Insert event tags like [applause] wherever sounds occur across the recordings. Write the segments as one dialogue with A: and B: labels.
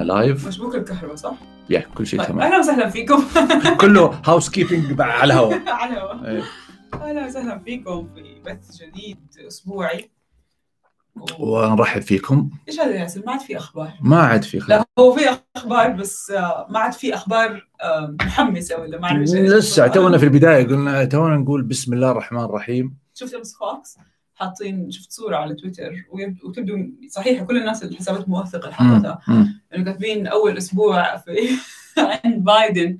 A: إحنا live
B: مشبوك الكهرباء صح؟
A: يا كل شيء
B: طيب
A: تمام.
B: أهلا وسهلا فيكم. [laughs]
A: كله housekeeping على الهواء. [laughs]
B: على الهواء.
A: إيه.
B: أهلا وسهلا فيكم في بث جديد أسبوعي. و-
A: ونرحب فيكم.
B: إيش هذا يا ياسر؟ ما عاد في أخبار.
A: ما عاد في خير
B: لا هو في أخبار بس آه، ما عاد في أخبار آه، محمسة ولا ما اعرف
A: لسه. تونا في البداية قلنا تونا نقول بسم الله الرحمن الرحيم.
B: شفت امس فوكس حاطين شفت صورة على تويتر وتبدو صحيحه كل الناس الحسابات الموثقه اللي حطتها. إنه كاتبين أول أسبوع في [laughs] عند بايدن.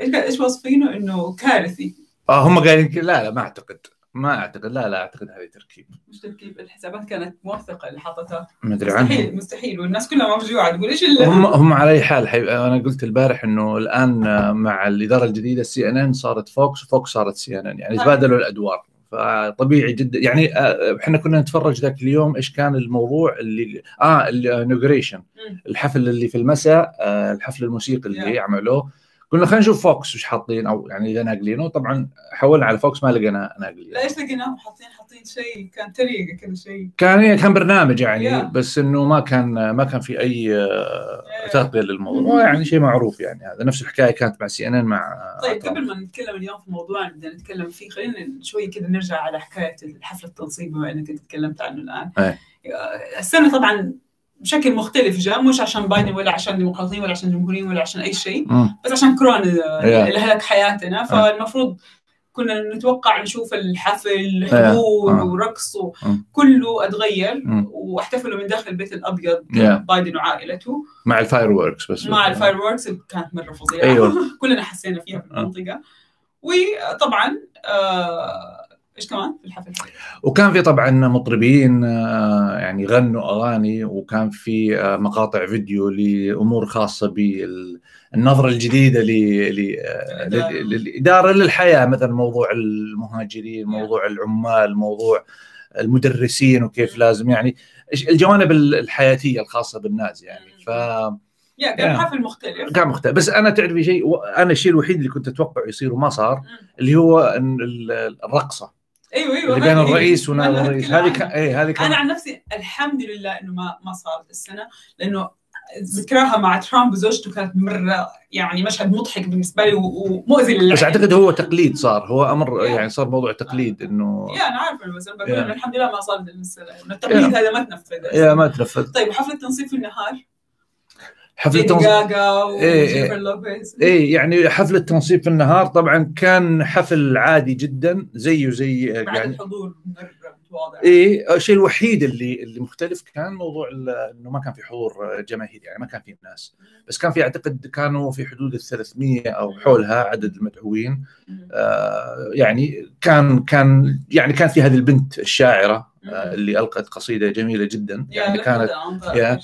B: إيش واصفينه؟ إنه كارثي.
A: آه هم قايلين. لا لا ما أعتقد. ما أعتقد. لا لا أعتقد هذه تركيب.
B: مش تركيب الحسابات كانت موثقة اللي حطتها
A: ما أدري
B: مستحيل مستحيل. والناس كلها مفجوعه تقول إيش ال-
A: هم هم على أي حال حي... أنا قلت البارح إنه الآن مع الإدارة الجديدة سي إن إن صارت فوكس وفوكس صارت سي إن إن. يعني
B: طيب.
A: تبادلوا الأدوار. فطبيعي جدا يعني آه، إحنا كنا نتفرج ذاك اليوم إيش كان الموضوع اللي آه ال
B: inauguration.
A: الحفل اللي في المساء آه الحفل الموسيقي اللي
B: Yeah.
A: عملوه قلنا خلينا نشوف فوكس وش حاطين أو يعني إذا ناقلينه. طبعا حولنا على فوكس ما لقينا ناقلين
B: لا إيش لقيناهم حاطين حاطين شيء كان طريقه كذا شيء.
A: كان كان برنامج يعني
B: Yeah.
A: بس إنه ما كان ما كان في أي آه، تغطية للموضوع. يعني شيء معروف يعني هذا. نفس الحكاية كانت مع سي ان ان مع
B: طيب. قبل ما نتكلم اليوم في موضوع بدنا نتكلم فيه خلينا شوي كذا نرجع على حكاية حفل التنصيب بما انك تكلمت عنه الآن.
A: إيه.
B: السنة طبعا بشكل مختلف جاء مش عشان بايدن ولا عشان ديمقراطيين ولا عشان جمهوريين ولا عشان أي شيء. بس عشان كورونا
A: Yeah.
B: اللي هلك حياتنا فالمفروض كنا نتوقع نشوف الحفل. حضور
A: آه.
B: ورقص
A: مم.
B: كله أتغير
A: مم.
B: واحتفلوا من داخل البيت
A: الأبيض.
B: بايدن وعائلته
A: مع ال fireworks بس
B: مع الفاير ووركس كانت مرة فظيعة
A: أيوة. [laughs]
B: كلنا حسينا فيها في المنطقة وطبعا آه، إيش كمان في الحفل؟
A: وكان في طبعا مطربين آه، يعني غنوا أغاني وكان في آه، مقاطع فيديو لأمور خاصة بالنظرة الجديدة آه، للإدارة للحياة مثلا موضوع المهاجرين موضوع العمال موضوع المدرسين وكيف لازم يعني الجوانب الحياتية الخاصة بالناس يعني. ف
B: يا كان. حفل مختلف.
A: كان مختلف. بس أنا تعرفي شيء أنا الشيء الوحيد اللي كنت أتوقع يصير وما صار
B: مم.
A: اللي هو الرقصة.
B: أيوه أيوه
A: اللي بين الرئيس ونائب الرئيس. هذه. كان إيه هذه كان
B: أنا عن نفسي الحمد لله إنه ما ما صارت السنة لأنه ذكراها مع ترامب وزوجته كانت مرة يعني مشهد مضحك بالنسبة لي ومؤذي للعين
A: بس أعتقد هو تقليد صار هو أمر
B: Yeah.
A: يعني صار موضوع تقليد إنه
B: يا أنا عارفة بس أنا بقول
A: Yeah.
B: الحمد لله ما صارت السنة. التقليد هذا ما تنفذ.
A: يا ما تنفذ.
B: طيب وحفل التنصيب في النهار؟
A: حفل
B: ليدي
A: التنصيب
B: جاجا
A: إيه، يعني حفل التنصيب في النهار طبعا كان حفل عادي جدا زيه زي
B: بعد
A: يعني
B: الحضور.
A: إيه الشيء الوحيد اللي اللي مختلف كان موضوع إنه ما كان في حضور جماهيري يعني ما كان في ناس بس كان في أعتقد كانوا في حدود ال 300 أو حولها عدد المدعوين. آه يعني كان كان يعني كان في هذه البنت
B: الشاعرة.
A: آه اللي ألقت قصيدة جميلة جدا يعني كانت
B: Yeah.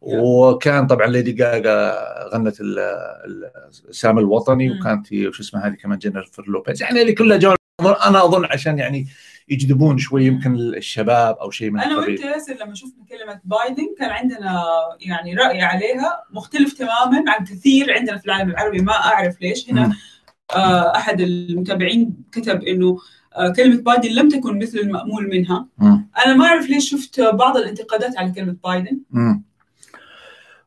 A: وكان طبعا ليدي جاجا غنت ال- ال- السلام الوطني. وكانت وش اسمها هذه كمان جينيفر لوبيز يعني اللي كلها أنا أظن عشان يعني يجذبون شوي يمكن الشباب أو شيء من
B: أنا
A: وأنت
B: ياسر لما شفنا كلمة بايدن كان عندنا يعني رأي عليها مختلف تماما عن كثير عندنا في العالم العربي ما أعرف ليش هنا. آه أحد المتابعين كتب إنه آه كلمة بايدن لم تكن مثل المأمول منها. أنا ما أعرف ليش شفت بعض الانتقادات على كلمة بايدن.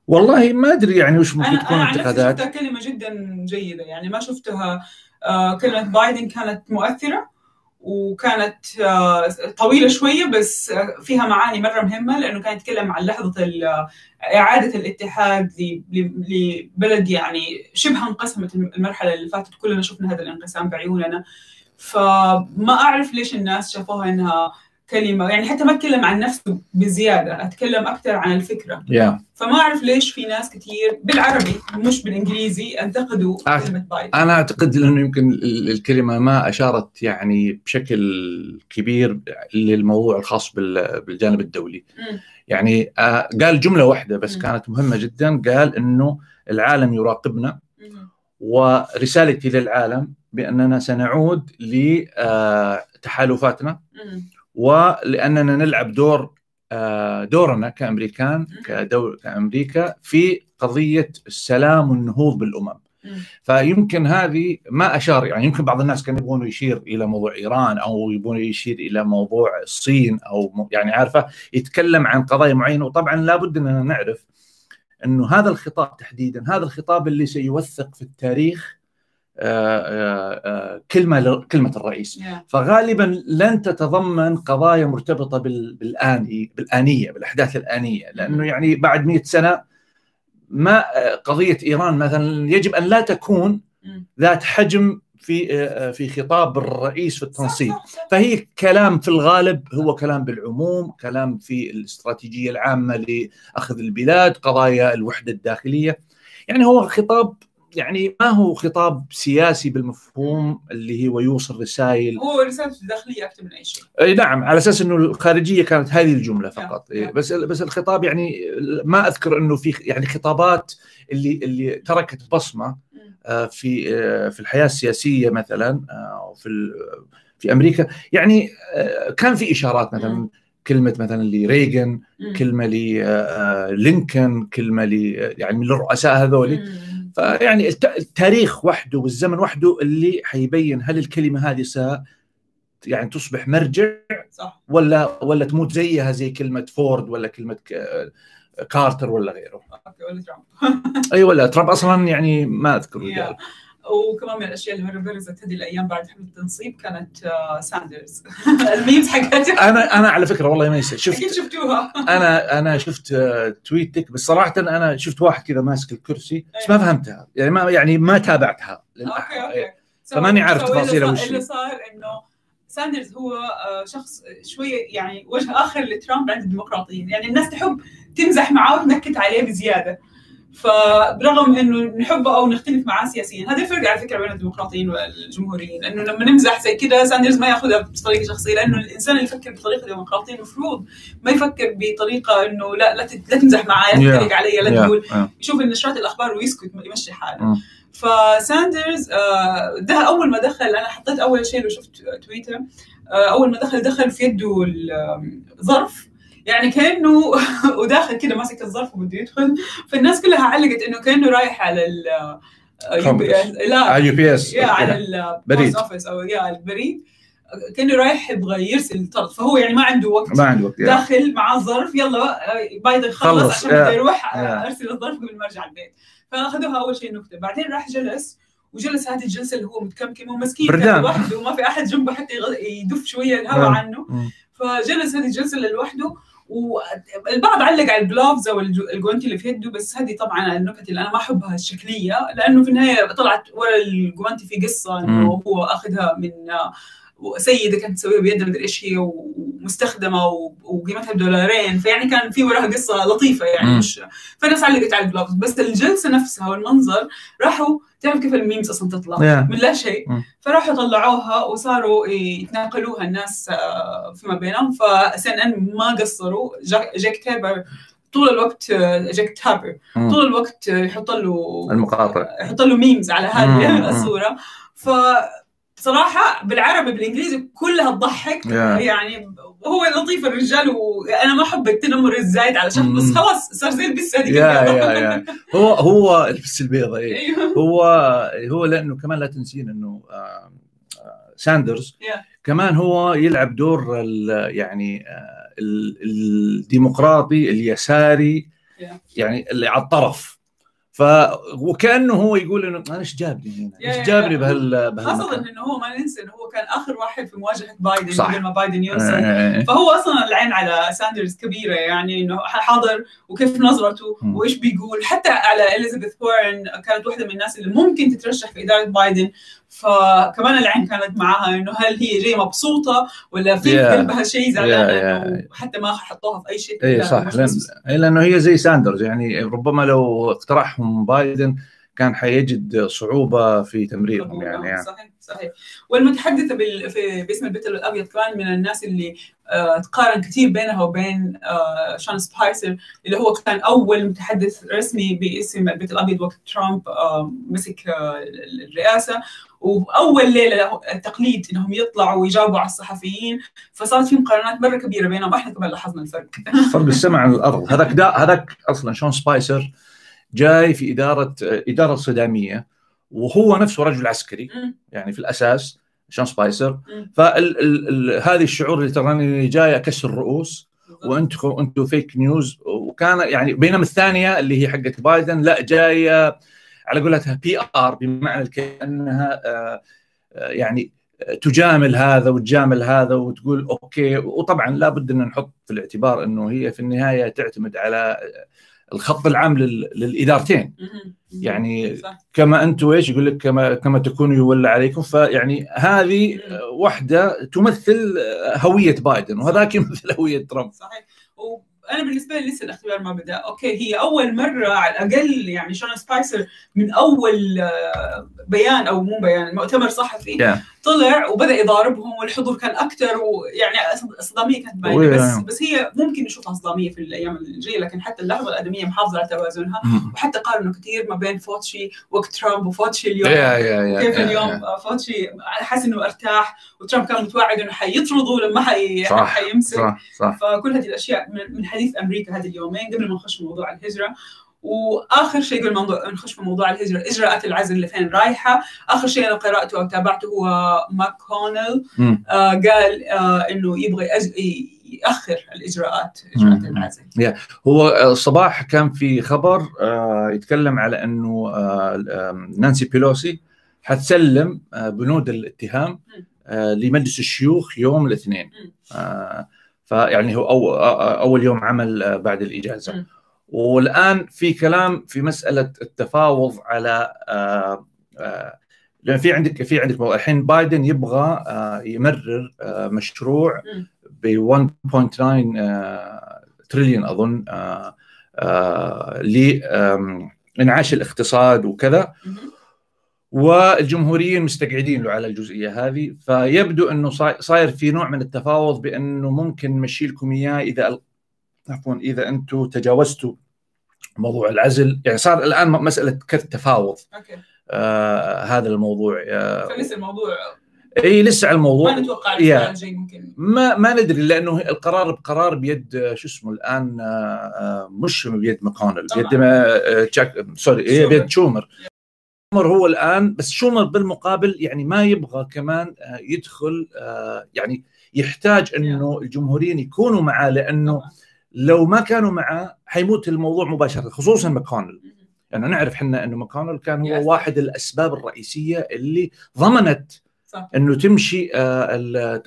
A: والله ما أدري يعني وش ممكن تكون انتقادات
B: شفتها كلمة جدا جيدة يعني ما شفتها آه كلمة بايدن كانت مؤثرة وكانت آه طويلة شوية بس آه فيها معاني مرة مهمة لأنه كان يتكلم عن لحظة ال- إعادة الاتحاد لبلد يعني شبه انقسمت المرحلة اللي فاتت. كلنا شفنا هذا الانقسام بعيوننا. فما أعرف ليش الناس شافوها إنها كلمة يعني حتى ما أتكلم عن نفسه بزيادة أتكلم أكثر عن الفكرة
A: يا
B: فما أعرف ليش في ناس كثير بالعربي مش بالإنجليزي انتقدوا
A: آه.
B: كلمة بايدن
A: أنا أعتقد إنه يمكن ال- الكلمة ما أشارت يعني بشكل كبير للموضوع الخاص بال- بالجانب الدولي
B: مم.
A: يعني آه، قال جملة واحدة بس
B: مم.
A: كانت مهمة جدا قال إنه العالم يراقبنا. ورسالتي للعالم بأننا سنعود لتحالفاتنا
B: مم.
A: ولأننا نلعب دور آه، دورنا كأمريكان كدول كأمريكا في قضية السلام والنهوض بالأمم.
B: مم.
A: فيمكن هذه ما أشار يعني يمكن بعض الناس كانوا يبغون يشير إلى موضوع إيران أو يبغون يشير إلى موضوع الصين أو يعني عارفة يتكلم عن قضايا معينة. وطبعا لابد أننا نعرف إنه هذا الخطاب تحديدا هذا الخطاب اللي سيوثق في التاريخ كلمة كلمة الرئيس. فغالبا لن تتضمن قضايا مرتبطة بال- بالآني بالآنية بالأحداث الآنية لأنه يعني بعد مئة سنة ما قضية إيران مثلا يجب أن لا تكون
B: مم.
A: ذات حجم في في خطاب الرئيس في التنصيب. فهي كلام في الغالب هو كلام بالعموم كلام في الاستراتيجية العامة لأخذ البلاد قضايا الوحدة الداخلية يعني هو خطاب يعني ما هو خطاب سياسي بالمفهوم اللي هو يوصل رسائل
B: هو رسالته الداخلية أكثر من أي شيء
A: أي نعم على أساس إنه الخارجية كانت هذه الجملة فقط
B: نعم.
A: إيه بس بس الخطاب يعني ما أذكر إنه في يعني خطابات اللي اللي تركت
B: بصمة.
A: آه، في آه، في الحياة السياسية مثلا آه، وفي ال- في أمريكا يعني كان في إشارات مثلا. كلمة مثلا لريغن. كلمة للينكن كلمة ل يعني هذولي
B: مم.
A: فيعني الت- التاريخ وحده والزمن وحده اللي حيبين هل الكلمة هذه س يعني تصبح مرجع
B: صح.
A: ولا ولا تموت زيها زي كلمة فورد ولا كلمة كارتر ولا غيره؟
B: ولا ترامب. [laughs]
A: أي ولا ترامب أصلا يعني ما أذكر
B: yeah. وكمان من الأشياء اللي مرة برزت هذه الأيام بعد حملة التنصيب كانت آه، ساندرز. [laughs] ال memes حقتها
A: أنا أنا على فكرة والله ما ينسى شفت
B: أكيد شفتوها. [laughs]
A: أنا أنا شفت آه، تويتك بس صراحة أنا شفت واحد كذا ماسك الكرسي بس ما فهمتها. يعني ما يعني ما تابعتها
B: أوكي أوكي. So-
A: فماني عارف
B: so اللي
A: تفاصيله
B: صار-
A: وش.
B: اللي صار إنه ساندرز هو آه، شخص شوية يعني وجه آخر لترامب عند الديمقراطيين. يعني الناس تحب تمزح معاه وتنكت عليه بزيادة. فبرغم إنه نحبه أو نختلف معاه سياسيا هذا الفرق على فكرة بين الديمقراطيين والجمهوريين إنه لما نمزح زي كذا ساندرز ما يأخذها بطريقة شخصية لأنه الإنسان اللي يفكر بطريقة ديمقراطية المفروض ما يفكر بطريقة إنه لا لا تمزح معي لا. تتريق علي لا تقول. يشوف نشرات الأخبار ويسكت يمشي حاله
A: مم.
B: فساندرز آه، ده أول ما دخل أنا حطيت أول شيء لو شفت تويتر آه، أول ما دخل دخل في يده الظرف يعني كانه [laughs] وداخل كده ماسك الظرف وبده يدخل فالناس كلها علقت إنه كأنه رايح على ال آه،. لا
A: يو بي
B: إس على ال post
A: بريد.
B: office أو يا البريد كأنه رايح يبغى يرسل طرد فهو يعني ما عنده وقت
A: ما عندي وقت.
B: داخل مع الظرف يلا بايدن خلص
A: خلص،
B: عشان يروح آه،. أرسل الظرف قبل ما ارجع البيت فأخذوها أول شيء نكتة بعدين راح جلس وجلس هذه الجلسة اللي هو متكمكم ومسكين
A: بردان.
B: لوحده وما في أحد جنبه حتى يدف شوية الهواء. عنه
A: مم.
B: فجلس هذه الجلسة لوحده والبعض علق على الجلوفز أو الجو- الجوانتي اللي في يده بس هذه طبعا النكت اللي أنا ما أحبها الشكلية لأنه في النهاية طلعت ورا الجوانتي في قصة
A: إنه.
B: هو أخذها من سيده كانت تسويها بيدها مدري إيش هي ومستخدمة وقيمتها بدولارين فيعني كان في وراها قصة لطيفة يعني
A: مم.
B: مش فالناس علقت على ال gloves بس الجلسة نفسها والمنظر راحوا تعرف كيف ال memes أصلا تطلع
A: yeah.
B: من لا شيء
A: مم.
B: فراحوا طلعوها وصاروا يتناقلوها الناس آه، فيما بينهم ف سي إن إن ما قصروا جا- جاك تابر طول الوقت آه، جاك تابر. طول الوقت آه، يحط له
A: المقاطع
B: يحط له memes على. هذه [laughs] الصورة ف بصراحة بالعربي بالإنجليزي كلها تضحك
A: يا.
B: يعني هو لطيف الرجال وأنا ما احب التنمر الزايد على شخص بس. خلاص صار زي البس هذيك
A: يا. يا يا هو هو البس البيضة إيه.
B: أيوه
A: هو هو لأنه كمان لا تنسين إنه آه، آه، ساندرز
B: Yeah.
A: كمان هو يلعب دور يعني آه، ال- الديمقراطي اليساري
B: Yeah.
A: يعني اللي على الطرف ف وكأنه هو يقول إنه أنا إيش جابني هنا؟
B: إيش
A: جابني. بهال بهالمكان؟
B: إنه هو ما ننسى إنه هو كان آخر واحد في مواجهة بايدن
A: صح.
B: قبل ما بايدن يوصل
A: آه،
B: فهو أصلا العين على ساندرز كبيرة يعني إنه حاضر وكيف نظرته. وإيش بيقول حتى على إليزابيث وارن كانت واحدة من الناس اللي ممكن تترشح في إدارة بايدن فكمان العين كانت معاها إنه هل هي جاية مبسوطة ولا في
A: Yeah.
B: قلبها شيء زعلانة
A: Yeah,
B: إنه حتى ما حطوها في أي شيء
A: اي صح لأن لأنه هي زي ساندرز يعني ربما لو اقترحهم بايدن كان حيجد صعوبة في تمريرهم. يعني, يعني.
B: صحيح صحيح والمتحدثة بال... في... باسم البيت الأبيض كمان من الناس اللي تقارن كثير بينها وبين آه شان سبايسر اللي هو كان أول متحدث رسمي باسم البيت الأبيض وقت ترامب آه مسك آه الرئاسة. وأول ليلة له التقليد إنهم يطلعوا ويجاوبوا على الصحفيين. فصارت في مقارنات مرة كبيرة بينهم. وإحنا كمان لاحظنا الفرق. [laughs]
A: فرق السمع عن الأرض. هذاك هذاك أصلا شون سبايسر جاي في إدارة إدارة صدامية. وهو نفسه رجل عسكري. يعني في الأساس شون سبايسر. فهذه الشعور اللي تراني جاي أكسر رؤوس وأنتم أنتم fake news كان يعني بينما الثانية اللي هي حقت بايدن لا جاية على قولتها PR بمعنى كأنها آه، آه، يعني تجامل هذا وتجامل هذا وتقول okay. وطبعا لابد أن نحط في الاعتبار إنه هي في النهاية تعتمد على الخط العام للإدارتين. يعني صح. كما أنتم إيش يقول لك كما كما تكونوا يولى عليكم. فيعني هذه وحدة تمثل هوية بايدن وهذاك يمثل هوية ترامب.
B: صحيح. أنا بالنسبة لي لسه الاختبار ما بدأ. okay هي أول مرة على الأقل يعني شون سبايسر من أول آه، بيان أو مو بيان مؤتمر صحفي. Yeah. طلع وبدأ يضاربهم والحضور كان أكثر ويعني صداميه كانت باينه بس بس هي ممكن نشوفها صداميه في الأيام الجاية لكن حتى اللحظة الآنية محافظة على توازنها. وحتى قالوا انه كثير ما بين فوتشي وقت ترامب وفوتشي اليوم. كيف اليوم؟ فوتشي حس إنه أرتاح وترامب كان متوعد إنه حيطرده لما حي... حيمسك. صح صح. فكل هذه الأشياء من حديث أمريكا هذه اليومين قبل ما نخش موضوع الهجرة. وآخر شيء قبل ما نخش في موضوع الهجرة. إجراءات العزل لفين رايحة. آخر شيء أنا قرأته أو تابعته هو ماكونل آه قال آه إنه يبغى يأخر الإجراءات إجراءات العزل.
A: yeah. هو الصباح كان في خبر آه يتكلم على إنه آه نانسي بيلوسي حتسلم آه بنود الاتهام آه لمجلس الشيوخ يوم الاثنين. آه فيعني هو أو أول يوم عمل بعد الإجازة. م. والآن في كلام في مسألة التفاوض على آه، آه، لأن في عندك في عندك الحين بايدن يبغى آه، يمرر مشروع ب 1.9 تريليون أظن لانعاش الاقتصاد وكذا. والجمهوريين مستقعدين له على الجزئية هذه. فيبدو أنه صاير في نوع من التفاوض بأنه ممكن نمشي لكم إياه إذا عفوا إذا أنتم تجاوزتوا موضوع العزل. يعني صار الآن مسألة كالتفاوض
B: okay.
A: آه هذا الموضوع.
B: آه فلسه الموضوع.
A: إي لسه على الموضوع.
B: ما نتوقع الجاي ممكن.
A: ما ما ندري لأنه القرار بقرار بيد شو اسمه الآن آه, آه، مش بيد ماكونل بيد آه تشاك sorry هي بيد شومر. شومر هو الآن بس شومر بالمقابل يعني ما يبغى كمان آه يدخل آه يعني يحتاج إنه الجمهوريين يكونوا معاه لأنه طبعا. لو ما كانوا معه حيموت الموضوع مباشرة خصوصا ماكونل يعني نعرف إحنا إنه ماكونل كان هو. واحد الأسباب الرئيسية اللي ضمنت صح. إنه تمشي آه،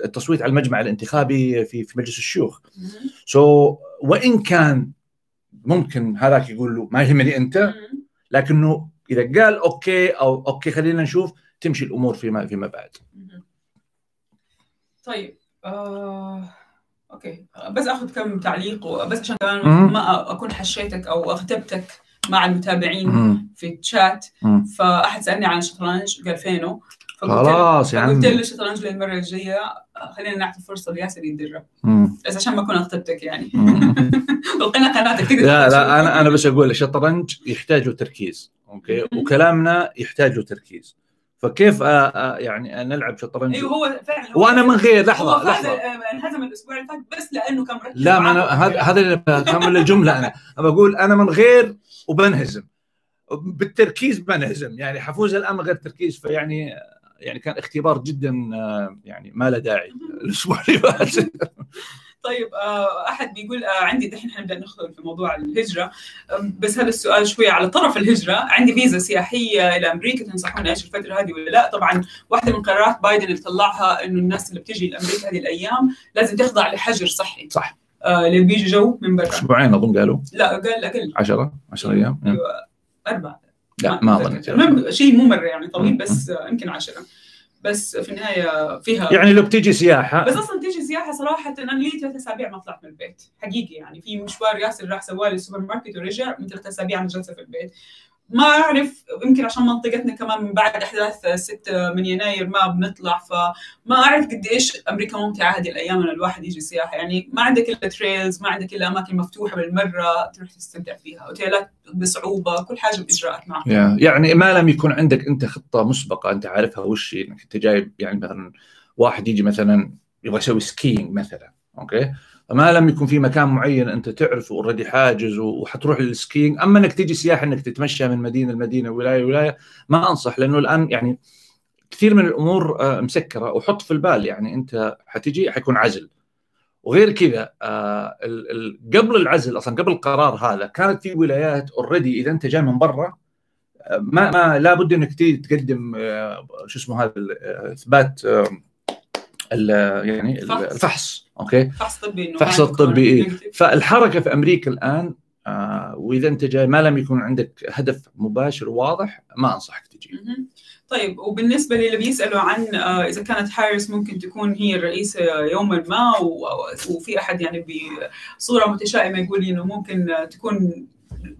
A: التصويت على المجمع الانتخابي في في مجلس الشيوخ. so so, وإن كان ممكن هذاك يقول له ما يهمني أنت لكنه إذا قال okay أو okay خلينا نشوف تمشي الأمور فيما فيما بعد.
B: طيب آه okay. بس آخذ كم تعليق وبس عشان كمان ما أكون حشيتك أو أغتبتك مع المتابعين مم. في الشات. فأحد سألني عن الشطرنج قال فينه
A: خلاص
B: يا عمي. قلت له الشطرنج للمرة الجاية. خلينا نعطي فرصة لياسر يتدرب. بس عشان ما أكون أغتبتك يعني. القنا [laughs] قناتك
A: لا لا أنا أنا بس أقول الشطرنج يحتاج له تركيز أوكي؟ وكلامنا يحتاج له تركيز. فكيف آه، آه، يعني نلعب شطرنج
B: أيوه هو فعلا
A: وأنا من غير لحظة لحظة.
B: انهزم الأسبوع اللي فات بس لأنه كان مركز
A: لا ما أنا هذا هذا بكمل الجملة أنا. بقول أنا من غير وبنهزم. بالتركيز بنهزم. يعني حفوز الآن من غير تركيز فيعني يعني كان اختبار جدا آه، يعني ما له داعي. الأسبوع اللي فات. [laughs]
B: طيب آه، أحد بيقول آه، عندي دحين حنبدا ندخل في موضوع الهجرة. بس هذا السؤال شوية على طرف الهجرة. عندي فيزا سياحية إلى أمريكا تنصحوني إيش الفترة هذه ولا لا؟ طبعا واحدة من قرارات بايدن اللي طلعها إنه الناس اللي بتجي لأمريكا هذه الأيام لازم تخضع لحجر صحي.
A: صح.
B: آه اللي بيجي جو من برا.
A: أسبوعين أظن قالوا.
B: لا قال أقل
A: 10 10 أيام.
B: أيوه أربع
A: لا ما
B: أظن. شيء مو مرة يعني طويل بس يمكن 10 بس في النهاية فيها
A: يعني لو بتيجي سياحة.
B: بس أصلا تيجي سياحة صراحة أنا لي ثلاث أسابيع ما طلعت من البيت حقيقي يعني. في مشوار ياسر راح سوالي السوبر ماركت ورجع من ثلاث أسابيع أنا جالسه في البيت. ما أعرف يمكن عشان منطقتنا كمان من بعد أحداث 6 من يناير ما بنطلع فما أعرف قد إيش أمريكا ممتعة هذه الأيام إن الواحد يجي سياحة. يعني ما عندك إلا trails ما عندك إلا أماكن مفتوحة بالمرة تروح تستمتع فيها أوتيلات بصعوبة كل حاجة بإجراءات معها
A: يعني ما لم يكون عندك أنت خطة مسبقة أنت عارفها وش إنك أنت جايب يعني مثلا واحد يجي مثلا يبغى يسوي skiing مثلا. okay? فما لم يكن في مكان معين أنت تعرفه already حاجز وحتروح لل skiing أما إنك تيجي سياحة إنك تتمشى من مدينة لمدينة ولاية ولايه ما أنصح لأنه الآن يعني كثير من الأمور آه، مسكرة. وحط في البال يعني أنت حتيجي حيكون عزل. وغير كذا آه قبل العزل أصلا قبل القرار هذا كانت في ولايات already إذا أنت جاي من برا آه، ما ما لابد إنك تقدم شو اسمه هذا إثبات يعني الفحص okay?
B: فحص طبي
A: فحص الطبي إيه؟ فالحركة في أمريكا الآن آه وإذا أنت جاي ما لم يكون عندك هدف مباشر واضح ما أنصحك تجي.
B: طيب وبالنسبة للي بيسألوا عن آه إذا كانت هاريس ممكن تكون هي الرئيسه يوما ما وفي أحد يعني بصورة متشائمة يقول إنه ممكن تكون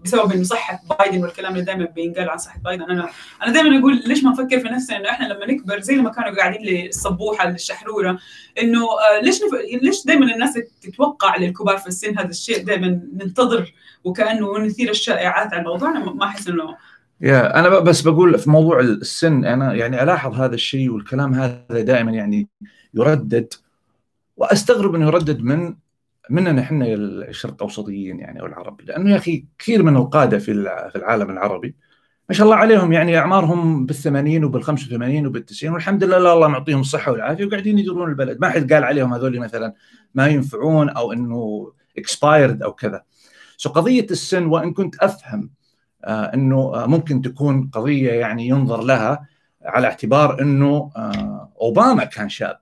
B: بسبب إنه صحة بايدن والكلام اللي دائما بينقال عن صحة بايدن. أنا أنا دائما أقول ليش ما نفكر في نفسنا إنه إحنا لما نكبر زي لما كانوا قاعدين للصبوحة للشحرورة إنه آه ليش نف... ليش دائما الناس تتوقع للكبار في السن هذا الشيء؟ دائما ننتظر وكأنه نثير الشائعات عن الموضوع. أنا ما أحس إنه
A: يا أنا بس بقول في موضوع السن أنا يعني ألاحظ هذا الشيء والكلام هذا دائما يعني يردد وأستغرب إنه يردد من مننا إحنا الشرق الاوسطيين يعني أو العرب. لأنه يا أخي كثير من القادة في في العالم العربي ما شاء الله عليهم يعني أعمارهم بال80 وبال85 وبال90 والحمد لله الله معطيهم الصحة والعافية وقاعدين يدورون البلد. ما حد قال عليهم هذول مثلا ما ينفعون أو إنه expired أو كذا. so قضية السن وإن كنت أفهم آه إنه آه ممكن تكون قضية يعني ينظر لها على اعتبار إنه آه أوباما كان شاب.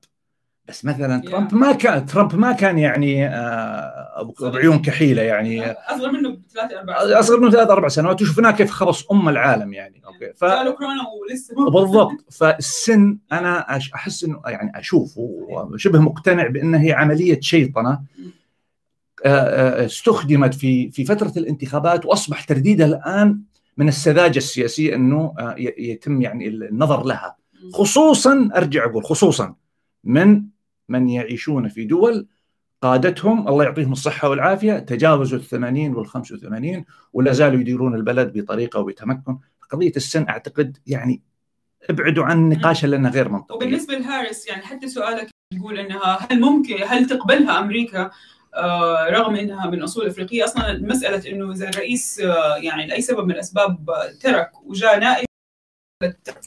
A: بس مثلا ترامب ما كان ترامب ما كان يعني آه بعيون كحيلة يعني.
B: أصغر منه بثلاث أربع
A: أصغر منه ثلاث أربع سنوات. وشفناه كيف خبص أم العالم يعني. أوكي.
B: ف... كورونا ولسه
A: بالضبط. فالسن أنا أحس إنه يعني أشوف وشبه مقتنع بانها هي عملية شيطنة استخدمت في في فترة الانتخابات وأصبح ترديدها الآن من السذاجة السياسية إنه يتم يعني النظر لها. خصوصا أرجع أقول خصوصا من من يعيشون في دول قادتهم الله يعطيهم الصحة والعافية تجاوزوا الثمانين والخمس وثمانين ولا زالوا يديرون البلد بطريقة وبتمكن. قضية السن أعتقد يعني ابعدوا عن النقاش لأنه غير منطقي.
B: وبالنسبة لهاريس يعني حتى سؤالك يقول أنها هل ممكن هل تقبلها أمريكا؟ آه رغم إنها من أصول إفريقية أصلا مسألة إنه إذا الرئيس آه يعني لأي سبب من الأسباب ترك وجاء نائب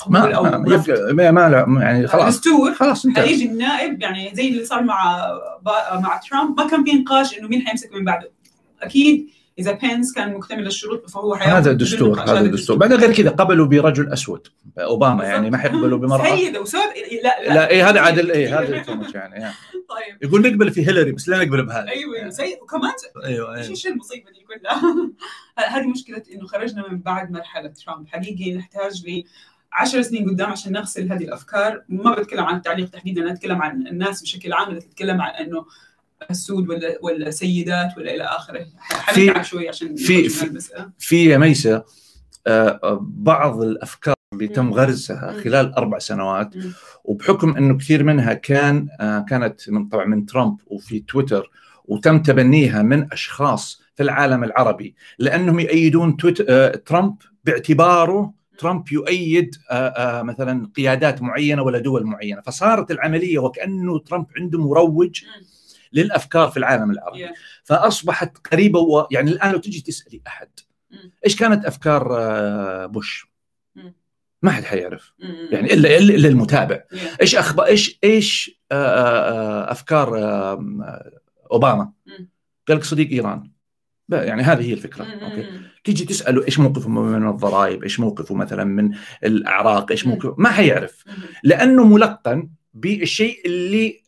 A: ما ما, ما يعني خلاص.
B: دستور خلاص انت حيجي النائب يعني زي اللي صار مع مع ترامب. ما كان في نقاش إنه مين حيمسك من بعده. أكيد إذا بينس كان مكتمل الشروط فهو
A: هذا الدستور هذا الدستور. بعدين غير كذا قبلوا برجل أسود. أوباما يعني ما حيقبلوا بمراه
B: سيده وسود لا
A: لا, لا إيه هذا عادل إيه هذا [laughs] يعني طيب. يقول نقبل في هيلاري بس لا نقبل بهذا.
B: أيوه يعني. سيء وكمان أيوه إيش إيش المصيبة دي كلها [laughs] هذه مشكلة إنه خرجنا من بعد مرحلة ترامب. حقيقي نحتاج ل 10 سنين قدام عشان نغسل هذه الأفكار. ما بتكلم عن التعليق تحديدا أنا أتكلم عن الناس بشكل عام اللي تتكلم عن إنه السود ولا ولا سيدات ولا إلى آخره. حنتعب شوي عشان
A: في في, في يا ميسة آه، بعض الأفكار اللي تم غرسها خلال أربع سنوات وبحكم إنه كثير منها كان آه، كانت من طبعا من ترامب وفي تويتر وتم تبنيها من أشخاص في العالم العربي لأنهم يؤيدون آه، ترامب باعتباره ترامب يؤيد مثلا قيادات معينة ولا دول معينة. فصارت العملية وكأنه ترامب عنده مروج للأفكار في العالم العربي. فأصبحت قريبة و... يعني الآن لو تجي تسألي أحد إيش كانت أفكار بوش؟ ما حد حيعرف. يعني الا الا المتابع. إيش أخبار إيش إيش أفكار أوباما؟ قال لك صديق إيران. يعني هذه هي الفكرة. أوكي. تيجي تسأله إيش موقفه من الضرائب؟ إيش موقفه مثلا من الأعراق؟ إيش موقفه ما حيعرف. لأنه ملقن بالشيء اللي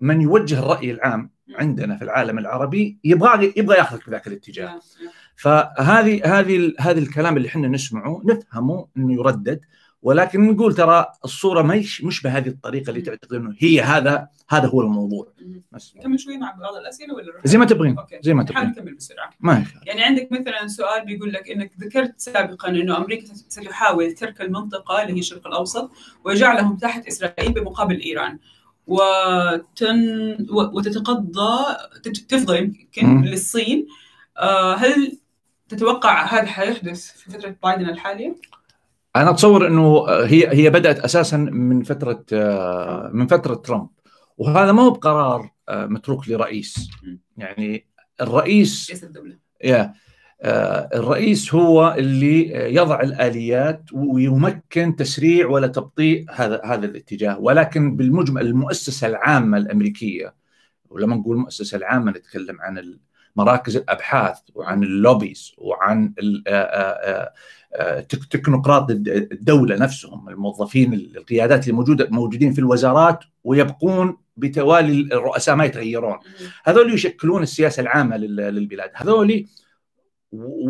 A: من يوجه الرأي العام عندنا في العالم العربي يبغى يبغى ياخذك بذاك الاتجاه. فهذه هذه هذه الكلام اللي إحنا نسمعه نفهمه إنه يردد ولكن نقول ترى الصورة مش مش بهذه الطريقة اللي تعتقد إنه هي هذا هذا هو الموضوع.
B: بس. نكمل شوي مع بعض الأسئلة ولا
A: زي ما تبغين زي ما تبغين.
B: نكمل بسرعة.
A: ما هي
B: يعني عندك مثلا سؤال بيقول لك إنك ذكرت سابقا إنه أمريكا ستحاول ترك المنطقة اللي هي الشرق الأوسط وجعلهم تحت إسرائيل بمقابل إيران. وتن وتتقضى تفضى يمكن للصين. آه، هل تتوقع هذا حيحدث في فترة بايدن الحالية؟
A: أنا أتصور إنه هي هي بدأت أساسا من فترة آه، من فترة ترامب. وهذا ما هو بقرار آه، متروك لرئيس. يعني الرئيس
B: رئيس الدولة.
A: يا آه، الرئيس هو اللي يضع الآليات ويمكن تسريع ولا تبطيء هذا هذا الاتجاه. ولكن بالمجمل المؤسسة العامة الأمريكية ولما نقول المؤسسه العامة نتكلم عن مراكز الأبحاث وعن اللوبيز وعن تكنوقراط الدولة نفسهم الموظفين القيادات اللي موجوده موجودين في الوزارات ويبقون بتوالي الرؤساء ما يتغيرون. هذول يشكلون السياسة العامة للبلاد. هذول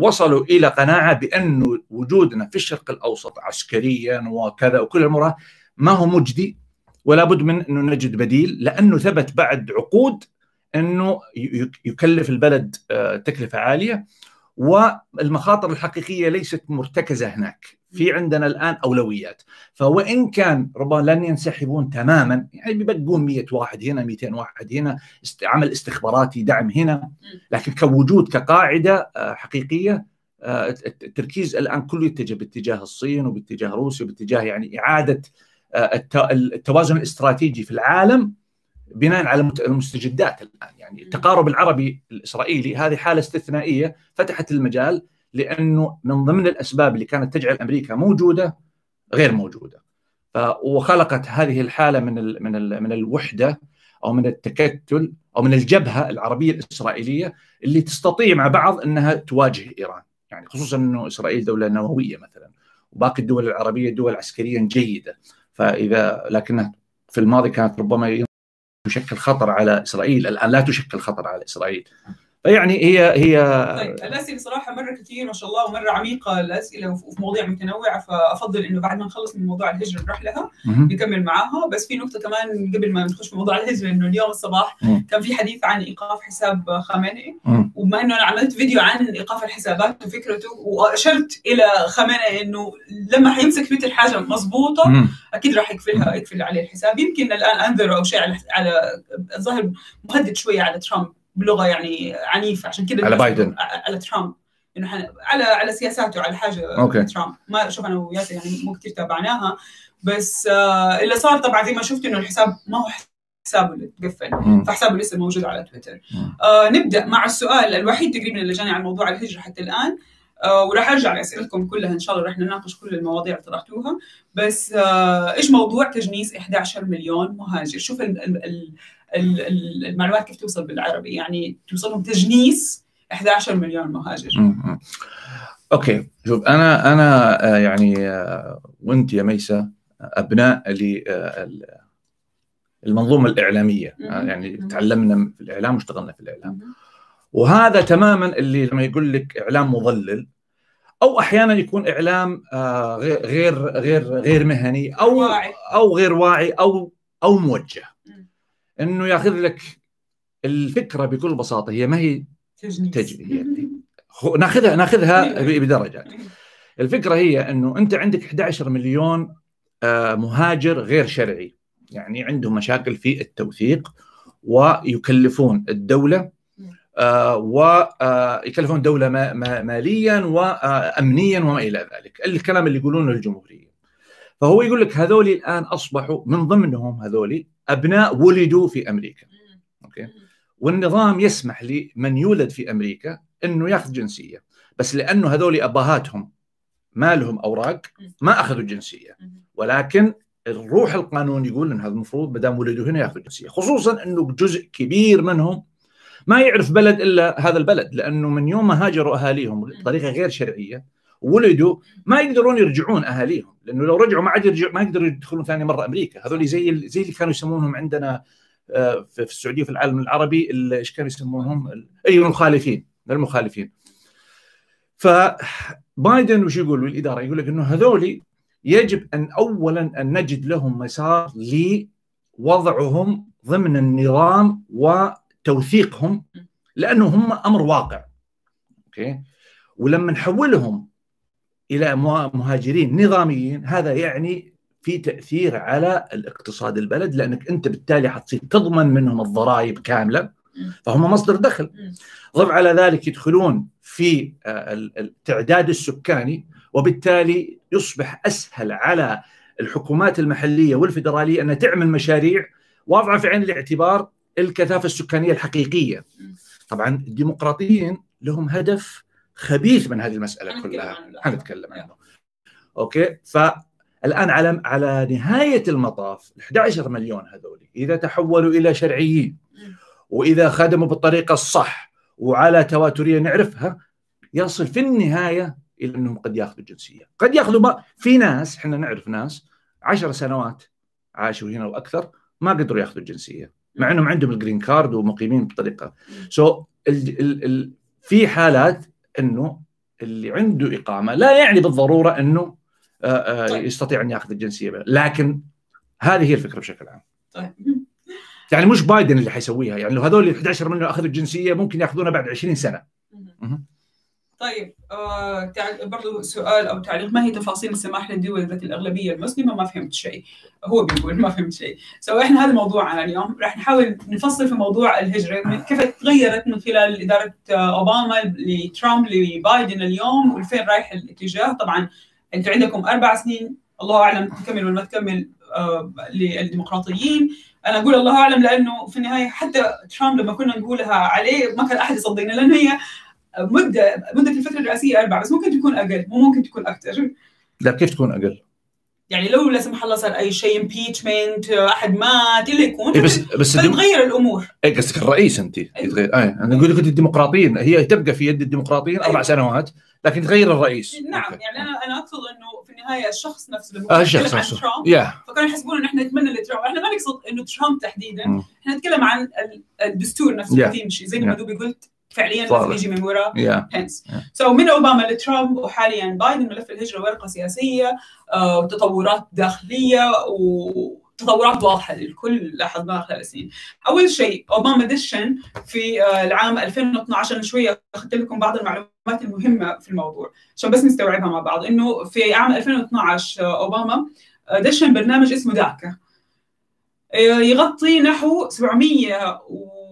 A: وصلوا إلى قناعة بانه وجودنا في الشرق الأوسط عسكريا وكذا وكل الأمور ما هو مجدي ولا بد من انه نجد بديل لأنه ثبت بعد عقود إنه يكلف البلد آه، تكلفة عالية والمخاطر الحقيقية ليست مرتكزة هناك. في عندنا الآن أولويات. فوان كان ربما لن ينسحبون تماما يعني بيبقون 100 واحد هنا 200 واحد هنا عمل استخباراتي دعم هنا. لكن كوجود كقاعدة آه، حقيقية آه، التركيز الآن كله يتجه باتجاه الصين وباتجاه روسيا وباتجاه يعني إعادة التوازن الاستراتيجي في العالم. بناء على المستجدات الآن. يعني التقارب العربي الإسرائيلي هذه حالة استثنائية فتحت المجال لأنه من ضمن الأسباب اللي كانت تجعل أمريكا موجودة غير موجودة. وخلقت هذه الحالة من ال من ال من الوحدة أو من التكتل أو من الجبهة العربية الإسرائيلية اللي تستطيع مع بعض أنها تواجه إيران. يعني خصوصا إنه إسرائيل دولة نووية مثلا. وباقي الدول العربية دول عسكريا جيدة. فاذا لكنها في الماضي كانت ربما تشكل خطر على إسرائيل الآن لا تشكل خطر على إسرائيل. فيعني هي هي
B: طيب الأسئلة صراحة مرة كثير ما شاء الله ومرة عميقة الأسئلة وفي مواضيع متنوعة فأفضل إنه بعد ما نخلص من موضوع الهجرة نروح لها نكمل معاها. بس في نقطة كمان قبل ما نخش في موضوع الهجرة إنه اليوم الصباح كان في حديث عن إيقاف حساب خامنئي. وبما إنه أنا عملت فيديو عن إيقاف الحسابات وفكرته وأشرت إلى خامنئي إنه لما حيمسك تويتر حاجة مضبوطه أكيد راح يقفلها يقفل عليه الحساب. يمكن الآن انذروا أو شيء على الظاهر مهدد شوية على ترامب. بلغة يعني عنيفة. عشان كذا
A: على بايدن.
B: على ترامب. إنه حن... على على سياساته على حاجة
A: أوكي.
B: ترامب. ما شوف أنا وياسر يعني مو كثير تابعناها. بس آه اللي صار طبعا زي ما شفت إنه الحساب ما هو حسابه اللي تقفل. فحسابه لسه موجود على تويتر. آه نبدأ مع السؤال الوحيد تقريبا اللي جاني عن موضوع الهجرة حتى الآن. آه وراح أرجع لأسئلتكم كلها إن شاء الله. راح نناقش كل المواضيع اللي طرحتوها. بس آه إيش موضوع تجنيس 11 مليون مهاجر؟ شوف ال ال المعلومات كيف توصل بالعربي؟ يعني توصلهم تجنيس 11 مليون مهاجر.
A: أوكي شوف أنا أنا آه، يعني آه، وأنت يا ميسا أبناء المنظومة الإعلامية. يعني تعلمنا في الإعلام واشتغلنا في الإعلام. وهذا تماما اللي لما يقول لك إعلام مضلل أو أحيانا يكون إعلام آه، غير غير غير مهني أو أو غير واعي أو أو موجه. إنه ياخذ لك الفكرة بكل بساطة. هي ما هي تجري ناخذها ناخذها أيوة. بدرجات. الفكرة هي إنه أنت عندك 11 مليون آه، مهاجر غير شرعي. يعني عندهم مشاكل في التوثيق ويكلفون الدولة آه، ويكلفون الدولة ماليا وامنيا وما إلى ذلك. الكلام اللي يقولونه الجمهورية. فهو يقول لك هذول الآن أصبحوا من ضمنهم هذول أبناء ولدوا في أمريكا. أوكي؟ والنظام يسمح لمن يولد في أمريكا إنه ياخذ جنسية. بس لأنه هذول أبهاتهم ما لهم اوراق ما أخذوا الجنسية. ولكن الروح القانون يقول إن هذا المفروض ما دام ولدوا هنا ياخذوا جنسيه خصوصا إنه جزء كبير منهم ما يعرف بلد إلا هذا البلد لأنه من يوم ما هاجروا أهاليهم بطريقة غير شرعية ولدوا ما يقدرون يرجعون أهاليهم لأنه لو رجعوا ما عاد يرجع ما يقدروا يدخلون ثاني مرة أمريكا. هذول زي زي اللي كانوا يسمونهم عندنا آه، في السعودية وفي العالم العربي إيش كانوا يسمونهم؟ أي المخالفين المخالفين. فبايدن وش يقول؟ الاداره يقول لك إنه هذول يجب أن اولا أن نجد لهم مسار لوضعهم ضمن النظام وتوثيقهم لأنه هم أمر واقع. أوكي؟ ولما نحولهم إلى مهاجرين نظاميين. هذا يعني في تأثير على الاقتصاد البلد لأنك أنت بالتالي حتصير تضمن منهم الضرائب كاملة فهم مصدر دخل. ضف على ذلك يدخلون في آه، التعداد السكاني وبالتالي يصبح أسهل على الحكومات المحلية والفدراليه انها تعمل مشاريع واضعة في عين الاعتبار الكثافة السكانية الحقيقية. طبعا الديمقراطيين لهم هدف خبيث من هذه المسألة كلها. حنتكلم عنه. أوكي؟ فالآن على على نهاية المطاف ال 11 مليون هذول إذا تحولوا إلى شرعيين وإذا خدموا بالطريقة الصح وعلى تواترية نعرفها يصل في النهاية إلى أنهم قد ياخذوا الجنسية، قد ياخذوا ما في ناس إحنا نعرف ناس عشر سنوات عاشوا هنا وأكثر ما قدروا ياخذوا الجنسية مع أنهم عندهم ال green card ومقيمين بطريقة. so so, ال ال ال في حالات إنه اللي عنده إقامة لا يعني بالضرورة إنه آه، آه،
B: طيب.
A: يستطيع أن يأخذ الجنسية لكن هذه هي الفكرة بشكل عام.
B: طيب. [laughs]
A: يعني مش بايدن اللي حيسويها. يعني لو هذول ال 11 منهم أخذوا الجنسية ممكن يأخذونها بعد 20 سنة.
B: طيب آه تع- برضو سؤال أو تعليق. ما هي تفاصيل السماح للدول ذات الأغلبية المسلمة؟ ما فهمت شيء. هو بيقول ما فهمت شيء. سو إحنا هذا موضوعنا اليوم. راح نحاول نفصل في موضوع الهجرة. من كيف تغيرت من خلال إدارة آه، أوباما لترامب لبايدن اليوم ولفين رايح الاتجاه؟ طبعا أنتم عندكم أربع سنين. الله أعلم تكمل ولا ما تكمل آه للديمقراطيين. أنا أقول الله أعلم لأنه في النهاية حتى ترامب لما كنا نقولها عليه ما كان أحد يصدقنا لأنه هي مدة مدة الفترة الرئاسية أربع بس ممكن تكون أقل مو ممكن تكون أكثر
A: لا كيف تكون أقل؟
B: يعني لو لا سمح الله صار أي شيء impeachment أحد مات اللي يكون
A: إيه بس بس.
B: فتتغير الأمور
A: إيه قصدك الرئيس أنت يتغير اي أنا أقول لك الديمقراطيين هي تبقى في يد الديمقراطيين أربع
B: أيوة.
A: سنوات لكن تغير الرئيس
B: نعم
A: أوكي.
B: يعني أنا أنا أقصد إنه في النهاية الشخص نفسه لما
A: آه الشخص نفسه
B: ترامب
A: يا
B: فكانوا يحسبون ان إحنا نتمنى لترامب إحنا ما نقصد إنه ترامب تحديدا. إحنا نتكلم عن ال- الدستور نفسه
A: Yeah.
B: يمشي زي ما
A: Yeah.
B: دوبي قلت فعليا. لازم يجي من وراء بنس
A: Yeah.
B: so من أوباما لترامب وحاليا بايدن ملف الهجرة ورقة سياسية آه، وتطورات داخلية وتطورات واضحة للكل لاحظناها خلال السنين. أول شيء أوباما دشن في آه، العام 2012 أنا شوية أخذت لكم بعض المعلومات المهمة في الموضوع عشان بس نستوعبها مع بعض إنه في عام 2012 آه، أوباما آه، دشن برنامج اسمه داكا يغطي نحو 700 و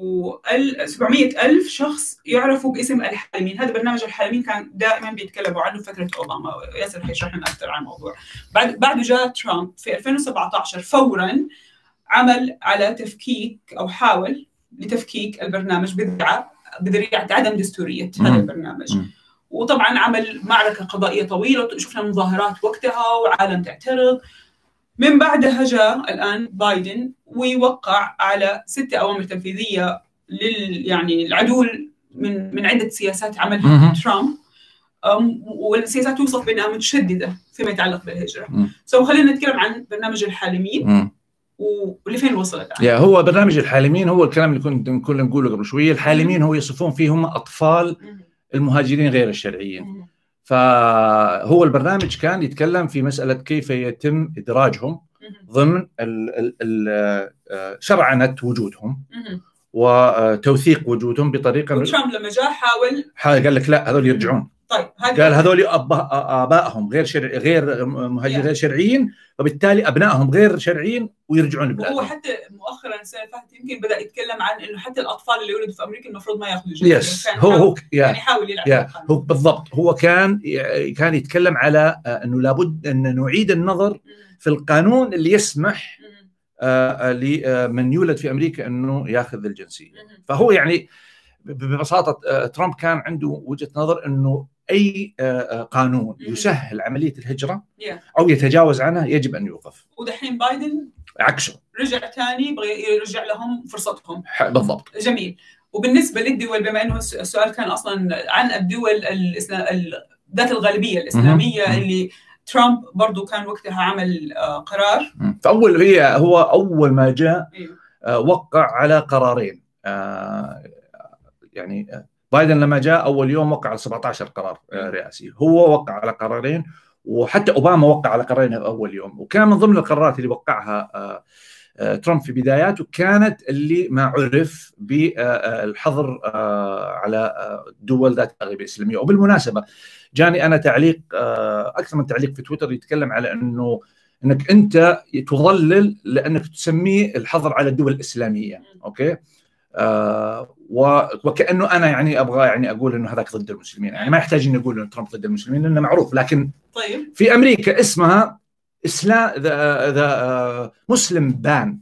B: 700 ألف شخص يعرفوا باسم الحالمين هذا برنامج الحالمين كان دائما بيتكلموا عنه فترة أوباما. ياسر حيشرح لنا أكثر عن الموضوع. بعد بعده جاء ترامب في 2017 فورا عمل على تفكيك أو حاول لتفكيك البرنامج بذريعة بذريعة عدم دستورية هذا. البرنامج. وطبعا عمل معركة قضائية طويلة. شفنا مظاهرات وقتها وعالم تعترض. من بعدها جاء الآن بايدن ويوقع على ستة أوامر تنفيذية لل يعني العدول من من عدة سياسات عملها. ترامب والسياسات توصف بأنها متشددة فيما يتعلق بالهجرة
A: مم.
B: سو خلينا نتكلم عن برنامج الحالمين. ولفين وصلت
A: يا هو برنامج الحالمين هو الكلام اللي كنت كنا نقوله قبل شوية الحالمين هو يصفون فيهم
B: أطفال.
A: المهاجرين غير الشرعيين. فهو البرنامج كان يتكلم في مسألة كيف يتم
B: إدراجهم.
A: ضمن ال ال ال آه، شرعنه وجودهم. وتوثيق وجودهم بطريقة
B: وترامب لما جاء حاول
A: قال لك لا هذول يرجعون
B: طيب
A: قال هذول آبائهم غير شرع غير مهاجرين
B: Yeah.
A: غير شرعيين وبالتالي أبنائهم غير شرعيين ويرجعون
B: وهو
A: لبلادهم
B: حتى مؤخرا السنة فاتت يمكن بدأ يتكلم عن إنه حتى الأطفال اللي ولدوا في أمريكا المفروض ما يأخذوا جنسيه
A: يس
B: كان
A: هو هو
B: يعني يحاول يلعب القانون.
A: هو بالضبط هو كان كان يتكلم على آه، إنه لابد إن نعيد النظر. في القانون اللي يسمح
B: مم.
A: آه، لمن يولد في أمريكا إنه يأخذ
B: الجنسية.
A: فهو يعني ببساطة آه، ترامب كان عنده وجهة نظر إنه أي آه، آه، قانون
B: مم.
A: يسهل عملية
B: الهجرة.
A: أو يتجاوز عنها يجب أن يوقف
B: ودحين بايدن
A: عكسه
B: رجع ثاني يبغى يرجع لهم فرصتهم
A: بالضبط
B: جميل وبالنسبة للدول بما إنه الس- السؤال كان أصلا عن الدول الإسلام ال- ذات الغالبية الإسلامية
A: مهم.
B: اللي ترامب برضو كان وقتها عمل آه، قرار
A: فأول هي هو أول ما جاء. آه، وقع على قرارين يعني بايدن لما جاء أول يوم وقع على 17 قرار آه، رئاسي. هو وقع على قرارين وحتى أوباما وقع على قرارين أول يوم. وكان من ضمن القرارات اللي وقعها آه، آه، ترامب في بداياته كانت اللي ما عرف بالحظر على دول ذات أغلبية إسلامية. وبالمناسبة جاني أنا تعليق أكثر من تعليق في تويتر يتكلم على إنه إنك أنت تضلل لأنك تسميه الحظر على الدول الإسلامية. أوكي؟ آه وكأنه أنا يعني أبغى يعني أقول إنه هذاك ضد المسلمين. يعني ما يحتاج إني أقول إنه ترامب ضد المسلمين لأنه معروف لكن
B: طيب.
A: في أمريكا اسمها اسلام ذا ذا مسلم بان.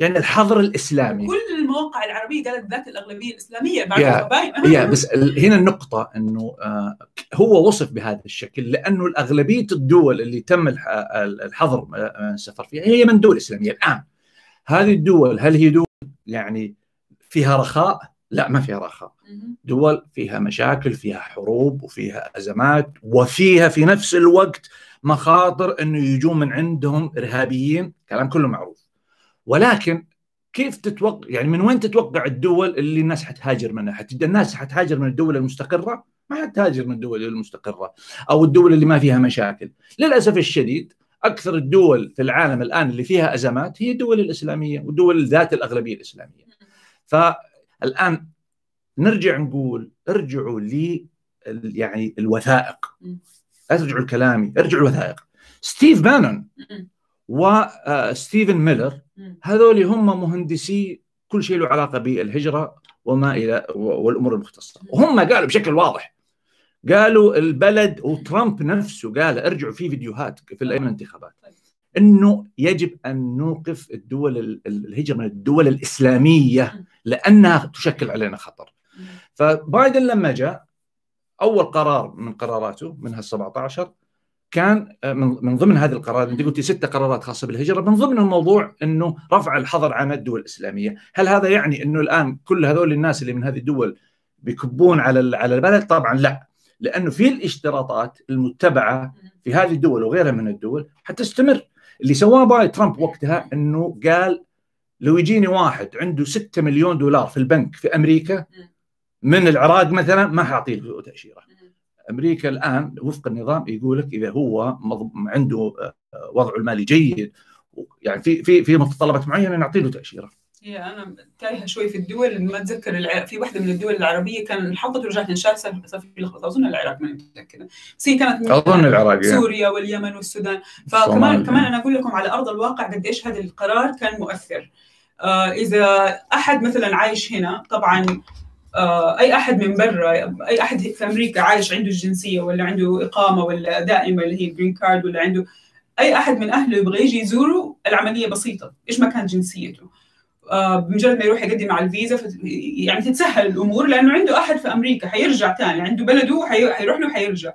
A: يعني الحظر الإسلامي.
B: كل المواقع العربية قالت ذات الأغلبية الإسلامية بعد باينه
A: هي بس هنا النقطة إنه آه، هو وصف بهذا الشكل لأنه الأغلبية الدول اللي تم الح- الحظر السفر فيها هي من دول إسلامية الآن. هذه الدول هل هي دول يعني فيها رخاء؟ لا ما فيها رخاء. دول فيها مشاكل فيها حروب وفيها أزمات وفيها في نفس الوقت مخاطر إنه يجون من عندهم إرهابيين. كلام كله معروف. ولكن كيف تتوقع يعني من وين تتوقع الدول اللي الناس حتهاجر منها؟ حت... الناس حتهاجر من الدول المستقرة؟ ما حتهاجر من الدول المستقرة أو الدول اللي ما فيها مشاكل. للأسف الشديد أكثر الدول في العالم الآن اللي فيها أزمات هي الدول الإسلامية والدول ذات الأغلبية الإسلامية. فالآن نرجع نقول ارجعوا لي يعني الوثائق. لا ترجعوا لكلامي ارجعوا الوثائق. ستيف بانون. وستيفن ميلر
B: مم.
A: هذول هم مهندسي كل شيء له علاقة بالهجرة وما إلى والأمور المختصة. وهم قالوا بشكل واضح قالوا البلد وترامب نفسه قال ارجعوا في فيديوهات في الأيام الانتخابات. إنه يجب أن نوقف الدول ال- ال- الهجرة من الدول الإسلامية لأنها تشكل علينا خطر. فبايدن لما جاء أول قرار من قراراته منها ال 17 كان آه، من من ضمن هذه القرارات أنت قلتي ست قرارات خاصة بالهجرة من ضمن الموضوع إنه رفع الحظر عن الدول الإسلامية، هل هذا يعني إنه الآن كل هذول الناس اللي من هذه الدول بيكبون على على البلد؟ طبعا لا، لأنه في الاشتراطات المتبعة في هذه الدول وغيرها من الدول حتستمر، اللي سواه باي ترامب وقتها إنه قال لو يجيني واحد عنده 6 مليون دولار في البنك في أمريكا من العراق مثلا ما حأعطيه تأشيرة. أمريكا الآن وفق النظام يقول لك إذا هو عنده آه، وضعه المالي جيد يعني في في في متطلبات معينة نعطي له تأشيرة
B: هي أنا تايهة شوي في الدول ما أتذكر. في واحدة من الدول العربية كان صار صار في لخبطه أظن العراق ماني متذكرة بس هي كانت من
A: أظن العراق يعني.
B: سوريا واليمن والسودان فكمان. كمان أنا أقول لكم على أرض الواقع قد إيش هذا القرار كان مؤثر آه إذا أحد مثلا عايش هنا طبعا آه أي أحد من برا أي أحد في أمريكا عايش عنده الجنسية ولا عنده إقامة ولا دائمه اللي هي جرين كارد ولا عنده أي أحد من أهله يبغى يجي يزوره العملية بسيطة إيش ما كانت جنسيته بمجرد ما يروح يقدم على الفيزا. يعني تتسهل الأمور لأنه عنده أحد في أمريكا حيرجع ثاني عنده بلده حي... حيروح له حيرجع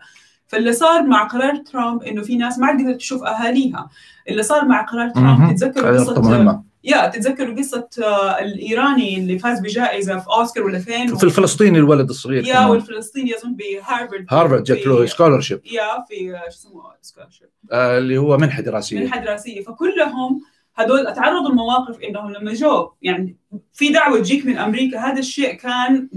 B: فاللي صار مع قرار ترامب إنه في ناس ما عاد قدرت تشوف أهاليها اللي صار مع قرار ترامب. تتذكروا قصه يا تتذكروا قصة آه، الإيراني اللي فاز بجائزة في أوسكار ولا فين
A: في الفلسطيني الولد الصغير
B: يا. والفلسطيني اظن بهارفارد
A: هارفارد جت له scholarship
B: يا في آه، شو اسمه scholarship.
A: آه اللي هو منحة دراسية
B: منحة دراسية فكلهم هدول تعرضوا لمواقف انهم لما جو يعني في دعوة تجيك من أمريكا. هذا الشيء كان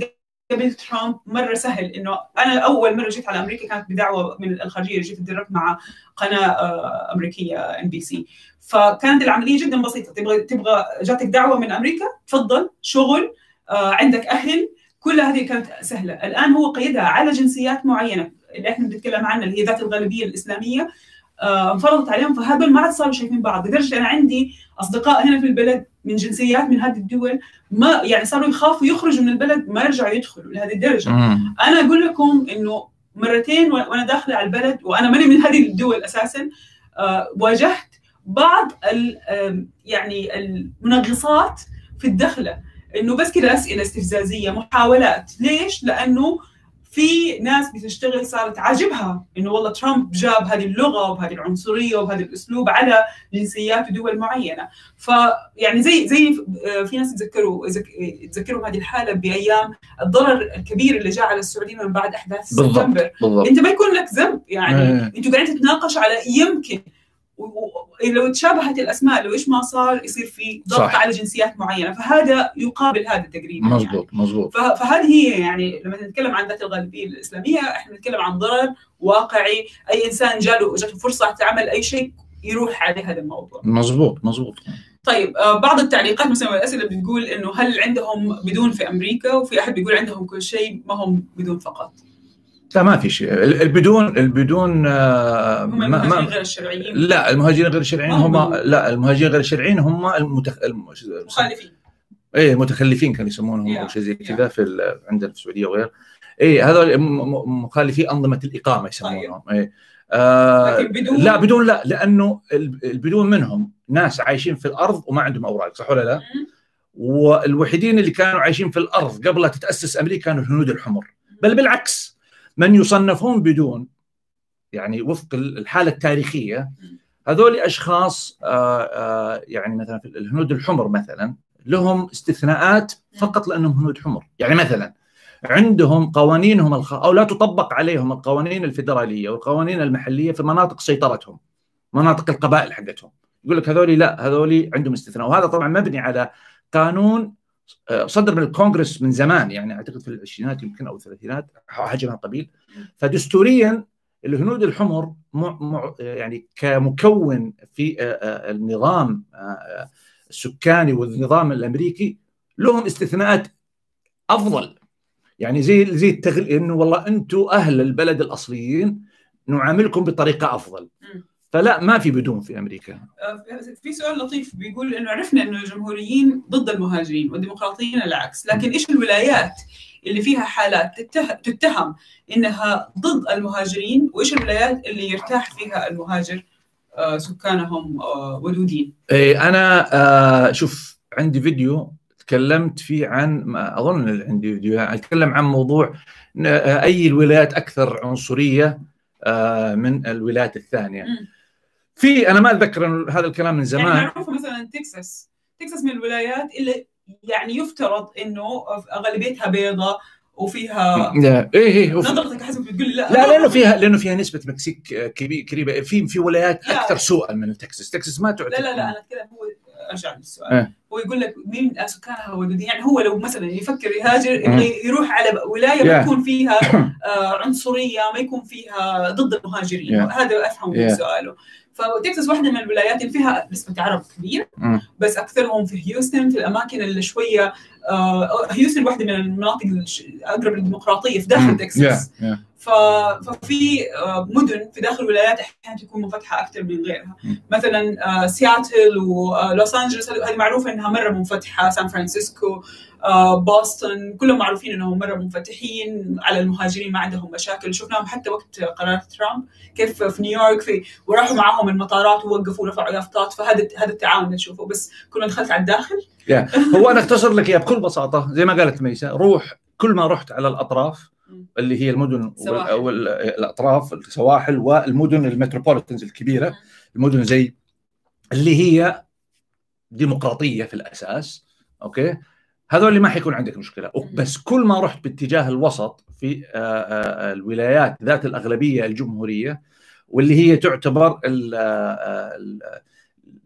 B: قبل ترامب مرة سهل. إنه أنا أول مرة جيت على أمريكا كانت بدعوة من الخارجية. جيت اتدربت مع قناة آه، أمريكية ام بي سي فكانت العملية جدا بسيطة. تبغى تبغى جاتك دعوة من أمريكا تفضل شغل آه، عندك أهل. كل هذه كانت سهلة. الآن هو قيدها على جنسيات معينة. اللي إحنا بنتكلم عنها اللي هي ذات الغالبية الإسلامية. انفرضت عليهم فهذول ما عاد صاروا شايفين بعض لدرجة أنا عندي أصدقاء هنا في البلد من جنسيات من هذه الدول ما يعني صاروا يخافوا يخرجوا من البلد ما يرجعوا يدخلوا لهذه الدرجة
A: مم.
B: أنا أقول لكم إنه مرتين وأنا داخلة على البلد وأنا ماني من هذه الدول أساسا آه، واجهت بعض ال- يعني المنغصات في الدخلة إنه بس كذا أسئلة استفزازية محاولات ليش؟ لأنه في ناس بتشتغل صارت عاجبها إنه والله ترامب جاب هذه اللغة وبهذه العنصرية وبهذا الأسلوب على جنسيات ودول معينة. فيعني زي زي في ناس يتذكروا يذك- يتذكروا هذه الحالة بأيام الضرر الكبير اللي جاء على السعوديين من بعد أحداث
A: بالضبط
B: سبتمبر.
A: بالضبط.
B: أنت ما يكون لك ذنب يعني.
A: إيه.
B: أنتوا قاعدين تتناقشوا على يمكن لو تشابهت الأسماء لو إيش ما صار يصير في ضغط
A: صح.
B: على جنسيات معينة فهذا يقابل هذا تقريبا يعني.
A: مزبوط مزبوط
B: ف- فهذه هي يعني لما نتكلم عن ذات الغالبية الإسلامية إحنا نتكلم عن ضرر واقعي أي إنسان جاله جاته فرصة عمل أي شيء يروح عليه هذا الموضوع.
A: مزبوط مزبوط
B: طيب آه، بعض التعليقات مثلا والاسئله بتقول إنه هل عندهم بدون في أمريكا وفي أحد بيقول عندهم كل شيء ما هم بدون فقط.
A: لا ما في شيء. ال- البدون البدون آه،
B: هم
A: ما
B: المهاجرين
A: ما
B: غير الشرعيين؟
A: لا المهاجرين غير الشرعيين
B: هم
A: لا المهاجرين غير الشرعيين هم المتخ... الم...
B: مخالفين.
A: إيه المتخلفين كانوا يسمونهم أو شيء زي. كذا في ال... عندنا في السعودية وغير. إيه هذول مخالفي أنظمة الإقامة يسمونهم. إيه. آه
B: بدون؟
A: لا بدون لا لأنه ال- البدون منهم ناس عايشين في الأرض وما عندهم أوراق صح ولا لا؟ والوحيدين اللي كانوا عايشين في الأرض قبل لا تتأسس أمريكا كانوا الهنود الحمر. بل بالعكس. من يصنفون بدون يعني وفق الحالة التاريخية هذول أشخاص آه، آه، يعني مثلا في الهنود الحمر مثلا لهم استثناءات فقط لأنهم هنود حمر. يعني مثلا عندهم قوانينهم الخ... أو لا تطبق عليهم القوانين الفيدرالية والقوانين المحلية في مناطق سيطرتهم مناطق القبائل حقتهم. يقول لك هذول لا هذول عندهم استثناء. وهذا طبعا مبني على قانون صدر من الكونغرس من زمان يعني أعتقد في العشرينات يمكن أو الثلاثينات حاجة من القبيل فدستوريا الهنود الحمر يعني كمكون في آه، آه، النظام السكاني والنظام الأمريكي لهم استثناءات أفضل. يعني زي زي التغل... إنه والله أنتم أهل البلد الأصليين نعاملكم بطريقة أفضل. فلا ما في بدون في أمريكا.
B: آه، في سؤال لطيف بيقول إنه عرفنا إنه الجمهوريين ضد المهاجرين والديمقراطيين العكس لكن إيش الولايات اللي فيها حالات تتهم إنها ضد المهاجرين؟ وإيش الولايات اللي يرتاح فيها المهاجر آه، سكانهم آه، ودودين؟
A: إيه أنا شوف عندي فيديو تكلمت فيه عن أظن عندي فيديو أتكلم عن موضوع أي الولايات أكثر عنصرية من الولايات الثانية. في أنا ما أتذكر هذا الكلام من زمان.
B: يعني معروفه مثلا تكساس. تكساس من الولايات اللي يعني يفترض إنه أغلبيتها بيضاء وفيها
A: لا إيه إيه
B: نظرتك حسب بتقول لا
A: لا لأنه فيها لأنه فيها نسبة مكسيك قريبه في في ولايات أكثر سوءا من تكساس. تكساس ما تعتبر
B: لا لا لا أنا أتكلم هو أرجع للسؤال. آه. هو يقول لك مين سكانها ودودين يعني هو لو مثلا يفكر يهاجر يبغى يروح على ولاية ما يكون فيها [coughs] آه عنصرية ما يكون فيها ضد المهاجرين. هذا أفهم من سؤاله. فتكساس واحدة من الولايات اللي فيها نسبه عرب كبيره بس أكثرهم في هيوستن في الأماكن اللي شوية آه هيوستن واحدة من المناطق الاقرب للديمقراطية في داخل تكساس. Yeah, yeah. ففي آه، مدن في داخل الولايات أحيانا تكون منفتحة أكثر من غيرها. مثلا آه، سياتل ولوس أنجلوس هذه معروفة إنها مرة منفتحة. سان فرانسيسكو آه، بوسطن كلهم معروفين إنهم مرة منفتحين على المهاجرين ما عندهم مشاكل. شفناهم حتى وقت قرار ترامب كيف في نيويورك في وراحوا معاهم المطارات ووقفوا ورفعوا يافطات فهذا هذا التعاون نشوفه. بس كنا دخلت على الداخل.
A: هو أنا أختصر لك إياه بكل بساطة. زي ما قالت ميسا روح كل ما رحت على الأطراف اللي هي المدن والاطراف السواحل والمدن ال metropolitans الكبيرة. المدن زي اللي هي ديمقراطية في الأساس أوكي؟ هذول اللي ما حيكون عندك مشكلة. بس كل ما رحت باتجاه الوسط في آه، آه، الولايات ذات الأغلبية الجمهورية واللي هي تعتبر ال آه، ال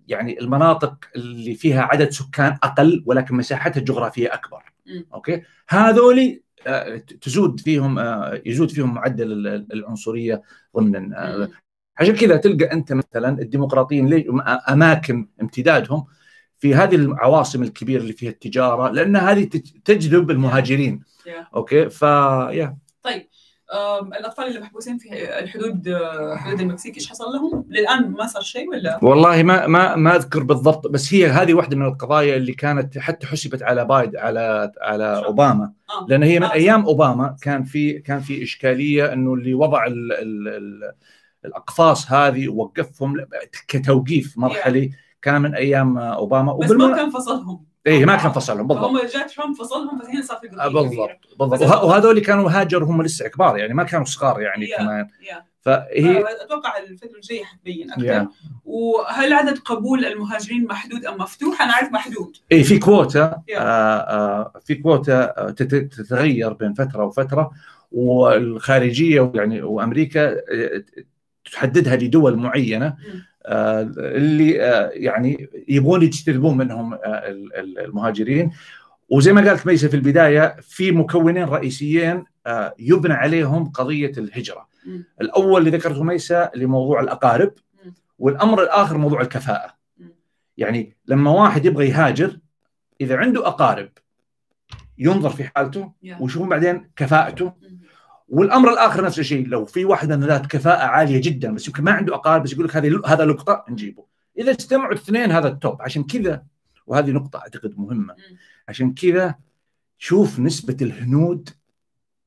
A: يعني المناطق اللي فيها عدد سكان أقل ولكن مساحتها الجغرافية أكبر. okay؟ هذول تزود فيهم يزود فيهم معدل العنصرية ضمن عشان كذا تلقى أنت مثلا الديمقراطيين أماكن امتدادهم في هذه العواصم الكبيرة اللي فيها التجارة لأن هذه تجذب المهاجرين. okay؟ ف yeah
B: طيب الأطفال اللي محبوسين في الحدود حدود المكسيك إيش حصل لهم؟ للآن ما صار شيء ولا؟
A: والله ما ما ما أذكر بالضبط بس هي هذه واحدة من القضايا اللي كانت حتى حسبت على بايدن على على. أوباما آه. لأن هي من آه. أيام أوباما كان في كان في إشكالية إنه اللي وضع ال ال ال الاقفاص هذه ووقفهم كتوقيف مرحلي. كان من أيام أوباما
B: بس ما كان فصلهم
A: اي ما كان فصلهم بالضبط
B: هم جاء ترامب فصلهم هنا صار في
A: بالضبط بالضبط وهذول كانوا هاجروا هم لسه كبار يعني ما كانوا صغار يعني yeah. كمان
B: yeah. فهي أتوقع الفترة الجايه حتبين أكثر yeah. وهل عدد قبول المهاجرين محدود أم مفتوح؟ أنا عارف محدود
A: اي في كوتا yeah. آه آه في كوتا تتغير بين فترة وفترة والخارجية يعني وأمريكا تحددها لدول معينة آه، اللي آه، يعني يبغون يجتذبون منهم آه، المهاجرين. وزي ما قالت ميسه في البداية في مكونين رئيسيين يبنى عليهم قضية الهجرة. الأول اللي ذكرته ميسه لموضوع الأقارب والأمر الآخر موضوع الكفاءة. يعني لما واحد يبغى يهاجر إذا عنده أقارب ينظر في حالته ويشوفون بعدين كفاءته. والأمر الآخر نفس الشيء لو في واحد من ذات كفاءة عالية جدا بس يمكن ما عنده أقارب بس يقول لك هذه هذا لقطه نجيبه. إذا اجتمعوا الاثنين هذا ال top. عشان كذا وهذه نقطة أعتقد مهمة. عشان كذا شوف نسبة الهنود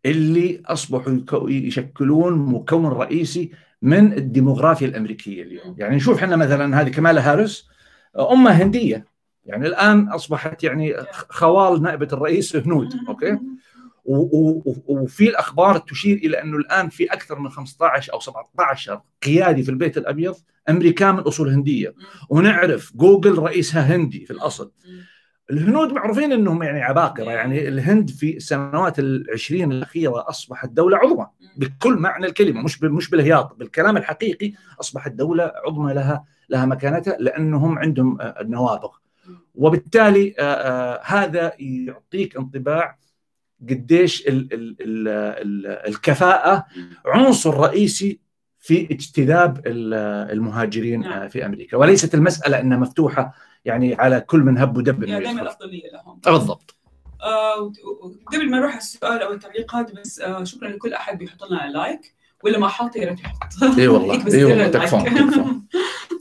A: اللي أصبحوا يشكلون مكون رئيسي من الديموغرافيا الأمريكية اليوم. يعني نشوف إحنا مثلا هذه كمالا هاريس امه هندية. يعني الآن أصبحت يعني خوال نائبة الرئيس هنود okay؟ وفي الأخبار تشير إلى أنه الآن في أكثر من 15 أو 17 قيادي في البيت الأبيض امريكان من أصول هندية. ونعرف جوجل رئيسها هندي في الأصل. الهنود معروفين إنهم يعني عباقرة. يعني الهند في السنوات العشرين الأخيرة أصبحت دولة عظمى بكل معنى الكلمة. مش مش بالهياط بالكلام الحقيقي أصبحت دولة عظمى لها لها مكانتها لأنهم عندهم النوابغ وبالتالي هذا يعطيك انطباع قديش ال ال ال ال الكفاءة عنصر رئيسي في اجتذاب المهاجرين نعم. في أمريكا. وليست المسألة إنها مفتوحة يعني على كل من هب ودب
B: يعني دائما الافضليه لهم.
A: بالضبط.
B: آه قبل ما نروح على السؤال أو التعليقات بس آه شكرا لكل أحد بيحط لنا لايك ولا ما حاط يا ريت يحط.
A: إي والله. [laughs] إي والله. تكفون. [laughs]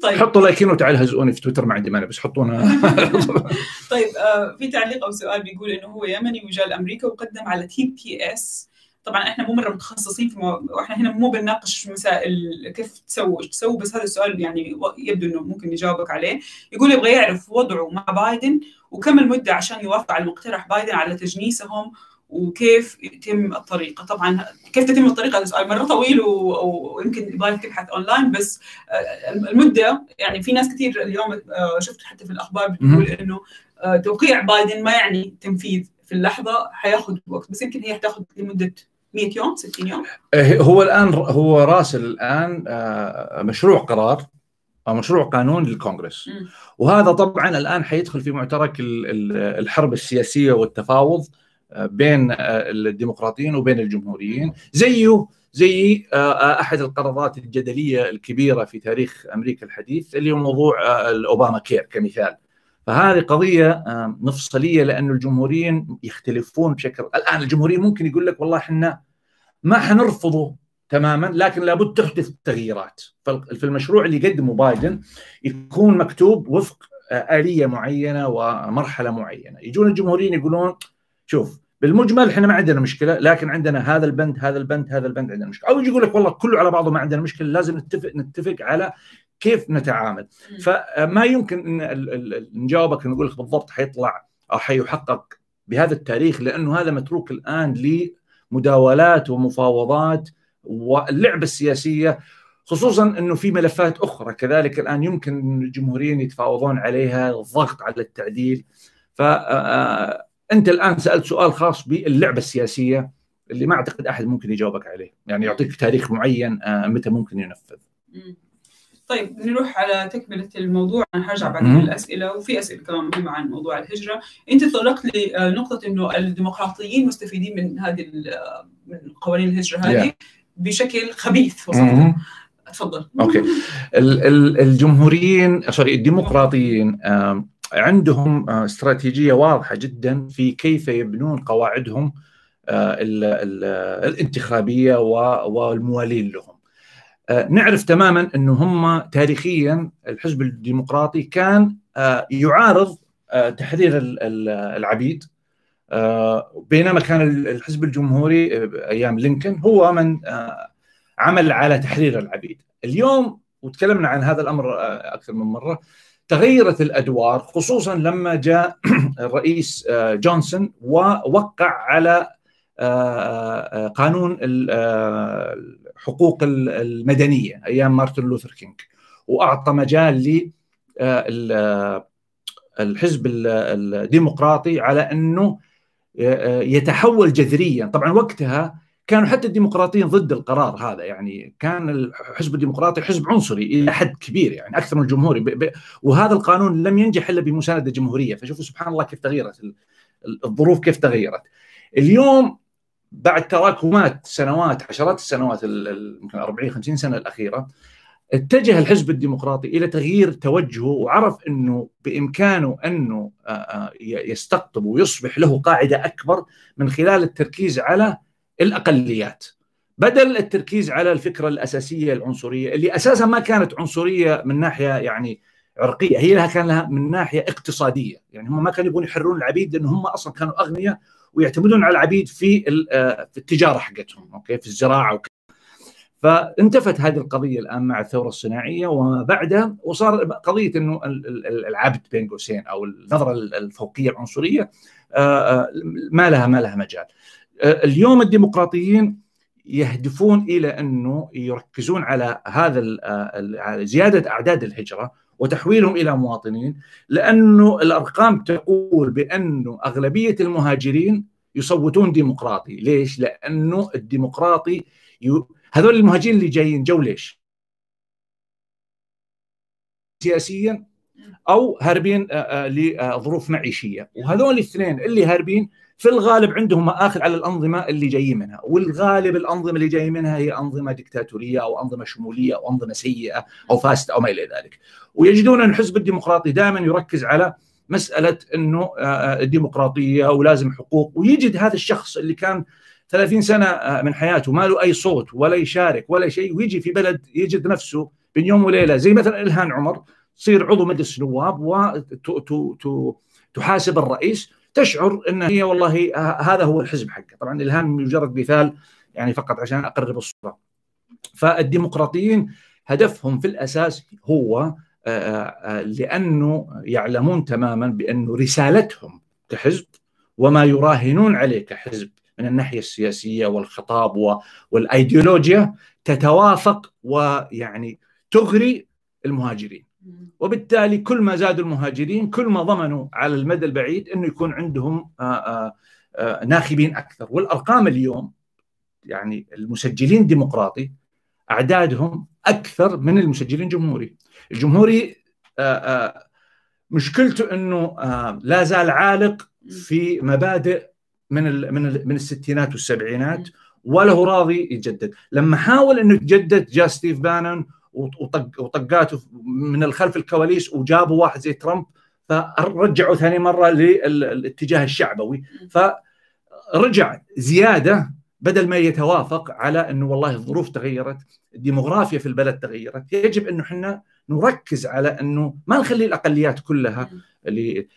A: طيب. حطوا likeين وتعال هزئوني في تويتر ما عندي مانع بس حطونا. [laughs]
B: طيب آه في تعليق أو سؤال بيقول إنه هو يمني وجاء لامريكا وقدم على TPS. طبعا إحنا مو مرة متخصصين في مو... وإحنا هنا مو بنناقش مسائل كيف تسووا إيش تسووا بس هذا السؤال يعني يبدو إنه ممكن نجاوبك عليه. يقول يبغى يعرف وضعه مع بايدن وكم المدة عشان يوافق على مقترح بايدن على تجنيسهم وكيف يتم الطريقة. طبعا كيف تتم الطريقة؟ سؤال مرة طويل ويمكن يبغى تبحث اونلاين بس المدة يعني في ناس كثير اليوم شفت حتى في الأخبار بتقول إنه توقيع بايدن ما يعني تنفيذ في اللحظة حياخذ وقت بس يمكن هي حتاخذ لمدة 100 يوم 60 يوم.
A: هو الآن هو راسل الآن مشروع قرار مشروع قانون للكونغرس. م. وهذا طبعا الآن حيدخل في معترك الحرب السياسية والتفاوض بين الديمقراطيين وبين الجمهوريين. زيه زي أحد القرارات الجدلية الكبيرة في تاريخ أمريكا الحديث اللي هو موضوع الاوباما كير كمثال. فهذه قضية مفصلية لأنه الجمهوريين يختلفون بشكل الآن الجمهوريين ممكن يقول لك والله إحنا ما حنرفضه تماما لكن لابد تحدث تغييرات في المشروع اللي يقدمه بايدن يكون مكتوب وفق آلية معينة ومرحلة معينة. يجون الجمهوريين يقولون شوف بالمجمل إحنا ما عندنا مشكلة لكن عندنا هذا البند هذا البند هذا البند عندنا مشكلة. أو يجي يقول لك والله كله على بعضه ما عندنا مشكلة لازم نتفق نتفق على كيف نتعامل. فما يمكن إن نجاوبك نقول لك بالضبط حيطلع أو حيحقق بهذا التاريخ لأنه هذا متروك الآن لمداولات ومفاوضات واللعبة السياسية خصوصا إنه في ملفات أخرى. كذلك الآن يمكن الجمهوريين يتفاوضون عليها الضغط على التعديل. ف أنت الآن سألت سؤال خاص باللعبة السياسية اللي ما أعتقد أحد ممكن يجاوبك عليه. يعني يعطيك تاريخ معين متى ممكن ينفذ.
B: طيب نروح على تكملة الموضوع. أنا حرجع بعد الاسئله وفي أسئلة كمان مهمة عن موضوع الهجرة. أنت تطرقت لنقطه إنه الديمقراطيين مستفيدين من هذه من قوانين الهجرة هذه yeah. بشكل خبيث وصفته تفضل.
A: okay. الجمهوريين sorry الديمقراطيين عندهم استراتيجية واضحة جدا في كيف يبنون قواعدهم الانتخابية والموالين لهم. نعرف تماما انه هم تاريخيا الحزب الديمقراطي كان يعارض تحرير العبيد بينما كان الحزب الجمهوري أيام لينكولن هو من عمل على تحرير العبيد. اليوم وتكلمنا عن هذا الأمر أكثر من مرة تغيرت الأدوار خصوصا لما جاء [clears throat] الرئيس جونسون ووقع على قانون الحقوق المدنية أيام مارتن لوثر كينج. وأعطى مجال للحزب الديمقراطي على أنه يتحول جذريا. طبعا وقتها كانوا حتى الديمقراطيين ضد القرار هذا يعني كان الحزب الديمقراطي حزب عنصري إلى حد كبير يعني أكثر من الجمهوري. وهذا القانون لم ينجح إلا بمساندة جمهورية فشوفوا سبحان الله كيف تغيرت الظروف كيف تغيرت اليوم بعد تراكمات سنوات عشرات السنوات يمكن 40 50 سنة الأخيرة اتجه الحزب الديمقراطي إلى تغيير توجهه وعرف إنه بإمكانه أنه يستقطب ويصبح له قاعدة أكبر من خلال التركيز على الأقليات. بدل التركيز على الفكرة الأساسية العنصرية اللي أساسا ما كانت عنصرية من ناحية يعني عرقية هي لها كان لها من ناحية اقتصادية. يعني هم ما كانوا يبغون يحررون العبيد لأن هم أصلا كانوا أغنياء ويعتمدون على العبيد في في التجارة حقتهم أوكي في الزراعة وكذا فانتفت هذه القضية الآن مع الثورة الصناعية وما بعدها وصار قضية إنه العبد بين قوسين أو النظرة الفوقية العنصرية ما لها ما لها مجال. اليوم الديمقراطيين يهدفون إلى أنه يركزون على هذا زيادة أعداد الهجرة وتحويلهم إلى مواطنين لأنه الأرقام تقول بانه أغلبية المهاجرين يصوتون ديمقراطي، ليش؟ لأنه الديمقراطي ي... هذول المهاجرين اللي جايين جو ليش؟ سياسيا أو هاربين آه، آه، لظروف معيشية وهذول الاثنين اللي هاربين في الغالب عندهم مآخذ على الأنظمة اللي جايين منها والغالب الأنظمة اللي جاي منها هي أنظمة ديكتاتورية أو أنظمة شمولية أو أنظمة سيئة أو فاسدة أو ما إلى ذلك. ويجدون أن الحزب الديمقراطي دائما يركز على مسألة أنه الديمقراطية ولازم حقوق. ويجد هذا الشخص اللي كان 30 سنة من حياته ما له أي صوت ولا يشارك ولا شيء ويجي في بلد يجد نفسه بين يوم وليلة زي مثلا إلهان عمر تصير عضو مجلس النواب وتحاسب الرئيس تشعر إن هي والله هذا هو الحزب حقه. طبعا إلهام مجرد مثال يعني فقط عشان أقرب الصورة. فالديمقراطيين هدفهم في الأساس هو لأنه يعلمون تماما بانه رسالتهم كحزب وما يراهنون عليه كحزب من الناحية السياسية والخطاب والأيديولوجيا تتوافق ويعني تغري المهاجرين. وبالتالي كل ما زادوا المهاجرين كل ما ضمنوا على المدى البعيد إنه يكون عندهم آه، آه، آه، ناخبين أكثر. والأرقام اليوم يعني المسجلين ديمقراطي أعدادهم أكثر من المسجلين جمهوري. الجمهوري مشكلته إنه لا زال عالق في مبادئ من من من الستينات والسبعينات ولا هو راضي يجدد لما حاول إنه يتجدد جاء ستيف بانون وطق وطقاته من الخلف الكواليس وجابوا واحد زي ترامب فرجعوا ثاني مرة للاتجاه الشعبوي. فرجع زيادة بدل ما يتوافق على إنه والله الظروف تغيرت الديموغرافيا في البلد تغيرت يجب إنه إحنا نركز على إنه ما نخلي الأقليات كلها اللي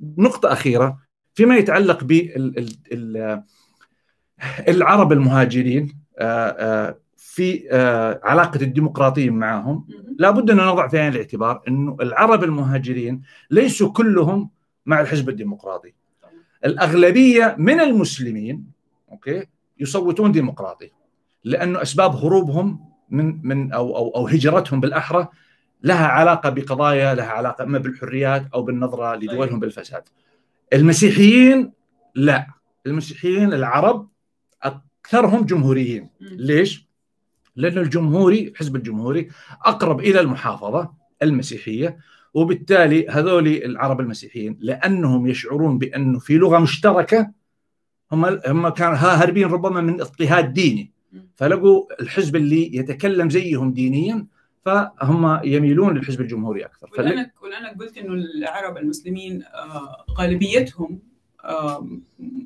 A: نقطة أخيرة فيما يتعلق بالعرب المهاجرين. آه، آه، في آه، علاقة الديمقراطيين معهم لابد أن نضع في عين الاعتبار انه العرب المهاجرين ليسوا كلهم مع الحزب الديمقراطي الأغلبية من المسلمين أوكي يصوتون ديمقراطي لأنه أسباب هروبهم من من أو أو أو هجرتهم بالأحرى لها علاقة بقضايا لها علاقة أما بالحريات أو بالنظرة لدولهم طيب. بالفساد. المسيحيين لا المسيحيين العرب أكثرهم جمهوريين ليش؟ لأن الجمهوري الحزب الجمهوري أقرب إلى المحافظة المسيحية وبالتالي هذول العرب المسيحيين لأنهم يشعرون بأنه في لغة مشتركة هم هم كانوا هاربين ربما من اضطهاد ديني. فلقوا الحزب اللي يتكلم زيهم دينيا فهم يميلون للحزب الجمهوري أكثر.
B: ولانك ولأنك قلت إنه العرب المسلمين آه، غالبيتهم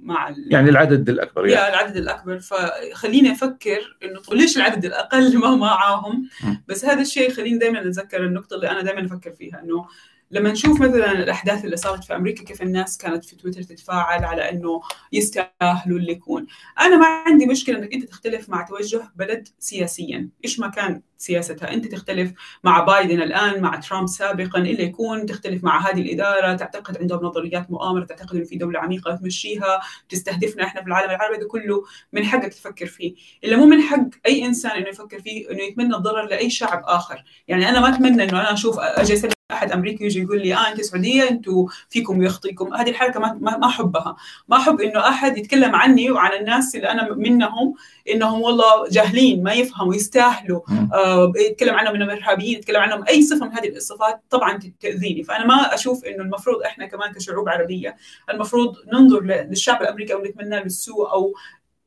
B: مع
A: يعني العدد الأكبر
B: يعني. العدد الأكبر. فخليني أفكر إنه ليش العدد الأقل [laughs] ما معاهم؟ بس هذا الشيء خليني دائما أتذكر النقطة اللي أنا دائما أفكر فيها إنه لما نشوف مثلا الأحداث اللي صارت في أمريكا كيف الناس كانت في تويتر تتفاعل على إنه يستاهلوا اللي يكون. أنا ما عندي مشكلة إنك أنت تختلف مع توجه بلد سياسيا. إيش ما كان سياستها. أنت تختلف مع بايدن الآن مع ترامب سابقا اللي يكون تختلف مع هذه الإدارة. تعتقد عندهم نظريات مؤامرة تعتقد انه في دولة عميقة تمشيها تستهدفنا إحنا في العالم العربي. ده كله من حقك تفكر فيه. اللي مو من حق أي إنسان إنه يفكر فيه إنه يتمنى الضرر لأي شعب آخر. يعني أنا ما أتمنى إنه أنا أشوف أجي أحد أمريكي يجي يقول لي آه أنت سعودية أنتم فيكم ويخطيكم. هذه الحركة ما ما أحبها. ما أحب إنه أحد يتكلم عني وعن الناس اللي أنا منهم إنهم والله جاهلين ما يفهموا يستاهلوا آه يتكلم عنهم إنهم إرهابيين يتكلم عنهم أي صفة من هذه الصفات طبعا تأذيني. فأنا ما أشوف إنه المفروض إحنا كمان كشعوب عربية المفروض ننظر للشعب الأمريكي أو نتمنى له السوء أو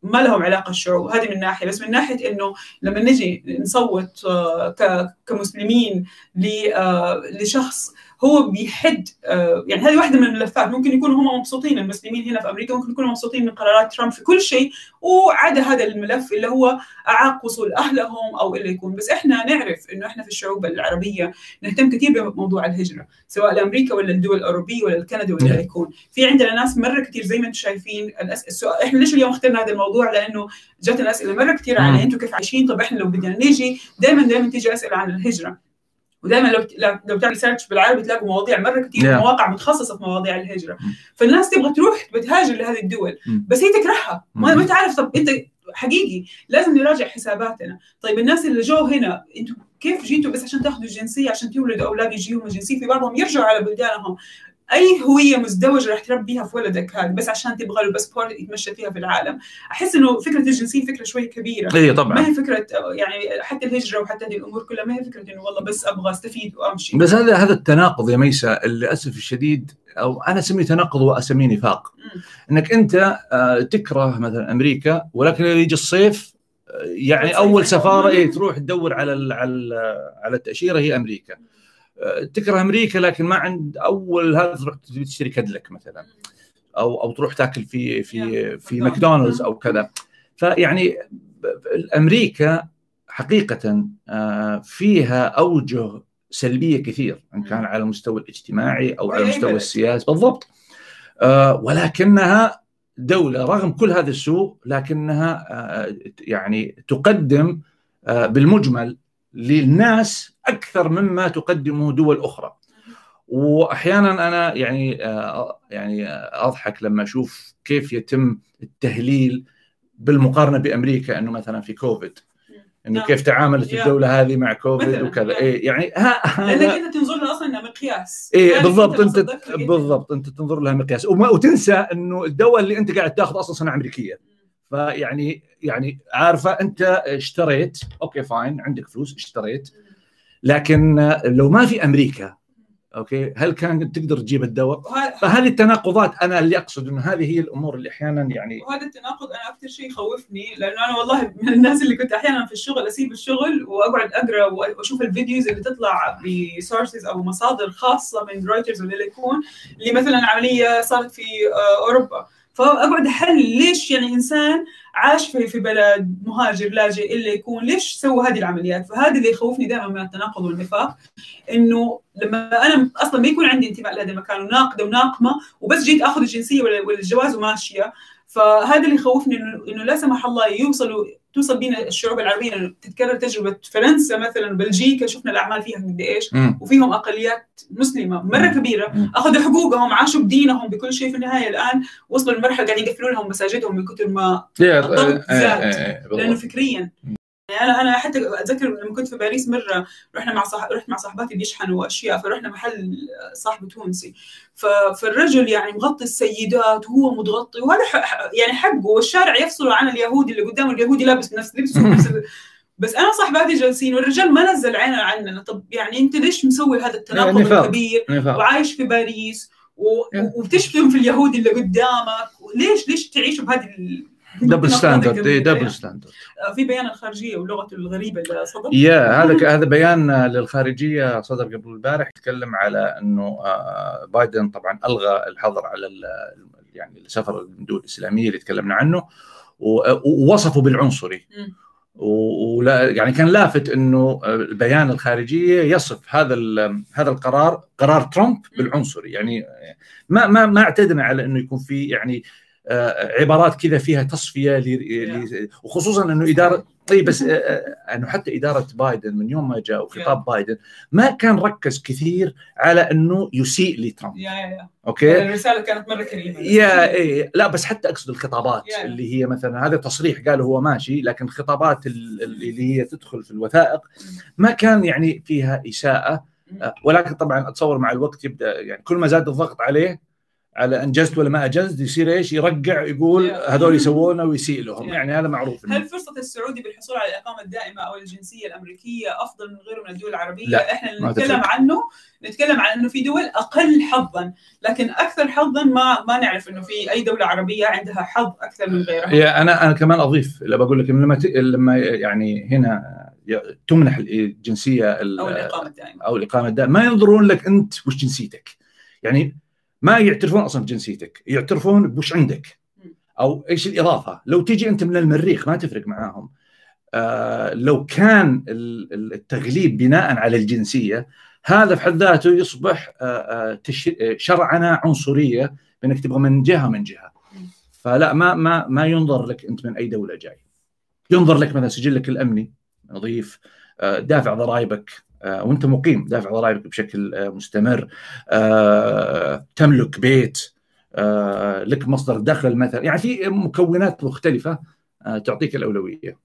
B: ما لهم علاقة الشعوب هذه من ناحية. بس من ناحية إنه لما نجي نصوت آه، كمسلمين آه، لشخص هو بيحد آه، يعني هذه واحدة من الملفات ممكن يكونوا هم مبسوطين المسلمين هنا في أمريكا ممكن يكونوا مبسوطين من قرارات ترامب في كل شيء وعدا هذا الملف اللي هو اعاق وصول اهلهم أو اللي يكون. بس إحنا نعرف إنه إحنا في الشعوب العربية نهتم كثير بموضوع الهجرة سواء لأمريكا ولا الدول الأوروبية ولا الكندا ولا اللي يكون في عندنا ناس مرة كثير زي ما أنتم شايفين السؤال إحنا ليش اليوم اخترنا هذا الموضوع؟ لأنه جاتنا أسئلة مرة كثير عن أنتم كيف عايشين؟ طب إحنا لو بدنا نيجي دائما دائما تيجي أسئلة عن الهجرة. ودائما لو لو بتعمل search بالعربي تلاقوا مواضيع مرة كثير yeah. مواقع متخصصة في مواضيع الهجرة. فالناس تبغى تروح بتهاجر لهذه الدول بس هي تكرهها. ما, ما تعرف طب أنت حقيقي لازم نراجع حساباتنا. طيب الناس اللي جو هنا أنتم كيف جيتوا بس عشان تاخذوا الجنسية عشان تولدوا أولاد يجيهم الجنسية؟ في بعضهم يرجعوا على بلدانهم. أي هوية مزدوجة رح تربيها في ولدك هذا بس عشان تبغى له باسبور يتمشى فيها في العالم. أحس إنه فكرة الجنسية فكرة شوي كبيرة.
A: اي طبعا.
B: ما هي فكرة يعني حتى الهجرة وحتى هذه الأمور كلها ما هي فكرة إنه والله بس أبغى أستفيد وأمشي.
A: بس هذا هذا التناقض يا ميسا للأسف الشديد أو أنا أسميه تناقض وأسميه نفاق. إنك أنت آه، تكره مثلا أمريكا ولكن يجي الصيف آه، يعني أول
B: سفارة
A: إيه تروح تدور على على على التأشيرة هي أمريكا. تكره أمريكا لكن ما عند أول هذا تروح تشتري كدلك مثلا. أو أو تروح تاكل في في في
B: ماكدونالدز.
A: أو كذا. فيعني أمريكا حقيقة آه، فيها أوجه سلبية كثير إن كان على المستوى الاجتماعي أو على المستوى. السياسي. بالضبط. آه، ولكنها دولة رغم كل هذا السوء لكنها آه، يعني تقدم آه، بالمجمل للناس أكثر مما تقدمه دول أخرى. وأحيانا أنا يعني آه، يعني آه، أضحك لما أشوف كيف يتم التهليل بالمقارنة بأمريكا إنه مثلا في كوفيد إنه
B: نعم.
A: كيف تعاملت. الدولة هذه مع كوفيد وكذا.
B: يا.
A: إيه يعني ها لأنك
B: أنت تنظر لها أصلا إنها مقياس.
A: إيه
B: لذلك
A: بالضبط
B: أنت
A: بالضبط أنت تنظر لها مقياس. وتنسى إنه الدواء اللي أنت قاعد تاخذ أصلا صناعة أمريكية. فيعني يعني عارفة أنت اشتريت okay fine عندك فلوس اشتريت لكن لو ما في أمريكا okay هل كان تقدر تجيب الدواء؟ فهذه التناقضات أنا اللي أقصد إنه هذه هي الأمور اللي أحيانا يعني
B: وهذا التناقض أنا أكثر شيء يخوفني لأنه أنا والله من الناس اللي كنت أحيانا في الشغل أسيب الشغل وأقعد أقرأ وأشوف ال videos اللي تطلع ب sources أو مصادر خاصة من رويترز ولا اللي يكون اللي مثلا عملية صارت في آه، أوروبا فأقعد احلل ليش يعني إنسان عاش في في بلد مهاجر لاجئ إلا يكون ليش سوى هذه العمليات؟ فهذا اللي يخوفني دائما من التناقض والنفاق إنه لما أنا أصلا ما يكون عندي انتماء لهذا المكان وناقدة وناقمة وبس جيت آخذ الجنسية ولا ولا الجواز وماشية فهذا اللي يخوفني انه لا سمح الله يوصلوا توصل بينا الشعوب العربية تتكرر تجربة فرنسا مثلا بلجيكا شفنا الأعمال فيها قد
A: إيش.
B: وفيهم أقليات مسلمة مرة
A: كبيرة.
B: أخذوا حقوقهم عاشوا بدينهم بكل شيء في النهاية الآن وصلوا لمرحلة قاعدين يقفلوا لهم مساجدهم من كثر ما الضغط
A: آه، آه،
B: زاد.
A: آه، بالضبط.
B: لأنه فكريا يعني أنا أنا حتى أتذكر لما كنت في باريس مرة رحنا مع صح... رحت مع صاحباتي بيشحنوا أشياء فرحنا محل صاحب تونسي ف... فالرجل يعني مغطي السيدات وهو متغطي وهذا ح... يعني حقه والشارع يفصل عن اليهودي اللي قدامه اليهودي لابس نفس لبسه نفس [laughs] بس أنا صاحباتي جالسين والرجال ما نزل عينه عننا طب يعني أنت ليش مسوي هذا التناقض
A: نفاق.
B: الكبير. وعايش في باريس و...
A: Yeah.
B: وبتشتم في اليهودي اللي قدامك ليش ليش تعيشوا بهذه.
A: double
B: standard؟
A: إيه، double standard
B: في بيان الخارجية ولغته الغريبه اللي صدر
A: yeah هذا هذا بيان للخارجية صدر قبل البارح يتكلم على إنه آه، بايدن طبعا ألغى الحظر على يعني السفر الدول الاسلاميه اللي تكلمنا عنه ووصفه بالعنصري. ولا يعني كان لافت إنه البيان الخارجية يصف هذا هذا القرار قرار ترامب بالعنصري. يعني ما ما ما اعتدنا على إنه يكون في يعني آه، عبارات كذا فيها تصفية ل- وخصوصا إنه اداره إي بس آه، آه، إنه حتى إدارة بايدن من يوم ما جاء وخطاب بايدن ما كان ركز كثير على إنه يسيء لترامب. أوكي؟
B: الرسالة كانت مرة كريمة.
A: يا إيه لا بس حتى أقصد الخطابات
B: يا.
A: اللي هي مثلا هذا تصريح قال هو ماشي لكن خطابات ال- اللي هي تدخل في الوثائق ما كان يعني فيها إساءة. آه، ولكن طبعا أتصور مع الوقت يبدأ يعني كل ما زاد الضغط عليه على انجزت ولا ما انجزت يصير إيش يرجع يقول. هذول يسوونه ويسيء لهم. يعني هذا معروف
B: هل فرصة السعودي بالحصول على الإقامة الدائمة أو الجنسية الأمريكية أفضل من غيره من الدول العربية؟
A: لا،
B: إحنا اللي نتكلم. عنه نتكلم عن إنه في دول أقل حظا، لكن أكثر حظا ما ما نعرف إنه في أي دولة عربية عندها حظ أكثر من غيرها.
A: هي أنا أنا كمان أضيف اللي بقول لك لما ت- لما يعني هنا تمنح الجنسية ال-
B: أو الإقامة الدائمة.
A: أو الإقامة الدائمة ما ينظرون لك أنت وش جنسيتك يعني ما يعترفون أصلا بجنسيتك يعترفون بوش عندك. أو إيش الإضافة؟ لو تيجي أنت من المريخ ما تفرق معاهم. آه لو كان ال- ال- التغليب بناء على الجنسية هذا في حد ذاته يصبح آه آه آه، شرعنه عنصرية بأنك تبغى من جهة من جهة. فلا ما ما ما ينظر لك أنت من أي دولة جاي. ينظر لك مثلا سجلك الأمني نظيف آه، دافع ضرائبك. وانت مقيم دافع ضرائبك بشكل آه، مستمر. آه، تملك بيت آه، لك مصدر دخل مثلا. يعني في مكونات مختلفة آه، تعطيك
B: الأولوية.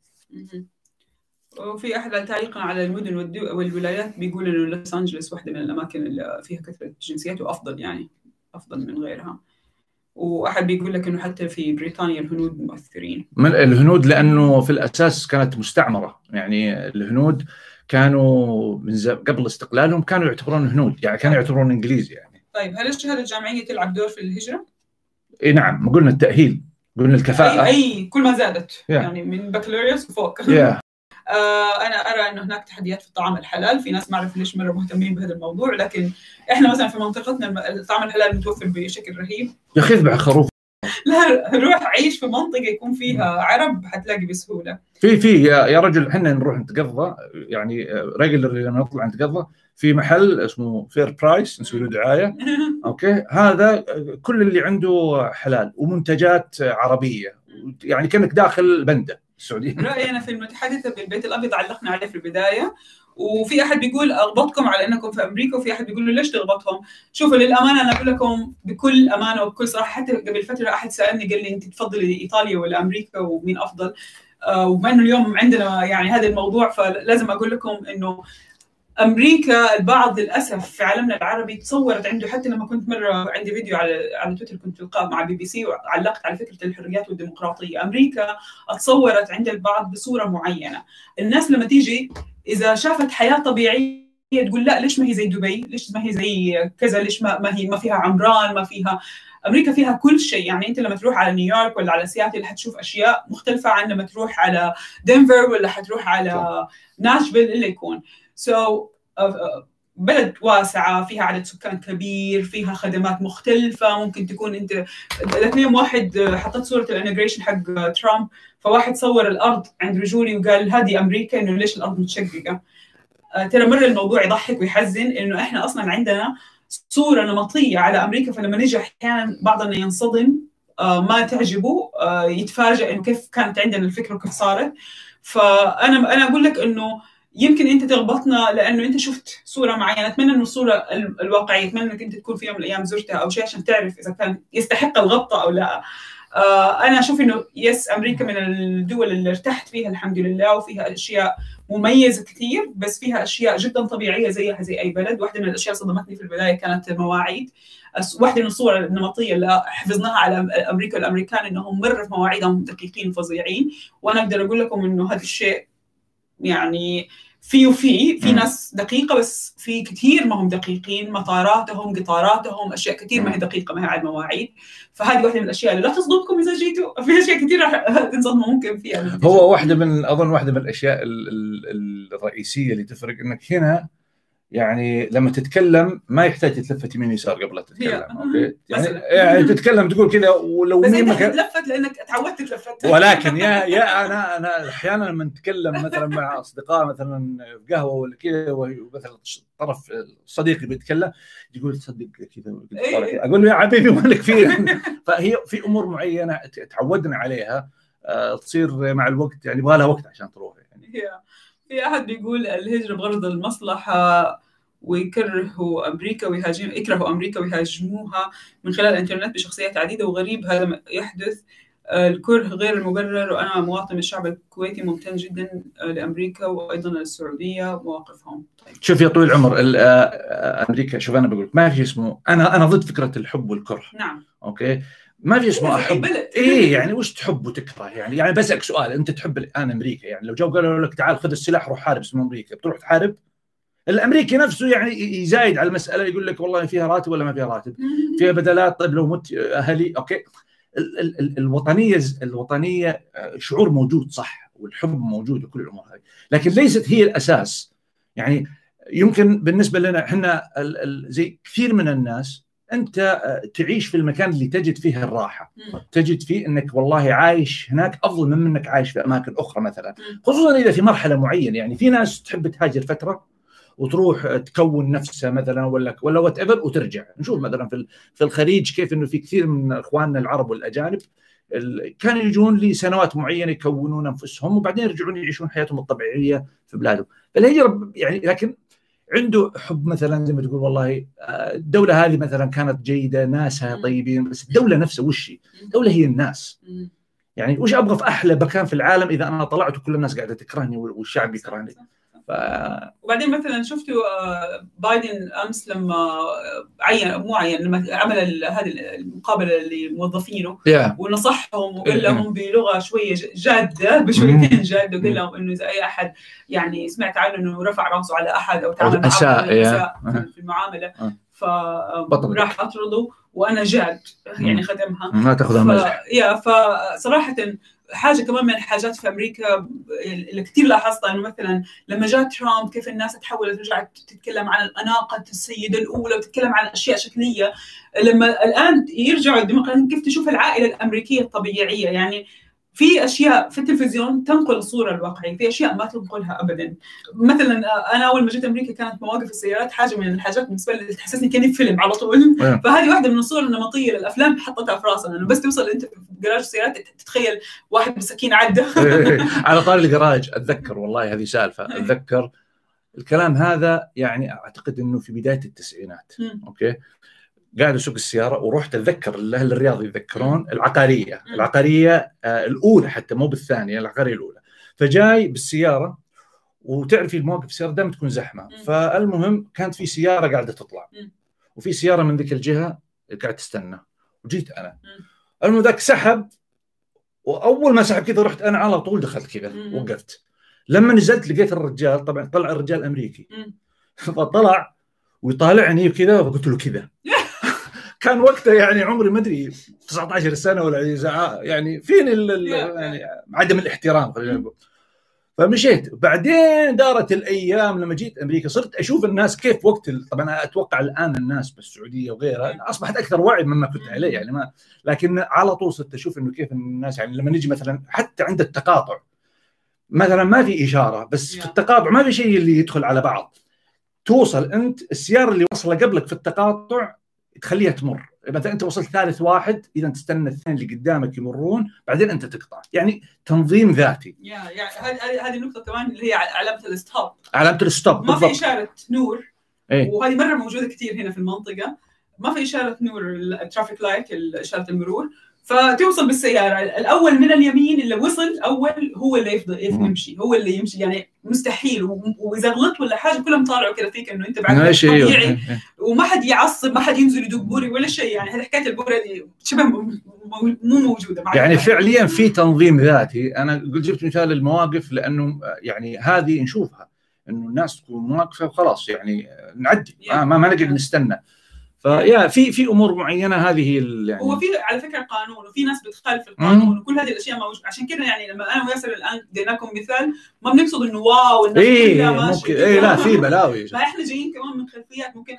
B: وفي أحد تعليقا على المدن والولايات بيقول إنه لوس انجلوس واحدة من الأماكن اللي فيها كثرة جنسيات وأفضل يعني أفضل من غيرها. وأحد بيقول لك إنه حتى في بريطانيا الهنود مؤثرين.
A: من الهنود لأنه في الأساس كانت مستعمرة. يعني الهنود كانوا من قبل استقلالهم كانوا يعتبرون هنود يعني كانوا يعتبرون إنجليز يعني.
B: طيب هل الشهاده الجامعيه تلعب دور في الهجرة؟
A: إي نعم قلنا التأهيل قلنا الكفاءة.
B: اي أي كل ما زادت.
A: Yeah.
B: يعني من بكالوريوس وفوق.
A: yeah [laughs]
B: آه، أنا أرى إنه هناك تحديات في الطعام الحلال في ناس ما أعرف ليش مره مهتمين بهذا الموضوع لكن إحنا مثلا في منطقتنا الطعام الحلال متوفر بشكل رهيب.
A: يا أخي اذبح خروف
B: لا روح عيش في منطقة يكون فيها عرب حتلاقي بسهولة.
A: في في يا, يا رجل إحنا نروح نتقضى يعني regular لما نطلع نتقضى في محل اسمه فير برايس نسوي له دعاية. [laughs] okay؟ هذا كل اللي عنده حلال ومنتجات عربية. يعني كأنك داخل بنده السعودية.
B: راينا في المتحدثة بالبيت الأبيض علقنا عليه في البداية. وفي أحد بيقول اغبطكم على إنكم في أمريكا وفي أحد بيقول له ليش تغبطهم؟ شوفوا للأمانة أنا أقول لكم بكل أمانة وبكل صراحة حتى قبل فترة أحد سألني قال لي أنت تفضلي ايطاليا ولا أمريكا ومين أفضل؟ آه وبما إنه اليوم عندنا يعني هذا الموضوع فلازم أقول لكم إنه أمريكا البعض للأسف في عالمنا العربي تصورت عنده حتى لما كنت مرة عندي فيديو على على تويتر كنت القاه مع بي بي سي وعلقت على فكرة الحريات والديمقراطية، أمريكا تصورت عند البعض بصورة معينة، الناس لما تيجي إذا شافت حياة طبيعية تقول لا ليش ما هي زي دبي؟ ليش ما هي زي كذا؟ ليش ما, ما هي ما فيها عمران؟ ما فيها أمريكا فيها كل شيء يعني أنت لما تروح على نيويورك ولا على سياتل حتشوف أشياء مختلفة عن لما تروح على دنفر ولا حتروح على ناشفيل اللي يكون سو so, بلد واسعة فيها عدد سكان كبير فيها خدمات مختلفة ممكن تكون انت ذاك اليوم واحد حطيت صورة الانيجريشن حق ترامب فواحد صور الأرض عند رجولي وقال هذه أمريكا إنه ليش الأرض متشققة؟ ترى مرة الموضوع يضحك ويحزن إنه إحنا أصلا عندنا صورة نمطية على أمريكا فلما نجي أحيانا بعضنا ينصدم ما تعجبه يتفاجئ إنه كيف كانت عندنا الفكرة وكيف صارت. فأنا أنا أقول لك إنه يمكن أنت تغبطنا لأنه أنت شفت صورة معينة. أتمنى إنه الصورة الواقعية أتمنى إنك أنت تكون في يوم من الأيام زرتها أو شيء عشان تعرف إذا كان يستحق الغبطة أو لا. آه أنا أشوف إنه يس أمريكا من الدول اللي ارتحت فيها الحمد لله وفيها أشياء مميزة كثير بس فيها أشياء جدا طبيعية زيها زي أي بلد. واحدة من الأشياء صدمتني في البداية كانت المواعيد واحدة من الصور النمطية اللي حفظناها على أمريكا والأمريكان انهم مره في مواعيدهم دقيقين فظيعين. وأنا أقدر أقول لكم إنه هذا الشيء يعني في وفي في ناس دقيقة بس في كثير ما هم دقيقين مطاراتهم قطاراتهم أشياء كثير ما هي دقيقة ما هي على المواعيد فهذه واحدة من الأشياء اللي لا تصدمكم إذا جيتوا. [laughs] في أشياء كثير راح [laughs] تنصدموا ممكن فيها.
A: هو واحدة من أظن واحدة من الأشياء ال ال الرئيسية اللي تفرق إنك هنا يعني لما تتكلم ما يحتاج تتلفت يمين يسار قبل لا تتكلم أوكي؟ يعني, يعني تتكلم تقول كذا ولو
B: بس انت تتلفت لانك تعودت تتلفت
A: ولكن يا يا أنا أنا أحيانا لما نتكلم مثلا مع أصدقاء مثلا في قهوة ولا كذا ومثلا طرف صديقي بيتكلم يقول تصدق كذا أقول له يا حبيبي مالك فيه. فهي في أمور معينة تعودنا عليها تصير مع الوقت يعني يبغى لها وقت عشان تروح يعني.
B: في أحد بيقول الهجرة بغرض المصلحة ويكرهوا أمريكا ويهاجم يكرهوا أمريكا ويهاجموها من خلال الإنترنت بشخصيات عديدة وغريب. هذا يحدث. الكره غير المبرر وأنا مواطن الشعب الكويتي ممتن جدا لأمريكا وأيضا للسعودية مواقفهم
A: طيب. شوف يا طويل العمر أمريكا شوف أنا بقول ما في اسمه أنا أنا ضد فكرة الحب والكره.
B: نعم.
A: أوكي؟ ما في اسمه أحب. إيه يعني وش تحب وتكره؟ يعني يعني بسألك سؤال أنت تحب الآن أمريكا؟ يعني لو جو قالوا لك تعال خذ السلاح روح حارب اسم أمريكا. بتروح تحارب؟ الأمريكي نفسه يعني يزايد على المسألة يقول لك والله فيها راتب ولا ما فيها راتب؟ [laughs] فيها بدلات طيب لو مت أهلي أوكي. ال ال ال الوطنية الوطنية شعور موجود صح والحب موجود وكل الأمور هذه. لكن ليست هي الأساس. يعني يمكن بالنسبة لنا إحنا زي كثير من الناس أنت تعيش في المكان اللي تجد فيه الراحة. تجد فيه إنك والله عايش هناك أفضل من إنك عايش في أماكن أخرى مثلا. خصوصا إذا في مرحلة معينة. يعني في ناس تحب تهاجر فترة وتروح تكون نفسها مثلا ولا ولا وات ايفر وترجع. نشوف مثلا في في الخليج كيف إنه في كثير من إخواننا العرب والأجانب كانوا يجون لسنوات معينة يكونون أنفسهم وبعدين يرجعون يعيشون حياتهم الطبيعية في بلادهم. فالهجرة يعني لكن عنده حب مثلا زي ما تقول والله الدولة هذه مثلا كانت جيدة ناسها طيبين بس الدولة نفسها وش هي؟ الدولة هي الناس. يعني وش أبغى في أحلى مكان في العالم إذا أنا طلعت وكل الناس قاعدة تكرهني والشعب يكرهني؟ ف...
B: وبعدين مثلا شفتوا آه، بايدن أمس لما آه، عين مو عين لما عمل هذه المقابلة لموظفينه
A: yeah.
B: ونصحهم وقال
A: إيه.
B: لهم بلغة شوية جادة بشويتين جادة وقال لهم إنه إذا أي أحد يعني سمعت عنه إنه رفع رأسه على أحد أو تعامل معه. في المعاملة
A: أه.
B: فراح راح أطرده وأنا جاد يعني. خدمها
A: ما تاخذها
B: ف... يا فصراحة حاجة كمان من الحاجات في أمريكا اللي كثير لاحظتها إنه مثلا لما جاء ترامب كيف الناس تحولت رجعت تتكلم عن الأناقة السيدة الأولى وتتكلم عن أشياء شكلية. لما الآن يرجعوا الديمقراطيين كيف تشوف العائلة الأمريكية الطبيعية؟ يعني في أشياء في التلفزيون تنقل الصورة الواقعية، في أشياء ما تنقلها ابدا. مثلا أنا أول ما جيت أمريكا كانت مواقف السيارات حاجة من الحاجات بالنسبة لي تحسسني كأني فيلم على طول. [laughs]
A: إيه.
B: فهذه واحدة من الصور النمطية للأفلام حطيتها في راسنا انه بس توصل أنت في جراج السيارات تتخيل واحد بسكين عدى [laughs] [laughs]
A: على طاري الجراج أتذكر والله هذه سالفة أتذكر الكلام هذا يعني أعتقد إنه في بداية التسعينات. أوكي قاعد أسوق السيارة ورحت أتذكر أهل الرياض يتذكرون
B: العقارية.
A: العقارية آه الأولى حتى مو بالثانية العقارية الأولى فجاي بالسيارة وتعرفي المواقف السيارة دائما تكون
B: زحمة.
A: فالمهم كانت في سيارة قاعدة تطلع. وفي سيارة من ذيك الجهة قاعد تستنى وجيت
B: أنا.
A: المهم ذاك سحب وأول ما سحب كذا رحت أنا على طول دخلت كذا. وقفت لما نزلت لقيت الرجال طبعا طلع الرجال
B: أمريكي.
A: فطلع ويطالعني وكذا فقلت له كذا [laughs] كان وقتها يعني عمري ما أدري 19 سنة ولا يعني ال- يعني عدم الاحترام خلينا نقول. فمشيت. بعدين دارت الأيام لما جيت أمريكا صرت أشوف الناس كيف وقت طبعا أتوقع الآن الناس بالسعودية وغيرها أصبحت أكثر وعي مما كنت عليه يعني ما لكن على طول صرت أشوف إنه كيف الناس يعني لما نجي مثلا حتى عند التقاطع مثلا ما في إشارة بس في. التقاطع ما في شيء اللي يدخل على بعض. توصل أنت السيارة اللي واصلة قبلك في التقاطع تخليها تمر. مثلا أنت وصلت ثالث واحد إذا تستنى الاثنين اللي قدامك يمرون بعدين أنت تقطع. يعني تنظيم ذاتي.
B: يا يعني هذه النقطة كمان اللي هي علامة الستوب
A: علامة الستوب
B: ما في إشارة نور.
A: إيه.
B: وهذه مرة موجودة كثير هنا في المنطقة. ما في إشارة نور ال traffic light إشارة المرور. فتوصل بالسيارة. الأول من اليمين اللي وصل أول هو اللي يفضل. يمشي. هو اللي يمشي. يعني مستحيل. وإذا غلطت ولا حاجة كلهم طالعوا كذا فيك إنه أنت بعد طبيعي.
A: إيه.
B: وما حد يعصب ما حد ينزل يدق بوري ولا شيء. يعني هذه حكاية البوري دي شبه مو موجودة معك.
A: يعني فعليا في تنظيم ذاتي. أنا قلت جبت مثال المواقف لأنه يعني هذه نشوفها. إنه الناس تكون واقفه وخلاص. يعني نعدي. ما ما, ما نقعد نستنى. فيا في في أمور معينة هذه يعني
B: هو في على فكرة قانون وفي ناس بتخالف القانون وكل هذه الأشياء موجوده عشان كذا يعني لما أنا وياسر الآن اديناكم مثال ما بنقصد إنه واو الناس كلها ماشية
A: ممكن. إيه لا في بلاوي
B: لا إحنا جايين كمان من خلفيات ممكن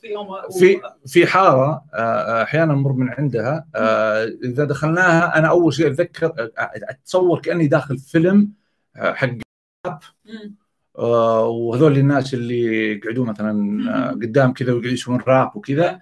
B: فيهم.
A: في في حارة آه، أحيانا نمر من عندها آه، إذا دخلناها أنا أول شيء أتذكر آه، أتصور كأني داخل فيلم آه، حق. وهذول الناس اللي يقعدون مثلا آه، قدام كذا ويقعدوا يسوون راب وكذا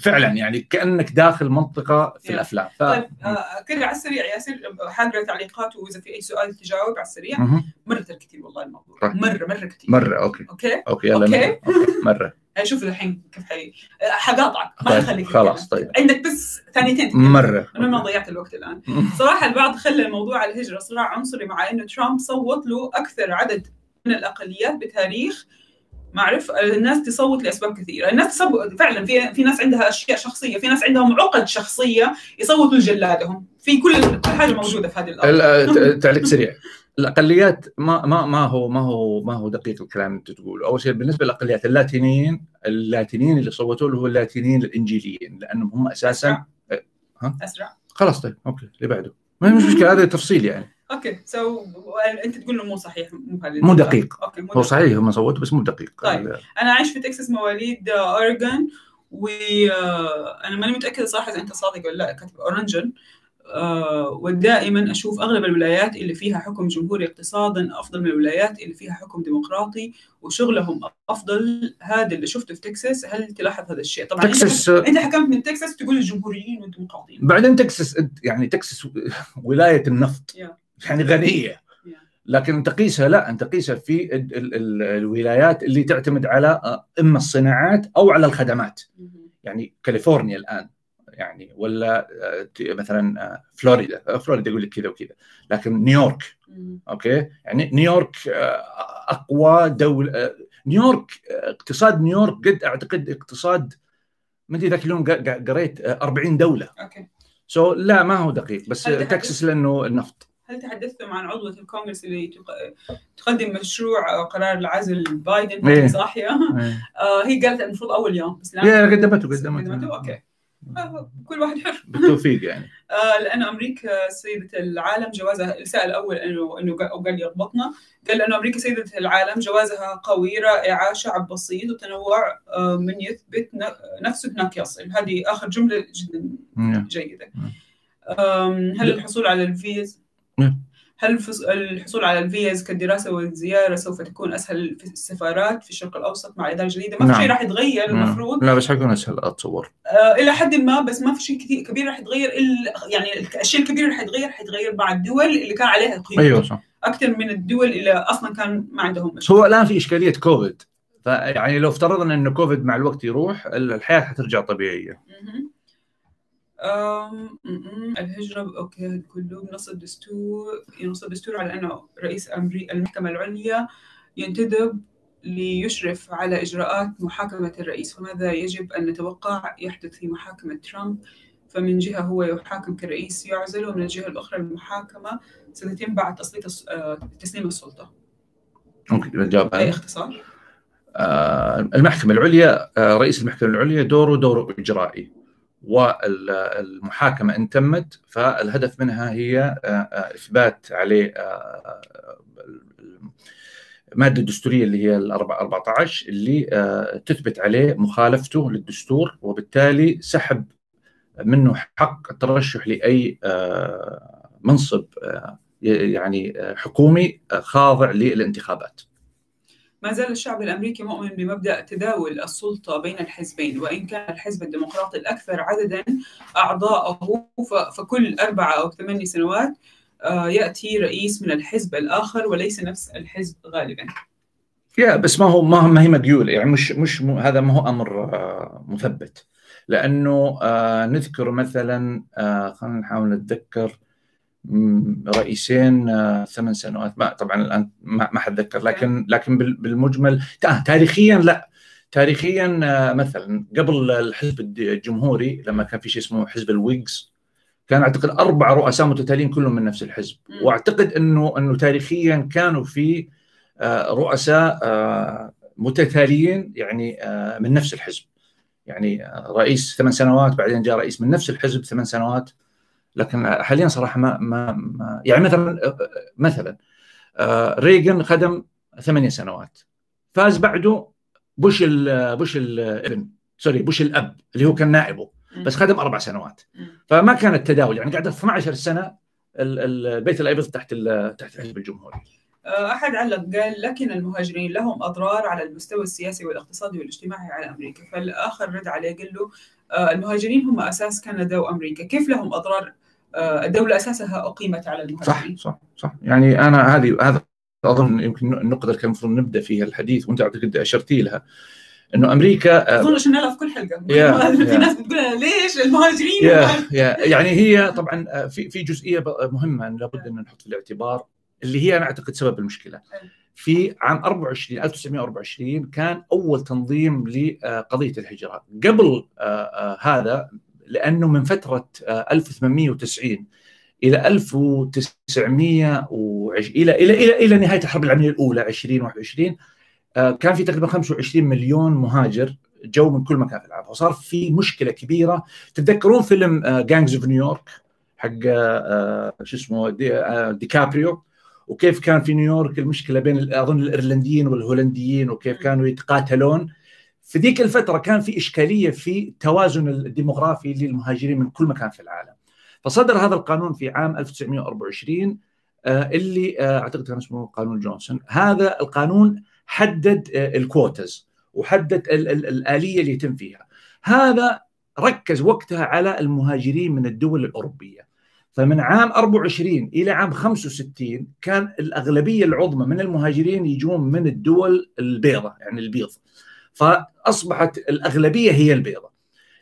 A: فعلا يعني كأنك داخل منطقة في. الأفلام ف...
B: طيب آه، كذا على السريع ياسر حاقرا تعليقات وإذا في أي سؤال تجاوب على السريع. مرة كثير والله الموضوع
A: طيب.
B: مرة مرة كثير
A: مرة okay
B: okay
A: okay يلا
B: okay.
A: مرة. okay.
B: مرة [laughs] شوف الحين كيف حي آه، حقاطعك ما
A: طيب
B: حخليك
A: خلاص
B: تتكلم.
A: طيب
B: عندك بس ثانيتين.
A: مرة
B: أنا ما ضيعت الوقت الآن صراحة البعض خلى الموضوع على الهجرة صراع عنصري مع إنه ترامب صوت له أكثر عدد من الأقليات بتاريخ ما اعرف الناس تصوت لأسباب كثيرة، الناس تصوت فعلا في في ناس عندها أشياء شخصية، في ناس عندهم عقد شخصية يصوتوا لجلادهم، في كل كل حاجة موجودة في هذه الأرض.
A: ال- آه، ت- تعليق سريع. الأقليات ما ما ما هو ما هو ما هو دقيق الكلام اللي أنت تقوله، أول شيء بالنسبة للأقليات اللاتينيين اللاتينيين اللي صوتوا له هو اللاتينيين الإنجيليين لأنهم هم أساسا
B: أسرع.
A: خلاص طيب okay اللي بعده. ما مش مشكلة هذا تفصيل يعني.
B: okay so أنت تقول إنه مو صحيح مو
A: مو دقيق.
B: okay مو
A: هو
B: دقيق.
A: صحيح هم صوتوا بس مو دقيق
B: طيب. أنا عايش في تكساس مواليد أوريغون وأنا ماني متأكدة صراحة إذا أنت صادق ولا لا كاتب أوريغون آه، ودائما أشوف أغلب الولايات اللي فيها حكم جمهوري اقتصادا أفضل من الولايات اللي فيها حكم ديمقراطي وشغلهم أفضل هذا اللي شفته في تكساس هل تلاحظ هذا الشيء طبعا
A: تكساس
B: أنت حكمت من تكساس تقول الجمهوريين والديمقراطيين
A: بعدين تكساس يعني تكساس ولاية النفط
B: Yeah.
A: يعني
B: غنية.
A: لكن تقيسها لا أنت تقيسها في ال ال ال الولايات اللي تعتمد على آه، إما الصناعات أو على الخدمات. يعني كاليفورنيا الآن يعني ولا آه، مثلا آه، فلوريدا. فلوريدا يقول لك كذا وكذا. لكن نيويورك okay؟ يعني نيويورك أقوى دوله نيويورك اقتصاد نيويورك قد أعتقد اقتصاد ما أدري ذاك اليوم قريت 40 دولة.
B: okay
A: so so, لا ما هو دقيق. بس تكساس لأنه النفط.
B: هل تحدثتم عن عضوة الكونغرس اللي تقدم مشروع قرار العزل بايدن؟ إيه. صاحية إيه. [laughs] آه هي قالت المفروض أول يوم
A: بس لا. قدمته قدمته.
B: okay. آه، كل واحد حر. [laughs]
A: بالتوفيق يعني.
B: آه لأنه أمريكا سيدة العالم جوازها السائل الأول إنه إنه قال يربطنا. قال لأنه أمريكا سيدة العالم جوازها قوي رائعة شعب بسيط وتنوع آه من يثبت نفسه هناك يصل. هذه آخر جملة جدا جيدة. هل الحصول على الفيزا؟ هل الحصول على الفيز كالدراسة والزيارة سوف تكون أسهل في السفارات في الشرق الأوسط مع الإدارة الجديدة؟ ما في نعم. شيء راح يتغير نعم. المفروض.
A: لا بس حيكون أسهل أتصور
B: آه إلى حد ما بس ما في شيء كثير كبير راح يتغير إلا يعني الشيء الكبير راح يتغير راح يتغير مع الدول اللي كان عليها قيود
A: أيوه صح.
B: أكثر من الدول اللي أصلا كان ما عندهم
A: مشكلة. هو الآن في إشكالية كوفيد. فيعني لو افترضنا أنه كوفيد مع الوقت يروح الحياة حترجع طبيعية.
B: الهجرة okay كله بنص الدستور ينص الدستور على أنه رئيس أمريكا المحكمة العليا ينتدب ليشرف على إجراءات محاكمة الرئيس. فماذا يجب أن نتوقع؟ يحدث في محاكمة ترامب. فمن جهة هو يحاكم كرئيس يعزل ومن الجهة الأخرى المحاكمة ستتم بعد تسليط آه، تسليم السلطة.
A: ممكن نجاوب
B: أي اختصار؟
A: آه المحكمة العليا آه رئيس المحكمة العليا دوره دور إجرائي. والمحاكمة إن تمت فالهدف منها هي آه، آه، إثبات عليه آه، المادة الدستورية اللي هي ال 14 اللي تثبت عليه مخالفته للدستور وبالتالي سحب منه حق الترشح لأي منصب يعني حكومي خاضع للانتخابات.
B: ما زال الشعب الأمريكي مؤمن بمبدأ تداول السلطة بين الحزبين وإن كان الحزب الديمقراطي الأكثر عددا أعضاءه فكل أربعة أو ثمانية سنوات آه، يأتي رئيس من الحزب الآخر وليس نفس الحزب غالبا.
A: يا بس ما هو ما هي مديولة يعني مش مش هذا ما هو أمر آه، مثبت. لأنه آه، نذكر مثلا خلينا نحاول نتذكر رئيسين آه، ثمان سنوات. ما طبعا الآن ما حتذكر لكن لكن بالمجمل تاريخيا لا. تاريخيا آه، مثلا قبل الحزب الجمهوري لما كان في شيء اسمه حزب الويجز كان أعتقد أربع رؤساء متتاليين كلهم من نفس الحزب. وأعتقد إنه إنه تاريخيا كانوا في آه، رؤساء متتاليين يعني من نفس الحزب. يعني رئيس ثمان سنوات بعدين جاء رئيس من نفس الحزب ثمان سنوات. لكن حاليا صراحة ما ما, ما يعني مثلا مثلا آه، ريغن خدم ثمانية سنوات. فاز بعده بوش ال بوش الابن sorry بوش الأب اللي هو كان نائبه بس خدم أربع سنوات. فما كان التداول يعني قعد 12 سنة البيت الابيض تحت تحت الحزب الجمهوري
B: آه، أحد علق قال لكن المهاجرين لهم أضرار على المستوى السياسي والاقتصادي والاجتماعي على أمريكا. فالآخر رد عليه قال له آه، المهاجرين هم أساس كندا وأمريكا. كيف لهم أضرار الدولة أساسها أقيمت على المهاجرين
A: صح صح صح. يعني أنا هذه هذا أظن يمكن النقطة اللي كان المفروض نبدأ فيها الحديث وأنت اعتقد أشرتي لها إنه أمريكا
B: آه، أظن عشان نلعب في كل حلقة. [laughs] في ناس بتقول ليش المهاجرين
A: يا يا. يعني هي طبعا في في جزئية مهمة لابد أن نحط في الاعتبار اللي هي أنا أعتقد سبب المشكلة. في عام 24 1924 كان أول تنظيم لقضية الهجره قبل آه، هذا لأنه من فترة 1890 آه، إلى 1900 إلى إلى إلى إلى نهاية الحرب العالمية الأولى 2021 آه، كان في تقريبا 25 مليون مهاجر جو من كل مكان في العالم. وصار في مشكلة كبيرة. تتذكرون فيلم Gangs of New York حق آه، شو اسمه دي ديكابريو وكيف كان في نيويورك المشكلة بين أظن الإيرلنديين والهولنديين وكيف كانوا يتقاتلون. في ذيك الفترة كان في إشكالية في التوازن الديموغرافي للمهاجرين من كل مكان في العالم. فصدر هذا القانون في عام 1924 آه، اللي آه، أعتقد كان اسمه قانون جونسون. هذا القانون حدد آه، ال quotas وحدد الآلية اللي يتم فيها. هذا ركز وقتها على المهاجرين من الدول الأوروبية. فمن عام 24 إلى عام 65 كان الأغلبية العظمى من المهاجرين يجون من الدول البيضاء يعني البيض. فأصبحت الأغلبية هي البيضاء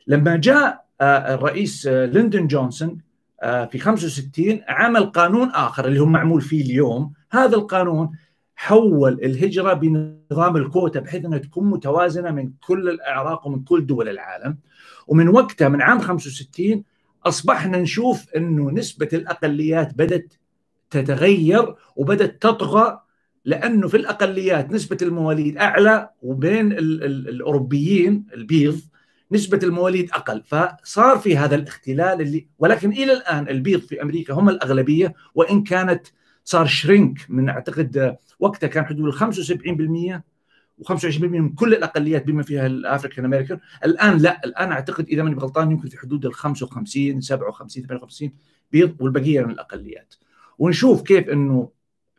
A: لما جاء الرئيس ليندون جونسون في 65 عمل قانون آخر اللي هو معمول فيه اليوم. هذا القانون حول الهجرة بنظام الكوتا بحيث أنها تكون متوازنة من كل الأعراق ومن كل دول العالم. ومن وقتها من عام 65 أصبحنا نشوف إنه نسبة الأقليات بدأت تتغير وبدأت تطغى لأنه في الأقليات نسبة المواليد أعلى وبين ال ال الأوروبيين البيض نسبة المواليد أقل. فصار في هذا الاختلال اللي ولكن إلى الآن البيض في أمريكا هم الأغلبية وإن كانت صار shrink من أعتقد وقتها كان حدود ال 75% و25% من كل الأقليات بما فيها ال African American الآن لا الآن أعتقد إذا ماني غلطان يمكن في حدود ال 55 57 58 بيض والبقية من الأقليات. ونشوف كيف إنه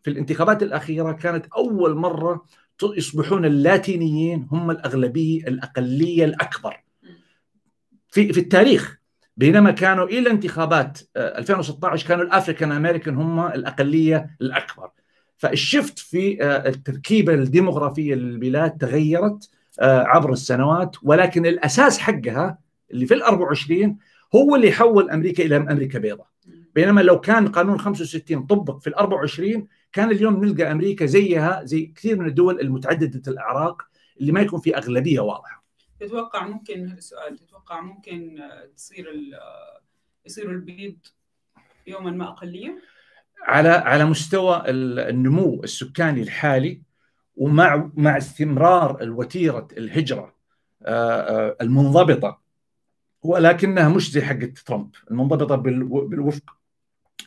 A: في الانتخابات الأخيرة كانت أول مرة يصبحون اللاتينيين هم الأغلبية الأقلية الأكبر. في في التاريخ بينما كانوا إلى انتخابات 2016 كانوا ال African American هم الأقلية الأكبر. فال shift في التركيبة الديموغرافيه للبلاد تغيرت عبر السنوات ولكن الأساس حقها اللي في ال 24 هو اللي حول أمريكا إلى أمريكا بيضاء. بينما لو كان قانون 65 طبق في ال 24 كان اليوم نلقى أمريكا زيها زي كثير من الدول المتعددة الأعراق اللي ما يكون في أغلبية واضحة.
B: تتوقع ممكن هذا السؤال تتوقع ممكن تصير يصير البيض يوما ما أقلية؟
A: على على مستوى النمو السكاني الحالي ومع مع استمرار الوتيرة الهجرة المنضبطة ولكنها مش زي حقت ترامب المنضبطة بالوفق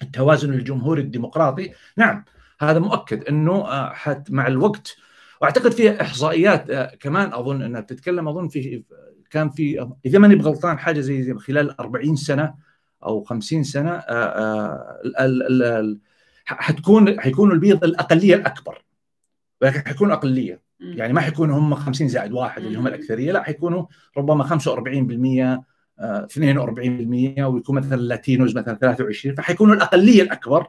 A: التوازن الجمهوري الديمقراطي نعم هذا مؤكد إنه حت مع الوقت. وأعتقد فيها إحصائيات كمان أظن أنها بتتكلم أظن في كان في إذا ماني بغلطان حاجة زي, خلال 40 سنة أو 50 سنة حتكون حيكون البيض االاقليه الاكبر ولكن حيكون أقلية. يعني ما حيكونوا هم 50 زائد واحد اللي هم الأكثرية لا حيكونوا ربما 45% 42% ويكون مثلا اللاتينوز مثلا 23 فحيكونوا الأقلية الأكبر.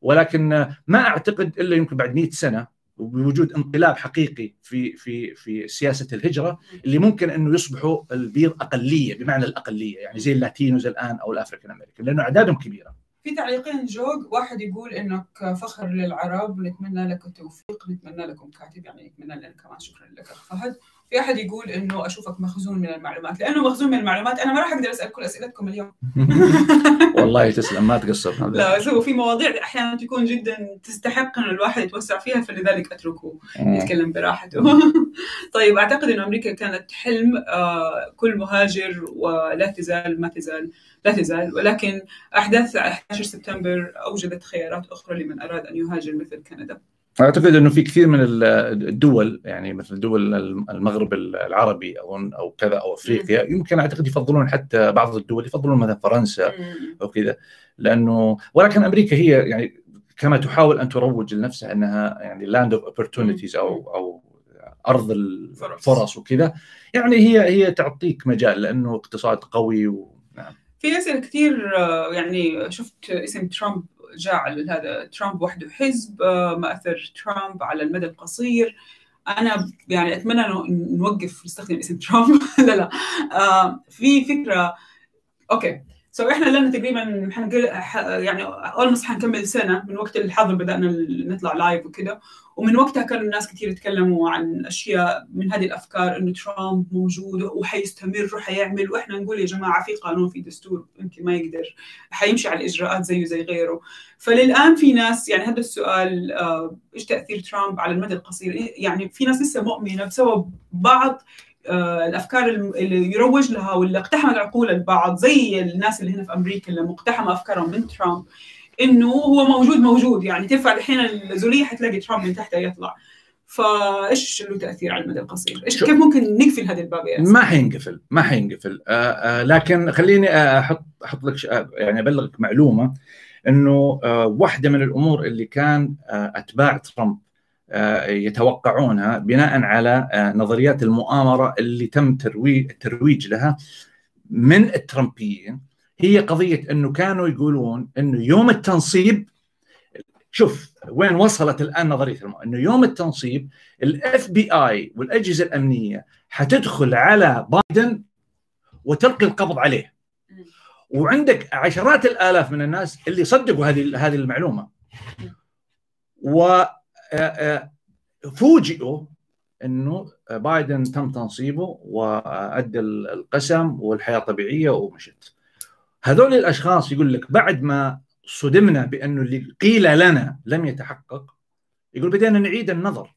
A: ولكن ما أعتقد إلا يمكن بعد 100 سنة وبوجود انقلاب حقيقي في في في سياسة الهجرة اللي ممكن أنه يصبحوا البيض أقلية بمعنى الأقلية يعني زي اللاتينوز الآن أو الأفريكان أمريكان لأنه أعدادهم كبيرة.
B: في تعليقين جوج واحد يقول إنك فخر للعرب ونتمنى لك التوفيق نتمنى لكم كاتب يعني نتمنى لنا كمان شكرا لك أخ فهد في أحد يقول إنه أشوفك مخزون من المعلومات لأنه مخزون من المعلومات أنا ما راح أقدر أسأل كل أسئلتكم اليوم [laughs]
A: والله تسلم ما تقصر.
B: لا بس هو في مواضيع أحيانا تكون جدا تستحق إن الواحد يتوسع فيها فلذلك أتركه يتكلم براحته. [laughs] طيب أعتقد انه أمريكا كانت حلم كل مهاجر ولا تزال ما تزال لا تزال. ولكن أحداث 11 سبتمبر اوجدت خيارات أخرى لمن أراد أن يهاجر مثل كندا.
A: أعتقد إنه في كثير من الدول يعني مثل دول المغرب العربي أو أو كذا أو أفريقيا يمكن أعتقد يفضلون حتى بعض الدول يفضلون مثلا فرنسا أو كذا لأنه ولكن أمريكا هي يعني كما تحاول أن تروج لنفسها أنها يعني land of opportunities أو أو أرض الفرص وكذا. يعني هي هي تعطيك مجال لأنه اقتصاد قوي ونعم
B: في اسئله كثير يعني شفت اسم ترامب جعل هذا ترامب وحده حزب ما اثر ترامب على المدى القصير. أنا يعني أتمنى إنه نوقف نستخدم اسم ترامب. [laughs] لا لا. آه في فكرة okay. so إحنا لنا تقريبا حنقل يعني almost حنكمل سنة من وقت الحظر بدأنا نطلع live وكذا ومن وقتها كانوا الناس كثير يتكلموا عن أشياء من هذه الأفكار إنه ترامب موجود وحيستمر وحيعمل. وإحنا نقول يا جماعة في قانون في دستور يمكن ما يقدر. حيمشي على الإجراءات زيه زي غيره. فللآن في ناس يعني هذا السؤال آه إيش تأثير ترامب على المدى القصير؟ يعني في ناس لسه مؤمنة بسبب بعض الأفكار اللي يروج لها واللي اقتحمت عقول البعض زي الناس اللي هنا في أمريكا اللي مقتحمة أفكارهم من ترامب إنه هو موجود موجود. يعني ترفع الحين الزولية حتلاقي ترامب من تحتها يطلع. فإيش له تأثير على المدى القصير؟ إيش كيف ممكن نقفل هذا الباب يا
A: ما حينقفل ما حينقفل. آه آه لكن خليني أحط أحط لك يعني أبلغك معلومة إنه آه واحدة من الأمور اللي كان آه أتباع ترامب يتوقعونها بناء على نظريات المؤامرة اللي تم ترويج الترويج لها من الترامبيين. هي قضية إنه كانوا يقولون إنه يوم التنصيب شوف وين وصلت الآن نظرية المؤامره إنه يوم التنصيب ال FBI والأجهزة الأمنية حتدخل على بايدن وتلقي القبض عليه. وعندك عشرات الآلاف من الناس اللي صدقوا هذه هذه المعلومة. و فوجئوا إنه بايدن تم تنصيبه وأدى القسم والحياة طبيعية ومشت. هذول الأشخاص يقول لك بعد ما صدمنا بأنه اللي قيل لنا لم يتحقق يقول بدينا نعيد النظر.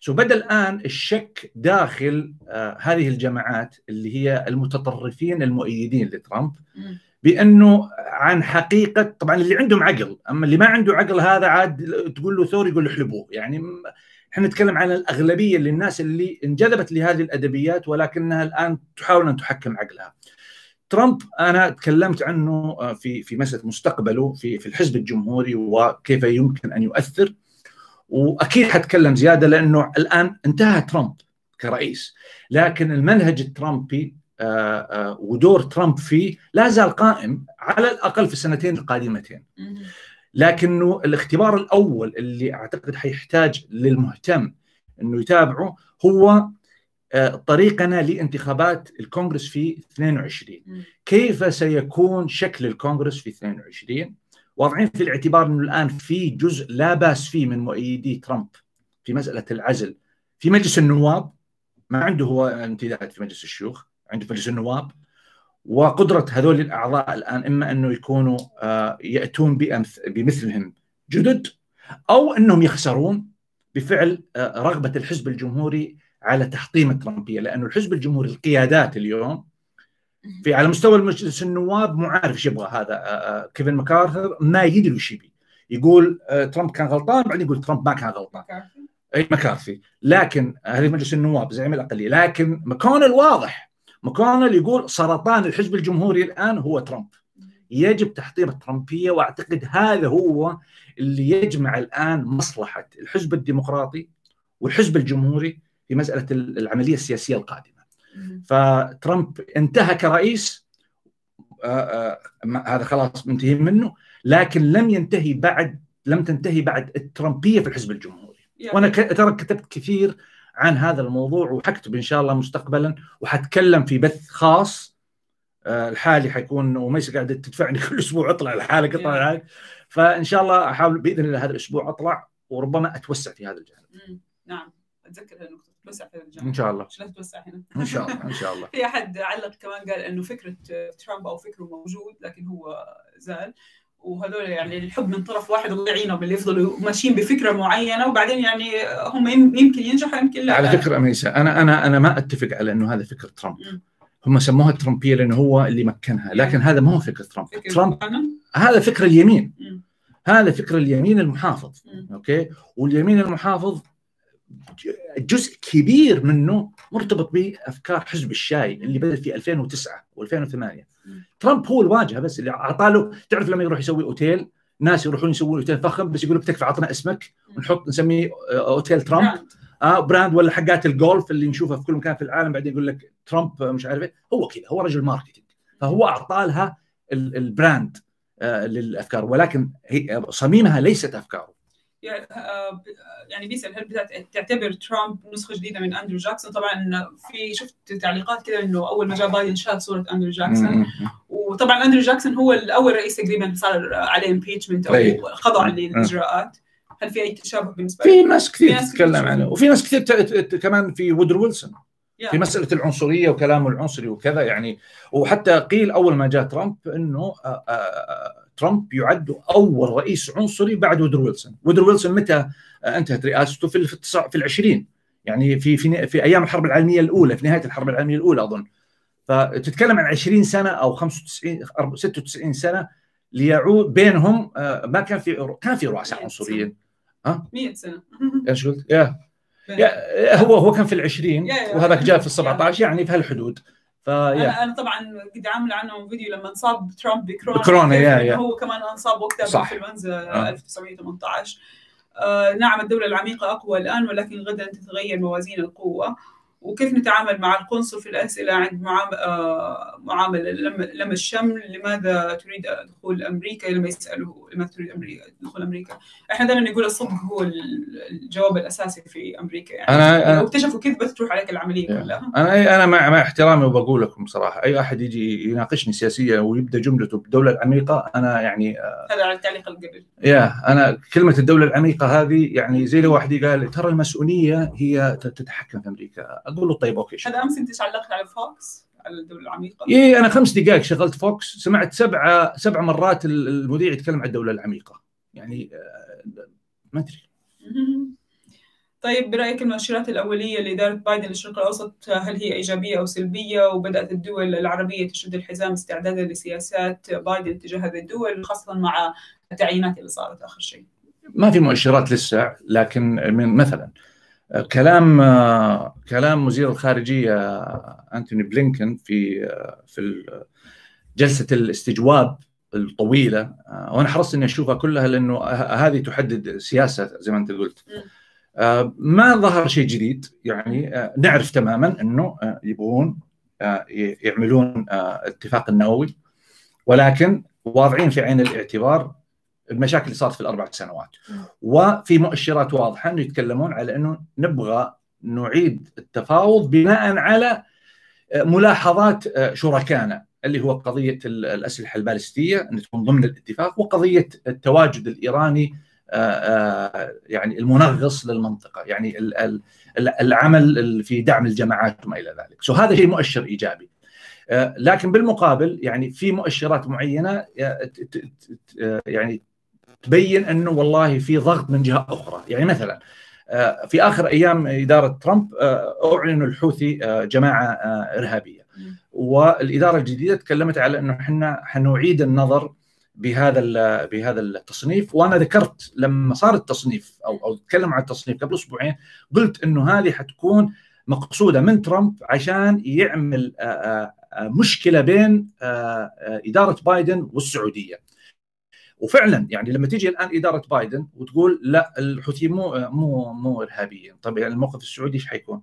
A: سو بدأ الآن الشك داخل آه هذه الجماعات اللي هي المتطرفين المؤيدين لترامب. بأنه عن حقيقة طبعا اللي عندهم عقل أما اللي ما عنده عقل هذا عاد تقول له ثور يقول له احلبوه. يعني إحنا نتكلم عن الأغلبية للناس اللي انجذبت لهذه الأدبيات ولكنها الآن تحاول أن تحكم عقلها. ترامب أنا تكلمت عنه آه، في في مسألة مستقبله في في الحزب الجمهوري وكيف يمكن أن يؤثر. وأكيد حتكلم زيادة لأنه الآن انتهى ترامب كرئيس. لكن المنهج الترامبي ودور ترامب فيه لا زال قائم على الأقل في السنتين القادمتين. لكنه الاختبار الأول اللي أعتقد حيحتاج للمهتم إنه يتابعه هو آه، طريقنا لانتخابات الكونغرس في 22 كيف سيكون شكل الكونغرس في 22 واضعين في الاعتبار إنه الآن في جزء لا بأس فيه من مؤيدي ترامب في مسألة العزل في مجلس النواب ما عنده هو امتداد في مجلس الشيوخ. عنده في مجلس النواب وقدرة هذول الأعضاء الآن إما أنه يكونوا آه، يأتون بمثلهم جدد أو أنهم يخسرون بفعل آه، رغبة الحزب الجمهوري على تحطيم الترامبيه لأنه الحزب الجمهوري القيادات اليوم في على مستوى مجلس النواب مو عارف إيش يبغى هذا آه، كيفن مكارثر ما يدري وش يبي. يقول ترامب كان غلطان بعدين يقول ترامب ما كان غلطان. أي مكارثي لكن هذه مجلس النواب زعيم الاقليه لكن مكون الواضح. ماكونل يقول سرطان الحزب الجمهوري الآن هو ترامب يجب تحطيم الترامبية وأعتقد هذا هو اللي يجمع الآن مصلحة الحزب الديمقراطي والحزب الجمهوري في مسألة العملية السياسية القادمة. فترامب انتهى كرئيس آآ آه، آآ آه، هذا خلاص منتهي منه لكن لم ينتهي بعد لم تنتهي بعد الترامبية في الحزب الجمهوري. وأنا ترى كتبت كثير عن هذا الموضوع وحكتب إن شاء الله مستقبلا وحتكلم في بث خاص آه، الحالي حيكون وميس قاعدة تدفعني [laughs] كل أسبوع أطلع الحالة أطلع الحالة فإن شاء الله أحاول بإذن الله هذا الأسبوع أطلع وربما أتوسع في هذا الجانب.
B: نعم أتذكر هالنقطه تتوسع في هذا
A: الجانب. إن شاء الله.
B: شلون تتوسع هنا؟
A: إن شاء الله إن شاء الله. [laughs]
B: في أحد علق كمان قال إنه فكرة ترامب أو فكره موجود لكن هو زال وهذول يعني الحب من طرف واحد الله يعينهم اللي يفضلوا ماشيين بفكرة معينة وبعدين يعني هم يمكن ينجحوا يمكن لا.
A: على فكرة أميسة أنا أنا أنا ما أتفق على إنه هذا فكر ترامب. هم سموها ترامبية لأنه هو اللي مكنها لكن هذا ما هو فكر ترامب. فكر ترامب هذا فكر اليمين. هذا فكر اليمين المحافظ okay? واليمين المحافظ جزء كبير منه مرتبط بأفكار حزب الشاي اللي بدأ في 2009 و2008 ترامب هو الواجهه بس اللي اعطى له تعرف لما يروح يسوي أوتيل؟ ناس يروحون يسوون أوتيل فخم بس يقول لك تكفى عطنا اسمك ونحط نسميه آه، أوتيل ترامب. آه brand ولا حقات الجولف اللي نشوفها في كل مكان في العالم. بعدين يقول لك ترامب مش عارف إيه. هو كذا هو رجل marketing. فهو اعطى لها ال brand آه للأفكار. ولكن هي صميمها ليست أفكاره.
B: آه، يعني بيسأل هل تعتبر ترامب نسخة جديدة من أندرو جاكسون؟ طبعا في شفت تعليقات كذا إنه أول ما جاء بايدن شال صورة أندرو جاكسون. وطبعا أندرو جاكسون هو الأول رئيس تقريبا صار عليه impeachment أو طيب. خضع للاجراءات هل في أي تشابه بالنسبة
A: في ناس كثير تتكلم عنه. وفي ناس كثير كمان في وودرو ويلسون. في مسألة العنصرية وكلامه العنصري وكذا يعني. وحتى قيل أول ما جاء ترامب إنه آه، آه، ترامب يعد أول رئيس عنصري بعد وودرو ويلسون، وودرو ويلسون متى؟ انتهت رئاسته في في العشرين. يعني في في في أيام الحرب العالمية الأولى في نهاية الحرب العالمية الأولى أظن. فتتكلم عن 20 سنة أو 95 96 سنة ليعود بينهم آه، ما كان في كان في رؤساء عنصريين.
B: ها؟ 100 سنة. [laughs]
A: إيش قلت؟ يا. يا هو هو كان في العشرين وهذاك جاء في [laughs] ال 17 يعني في هالحدود.
B: فيا أنا طبعا قد عامل عنه فيديو لما انصاب ترامب
A: بكورونا. بكورونا يا يا
B: هو كمان انصاب وقتها بالانفلونزا آه. 1918 آه نعم الدولة العميقة أقوى الآن ولكن غدا تتغير موازين القوة. وكيف نتعامل مع القنصل في الأسئلة عند معاملة؟ لما لما الشمل لماذا تريد دخول أمريكا؟ لما يسأله لماذا تريد أمريكا دخول أمريكا. إحنا دائما نقول الصدق هو الجواب الأساسي في أمريكا يعني. أنا لو اكتشفوا كذبة تروح عليك العملية كلها.
A: أنا أنا مع مع احترامي وبقول لكم صراحة. أي أحد يجي يناقشني سياسيا ويبدأ جملته بالدولة العميقة أنا يعني
B: هذا على التعليق اللي قبل
A: يا أنا كلمة الدولة العميقة هذه يعني زي لو واحد قال ترى المسؤولية هي تتحكم في أمريكا. أقول له طيب أوكي
B: هذا امس أنت علقت على فوكس على الدولة العميقة؟
A: اي أنا خمس دقائق شغلت فوكس سمعت سبعة سبع مرات المذيع يتكلم عن الدولة العميقة. يعني ما أدري. [laughs]
B: طيب برأيك المؤشرات الأولية لإدارة بايدن للشرق الأوسط هل هي إيجابية أو سلبية؟ وبدأت الدول العربية تشد الحزام استعدادا لسياسات بايدن تجاه هذه الدول خاصة مع التعيينات اللي صارت آخر شيء؟
A: ما في مؤشرات لسه لكن من مثلا كلام كلام وزير الخارجية أنتوني بلينكن في في جلسة الاستجواب الطويلة وأنا حرصت إني أشوفها كلها لأنه هذه تحدد سياسة زي ما أنت قلت. ما ظهر شيء جديد يعني نعرف تماما إنه يبغون يعملون اتفاق النووي ولكن واضعين في عين الاعتبار المشاكل اللي صارت في الأربع سنوات. وفي مؤشرات واضحة إنه يتكلمون على إنه نبغى نعيد التفاوض بناء على ملاحظات شركائنا اللي هو قضية الأسلحة البالستية ان تكون ضمن الاتفاق وقضية التواجد الإيراني يعني المنغص للمنطقة يعني العمل في دعم الجماعات وما إلى ذلك. سو هذا شيء مؤشر إيجابي. لكن بالمقابل يعني في مؤشرات معينة يعني تبين أنه والله في ضغط من جهة أخرى. يعني مثلا في آخر أيام إدارة ترامب أعلنوا الحوثي جماعة إرهابية. والإدارة الجديدة تكلمت على أنه إحنا حنعيد النظر بهذا بهذا التصنيف. وأنا ذكرت لما صار التصنيف أو أو تكلم عن التصنيف قبل أسبوعين قلت أنه هذه حتكون مقصودة من ترامب عشان يعمل مشكلة بين إدارة بايدن والسعودية. وفعلا يعني لما تيجي الآن إدارة بايدن وتقول لا الحوثيين مو مو مو إرهابيين طيب يعني الموقف السعودي إيش حيكون؟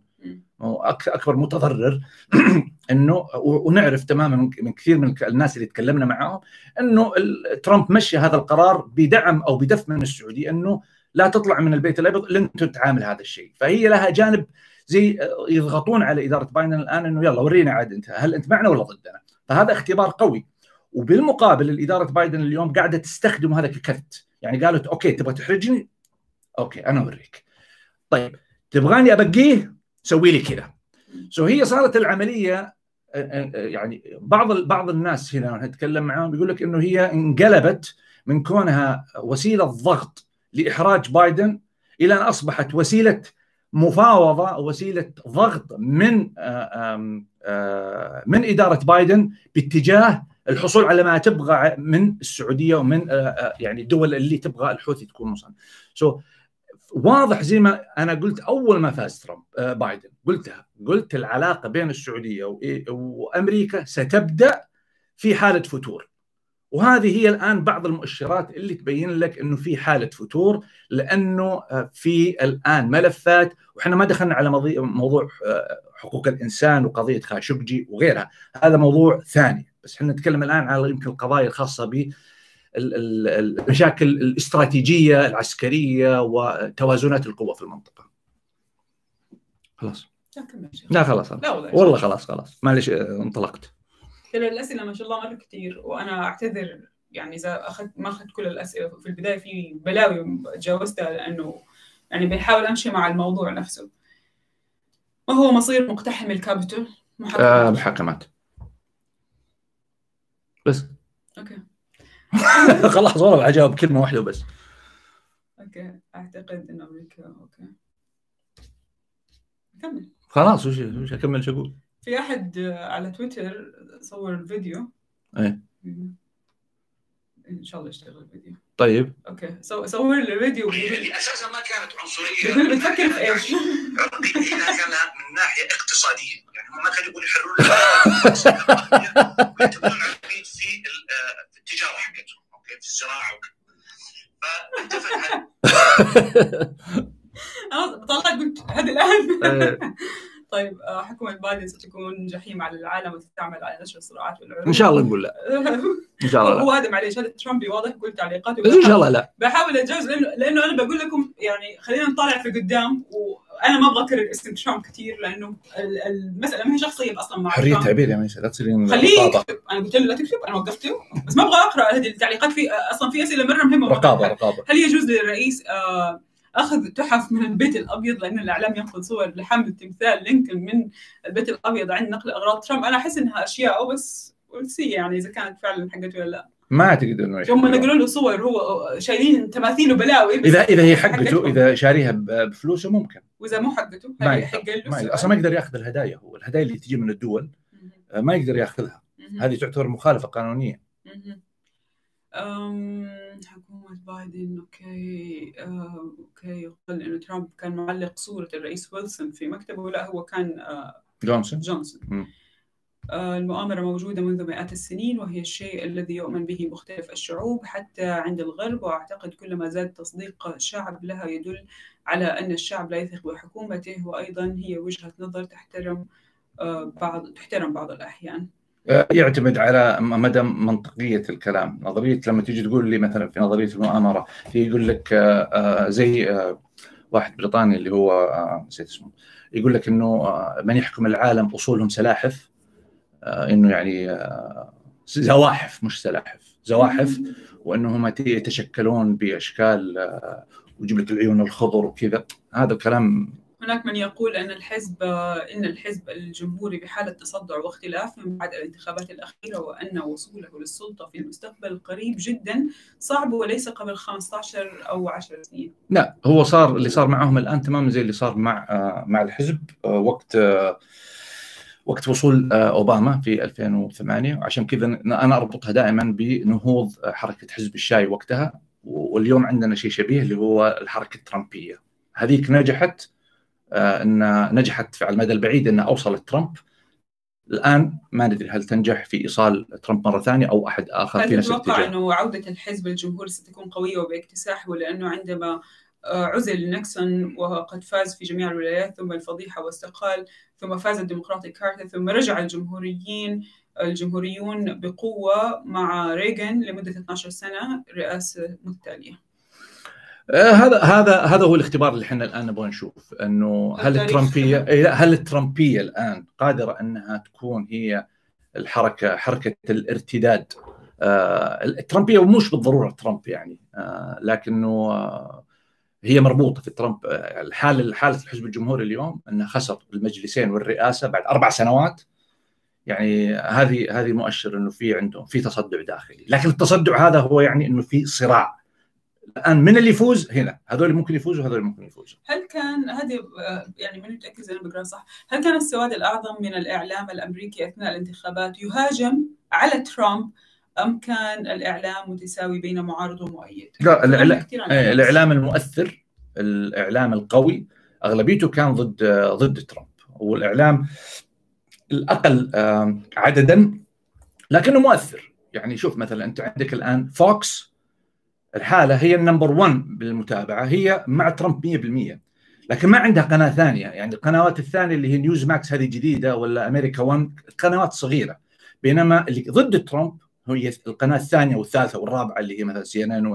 A: أكبر متضرر [clears throat] إنه ونعرف تماما من كثير من الناس اللي تكلمنا معاهم إنه ترامب مشي هذا القرار بدعم أو بدف من السعودية إنه لا تطلع من البيت الأبيض لن تعامل هذا الشيء فهي لها جانب زي يضغطون على إدارة بايدن الآن إنه يلا ورينا عاد أنت هل أنت معنا ولا ضدنا؟ فهذا اختبار قوي وبالمقابل الإدارة بايدن اليوم قاعدة تستخدم هذا ككرت يعني قالت okay تبغى تحرجني؟ okay أنا أوريك. طيب تبغاني أبقيه؟ سوي لي كذا. so هي صارت العملية يعني بعض بعض الناس هنا نتكلم معاهم بيقول لك إنه هي انقلبت من كونها وسيلة ضغط لإحراج بايدن إلى أن أصبحت وسيلة مفاوضة وسيلة ضغط من من إدارة بايدن باتجاه الحصول على ما تبغى من السعودية ومن يعني الدول اللي تبغى الحوثي تكون مصنع. سو so, واضح زي ما أنا قلت أول ما فاز ترامب بايدن. قلتها. قلت العلاقة بين السعودية وأمريكا ستبدأ في حالة فتور. وهذه هي الآن بعض المؤشرات اللي تبين لك إنه في حالة فتور لأنه في الآن ملفات. وإحنا ما دخلنا على موضوع حقوق الإنسان وقضية خاشقجي وغيرها. هذا موضوع ثاني. بس إحنا نتكلم الآن على يمكن القضايا الخاصة ب المشاكل الاستراتيجية العسكرية وتوازنات القوى في المنطقة. خلاص. لا خلاص لا والله, والله خلاص خلاص معلش انطلقت.
B: كل الأسئلة ما شاء الله مرة كثير وأنا أعتذر يعني إذا اخذت ما أخذت كل الأسئلة في البداية في بلاوي تجاوزتها لأنه يعني بنحاول أمشي مع الموضوع نفسه. ما هو مصير مقتحم الكابيتول؟
A: آه محاكمات. بس.
B: okay. [laughs]
A: خلاص والله أجاوب كلمة واحدة وبس.
B: okay. أعتقد ان أمريكا okay. كمل.
A: خلاص وش وش أكمل شو أقول؟
B: في أحد على تويتر صور الفيديو.
A: إيه.
B: إن شاء الله يشتغل الفيديو.
A: طيب.
B: okay. so صور لي الفيديو
C: اللي أساسا ما كانت عنصرية.
B: بيقول [laughs] بتفكر في إيش؟
C: كان من ناحية اقتصادية. يعني هم ما كانوا يقولوا يحرروا يعتمدون [laughs] في في التجارة حقتهم okay في الزراعة فاتفق [laughs]
B: أنا طلعت قلت هذا الآن. طيب آه، حكومة بايدن ستكون جحيم على العالم وتستعمل على نشر الصراعات والعروق
A: إن شاء الله نقول لا. [laughs] إن شاء الله لا.
B: هو هذا معليش هذا ترامبي واضح يقول تعليقاته.
A: إن شاء الله لا.
B: بحاول اتجاوز لأنه لأنه أنا بقول لكم يعني خلينا نطالع في قدام وأنا ما أبغى اكرر اسم ترامب كثير لأنه ال- المسألة ما هي شخصية أصلا مع
A: حريه
B: ترامب.
A: تعبير يا ميسا لا تصيرين
B: خليه
A: رقابه
B: يكتب. أنا قلت له لا تكتب أنا وقفته. بس ما أبغى أقرأ هذه التعليقات في أصلا في أسئلة مرة مهمة.
A: رقابة رقابة.
B: هل يجوز للرئيس آه، أخذ تحف من البيت الأبيض لأن الإعلام ينقل صور لحمل تمثال لينكولن من البيت الأبيض عند نقل أغراض ترامب أنا أحس إنها أشياء بس سي يعني إذا كانت فعلا حقته ولا لا
A: ما أعتقد إنه
B: هم نقلوا له صور هو شايلين تماثيل وبلاوي بس
A: إذا اذا هي حقته. إذا شاريها بفلوسه ممكن
B: وإذا مو حقته
A: ما يقدر
B: يحق
A: ما. أصلا ما يقدر يأخذ الهدايا هو الهدايا اللي تجي من الدول. آه، ما يقدر
B: يأخذها.
A: هذه تعتبر مخالفة قانونيه.
B: أم، حكومة بايدن okay آه، okay يقول إنه ترامب كان معلق صورة الرئيس ويلسون في مكتبه لا هو كان آه،
A: جونسون.
B: جونسون. آه، المؤامرة موجودة منذ مئات السنين وهي الشيء الذي يؤمن به مختلف الشعوب حتى عند الغرب وأعتقد كلما زاد تصديق الشعب لها يدل على أن الشعب لا يثق بحكومته وأيضا هي وجهة نظر تحترم آه، بعض تحترم بعض الأحيان.
A: يعتمد على مدى منطقية الكلام. نظرية لما تيجي تقول لي مثلا في نظرية المؤامرة في يقول لك آه، آه، زي آه، واحد بريطاني اللي هو آه، نسيت اسمه يقول لك إنه آه، من يحكم العالم أصولهم سلاحف آه، إنه يعني آه، زواحف مش سلاحف زواحف وإنهم يت- يتشكلون بأشكال آه، ويجيب لك العيون الخضر وكذا. هذا الكلام
B: هناك من يقول أن الحزب إن الحزب الجمهوري بحالة تصدع واختلاف من بعد الانتخابات الأخيرة وأن وصوله للسلطة في المستقبل قريب جدا صعب وليس قبل 15 أو 10 سنين.
A: لا هو صار اللي صار معهم الآن تماما زي اللي صار مع مع الحزب آه، وقت آه، وقت وصول آه، أوباما في 2008 وعشان كذا أنا أربطها دائما بنهوض حركة حزب الشاي وقتها. واليوم عندنا شيء شبيه اللي هو الحركة الترامبية. هذيك نجحت إن نجحت على المدى البعيد انها أوصلت ترامب. الآن ما ندري هل تنجح في إيصال ترامب مرة ثانية أو أحد آخر في
B: هل
A: نفس الاتجاه؟
B: أنه عودة الحزب الجمهوري ستكون قوية وباكتساحه لأنه عندما آه، عزل نيكسون وقد فاز في جميع الولايات ثم الفضيحة واستقال ثم فاز الديمقراطي كارتر ثم رجع الجمهوريين الجمهوريون بقوة مع ريغان لمدة 12 سنة رئاسة متتالية.
A: آه، هذا هذا هذا هو الاختبار اللي إحنا الآن نبغى نشوف إنه هل. الترامبيه إيه، هل الترامبية الآن قادرة إنها تكون هي الحركه حركة الارتداد؟ آه، الترامبية مش بالضرورة ترامب يعني آه، لكنه آه، هي مربوطة في ترامب. آه، الحاله حالة الحزب الجمهوري اليوم إنه خسر المجلسين والرئاسة بعد أربع سنوات. يعني هذه هذه مؤشر إنه في عندهم في تصدع داخلي. لكن التصدع هذا هو يعني إنه في صراع. الآن من اللي يفوز؟ هنا. هذول ممكن يفوزوا هذول ممكن يفوزوا.
B: هل كان هذه يعني ماني متأكد إذا أنا بقرأ صح. هل كان السواد الأعظم من الإعلام الأمريكي أثناء الانتخابات يهاجم على ترامب أم كان الإعلام متساوي بين معارض ومؤيد؟
A: لا الاعلام إيه، الإعلام. المؤثر الإعلام القوي أغلبيته كان ضد ضد ترامب. والإعلام الأقل عددا لكنه مؤثر. يعني شوف مثلا أنت عندك الآن فوكس الحالة هي ال number 1 بالمتابعة هي مع ترامب 100% لكن ما عندها قناة ثانية يعني القنوات الثانية اللي هي نيوز ماكس هذه جديدة ولا أمريكا 1 قنوات صغيرة بينما اللي ضد ترامب هي القناة الثانية والثالثة والرابعة اللي هي مثلا سي ان ان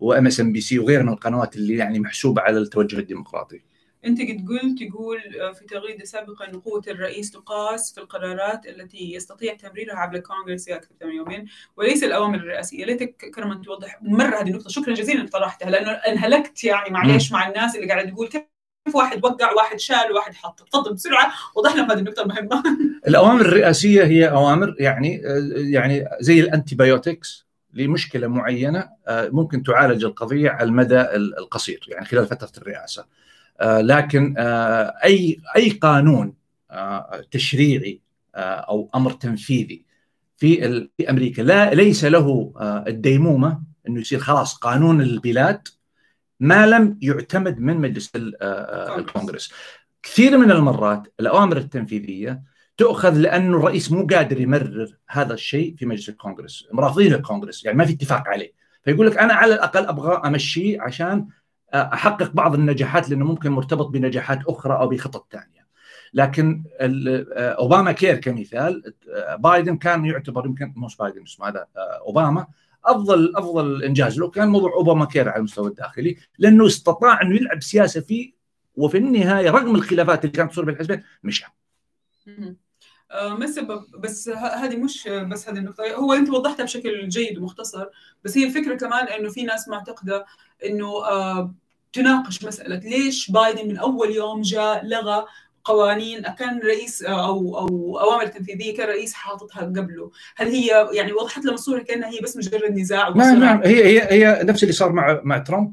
A: وام اس ان بي سي وغيرها من القنوات اللي يعني محسوبة على التوجه الديمقراطي.
B: أنت قد قلت تقول آه، في تغريدة سابقة أن قوة الرئيس تقاس في القرارات التي يستطيع تمريرها عبر الكونغرس في أكثر من يومين وليس الأوامر الرئاسية. ليتك كرما توضح مرة هذه النقطة. شكرا جزيلا أنك طرحتها لأنه انهلكت يعني معليش مع الناس اللي قاعدة تقول كيف واحد وقع واحد شال واحد حط تفضل بسرعة وضح لهم هذه النقطة المهمة. [laughs]
A: الأوامر الرئاسية هي أوامر يعني يعني زي الأنتيبيوتكس لمشكلة معينة آه، ممكن تعالج القضية على المدى القصير يعني خلال فترة الرئاسة. آه، لكن آه، أي أي قانون آه، تشريعي أو أمر تنفيذي في أمريكا لا ليس له الديمومة إنه يصير خلاص قانون البلاد ما لم يعتمد من مجلس ال- الكونغرس. كثير من المرات الأوامر التنفيذية تؤخذ لأنه الرئيس مو قادر يمرر هذا الشيء في مجلس الكونغرس، مرافضين الكونغرس يعني ما في اتفاق عليه، فيقول لك أنا على الأقل أبغى أمشيه عشان أحقق بعض النجاحات لأنه ممكن مرتبط بنجاحات أخرى أو بخطط ثانية. لكن آه، أوباما كير كمثال آه، بايدن كان يعتبر يمكن مش بايدن اسمه هذا آه، أوباما أفضل أفضل إنجاز له كان موضوع أوباما كير على المستوى الداخلي لأنه استطاع أنه يلعب سياسة فيه وفي النهاية رغم الخلافات اللي كانت تصير بين الحزبين مشى.
B: ما السبب؟ بس هذه مش بس هذه النقطة. هو أنت وضحتها بشكل جيد ومختصر بس هي الفكرة كمان إنه في ناس معتقدة إنه تناقش مسألة ليش بايدن من أول يوم جاء لغى قوانين كان رئيس أو أو أوامر تنفيذية كان رئيس حاططها قبله، هل هي يعني وضحت لنا الصورة كأنها هي بس مجرد نزاع
A: نعم نعم. هي هي هي نفس اللي صار مع مع ترامب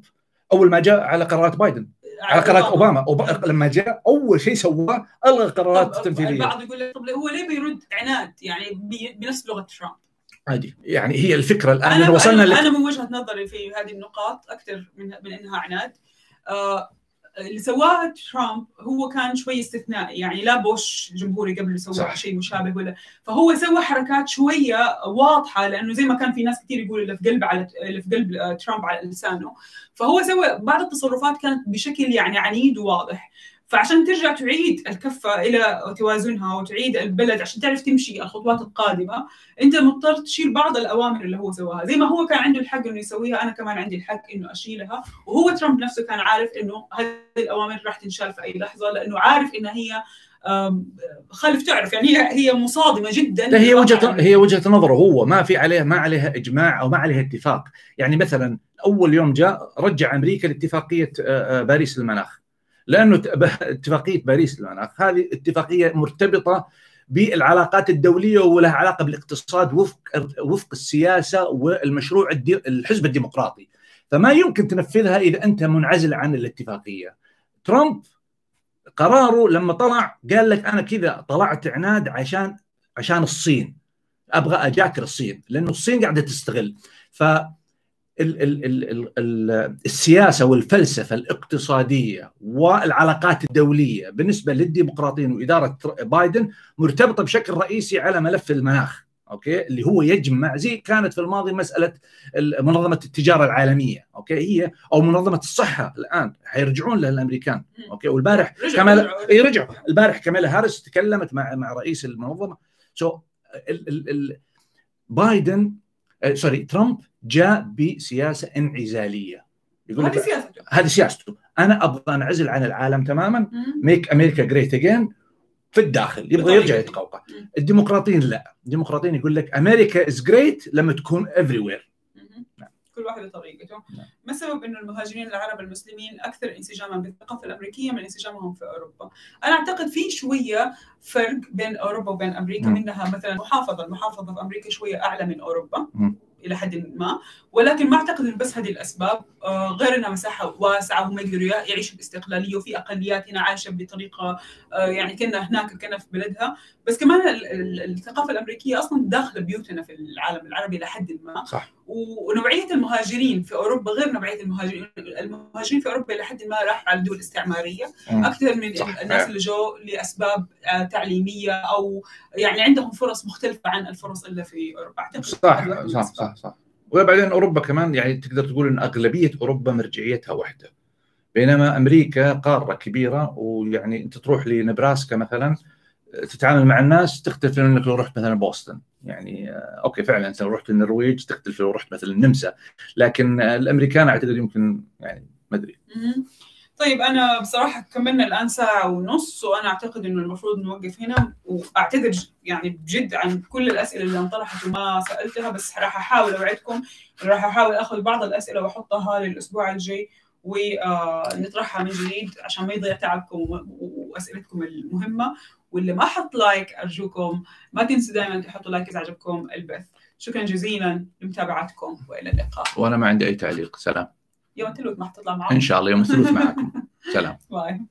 A: أول ما جاء على قرارات بايدن على قرارات أوباما. أوب... لما جاء أول شيء سواه ألغى قرارات
B: طب
A: تنفيذية.
B: البعض يقول لك طب هو ليه بيرد عناد؟ يعني بنفس لغة ترامب؟
A: عادي. يعني هي الفكرة الآن
B: أنا
A: إنه وصلنا
B: أنا,
A: لك...
B: أنا من وجهة نظري في هذه النقاط أكثر من من إنها عناد. اللي سواه ترامب هو كان شوي استثنائي يعني لا بوش جمهوري قبل سوى. شيء مشابه ولا. فهو سوى حركات شوية واضحة لأنه زي ما كان في ناس كثير يقولوا اللي في قلب على اللي في قلب آه، ترامب على لسانه. فهو سوى بعض التصرفات كانت بشكل يعني عنيد وواضح. فعشان ترجع تعيد الكفة إلى توازنها وتعيد البلد عشان تعرف تمشي الخطوات القادمة أنت مضطر تشيل بعض الأوامر اللي هو سواها. زي ما هو كان عنده الحق إنه يسويها أنا كمان عندي الحق إنه أشيلها. وهو ترامب نفسه كان عارف إنه هذه الأوامر راح تنشال في أي لحظة لأنه عارف إنها هي آم، خالف تعرف. يعني هي هي مصادمة جدا.
A: هي
B: وجهة.
A: هي وجهة نظره هو. ما في عليه ما عليها إجماع أو ما عليها اتفاق. يعني مثلا أول يوم جاء رجع أمريكا لاتفاقية باريس للمناخ. لأنه [laughs] اتفاقية باريس للمناخ هذه اتفاقية مرتبطة بالعلاقات الدولية ولها علاقة بالاقتصاد وفق وفق السياسة والمشروع الحزب الديمقراطي. فما يمكن تنفذها إذا أنت منعزل عن الاتفاقية. ترامب قراره لما طلع قال لك أنا كذا طلعت عناد عشان عشان الصين. أبغى اجاكر الصين لأنه الصين قاعدة تستغل. ف ال ال ال ال ال السياسة والفلسفة الاقتصادية والعلاقات الدولية بالنسبة للديمقراطيين وإدارة بايدن مرتبطة بشكل رئيسي على ملف المناخ okay؟ اللي هو يجمع زي كانت في الماضي مسألة ال- منظمة التجارة العالمية okay؟ هي أو منظمة الصحة الآن حيرجعون لها الأمريكان okay؟ والبارح كمال. إي رجعوا. البارح كاميلا هاريس تكلمت مع مع رئيس المنظمة. so ال ال ال بايدن sorry ترامب جاء بسياسة انعزالية يقول
B: هذه
A: لك
B: سياسته
A: هذه سياسته أنا أبغى أنعزل عن العالم تماما. make America great again في الداخل يبغى يرجع
B: دي.
A: يتقوقع. الديمقراطيين لا الديمقراطيين يقول لك America is great لما تكون
B: everywhere واحد بطريقته
A: نعم.
B: ما السبب إنه المهاجرين العرب المسلمين أكثر انسجاما بالثقافة الأمريكية من انسجامهم في أوروبا أنا أعتقد في شوية فرق بين أوروبا وبين أمريكا
A: مم.
B: منها مثلا محافظة المحافظه في أمريكا شوية أعلى من
A: أوروبا.
B: إلى حد ما ولكن ما أعتقد انه بس هذه الأسباب آه، غير إنها مساحة واسعة وهم يقدروا يعيشوا باستقلالية وفي اقليات هنا عايشة بطريقة آه، يعني كنا هناك كنا في بلدها بس كمان ال- ال- الثقافة الأمريكية أصلا داخلة بيوتنا في العالم العربي لحد ما
A: صح
B: ونوعية المهاجرين في أوروبا غير نوعية المهاجرين المهاجرين في أوروبا إلى حد ما راحوا على الدول
A: الاستعمارية.
B: أكثر من
A: صح.
B: الناس اللي جو لأسباب آه، تعليمية أو يعني عندهم فرص مختلفة عن الفرص اللي في أوروبا أعتقد
A: صح صح. صح صح وبعدين أوروبا كمان يعني تقدر تقول إن أغلبية أوروبا مرجعيتها واحدة بينما أمريكا قارة كبيرة ويعني أنت تروح لنبراسكا مثلا تتعامل مع الناس تختلف انك لو رحت مثلا بوسطن. يعني آه، أوكي فعلا انت لو رحت النرويج تختلف لو رحت مثلا النمسا. لكن آه، الأمريكان أعتقد يمكن يعني ما
B: أدري. طيب أنا بصراحة كملنا الآن ساعة ونص وأنا أعتقد إنه المفروض نوقف هنا. واعتذر يعني بجد عن كل الأسئلة اللي انطرحت وما سألتها بس راح أحاول أوعدكم. راح أحاول أخذ بعض الأسئلة وأحطها للأسبوع الجاي ونطرحها من جديد عشان ما يضيع تعبكم وأسئلتكم المهمة. واللي ما حط like أرجوكم ما تنسوا دائما تحطوا like إذا عجبكم البث. شكرا جزيلا لمتابعتكم وإلى اللقاء.
A: وأنا ما عندي أي تعليق. سلام.
B: يوم الثلاث ما حتطلع معكم.
A: إن شاء الله يوم الثلاث [laughs] معكم. سلام.
B: bye.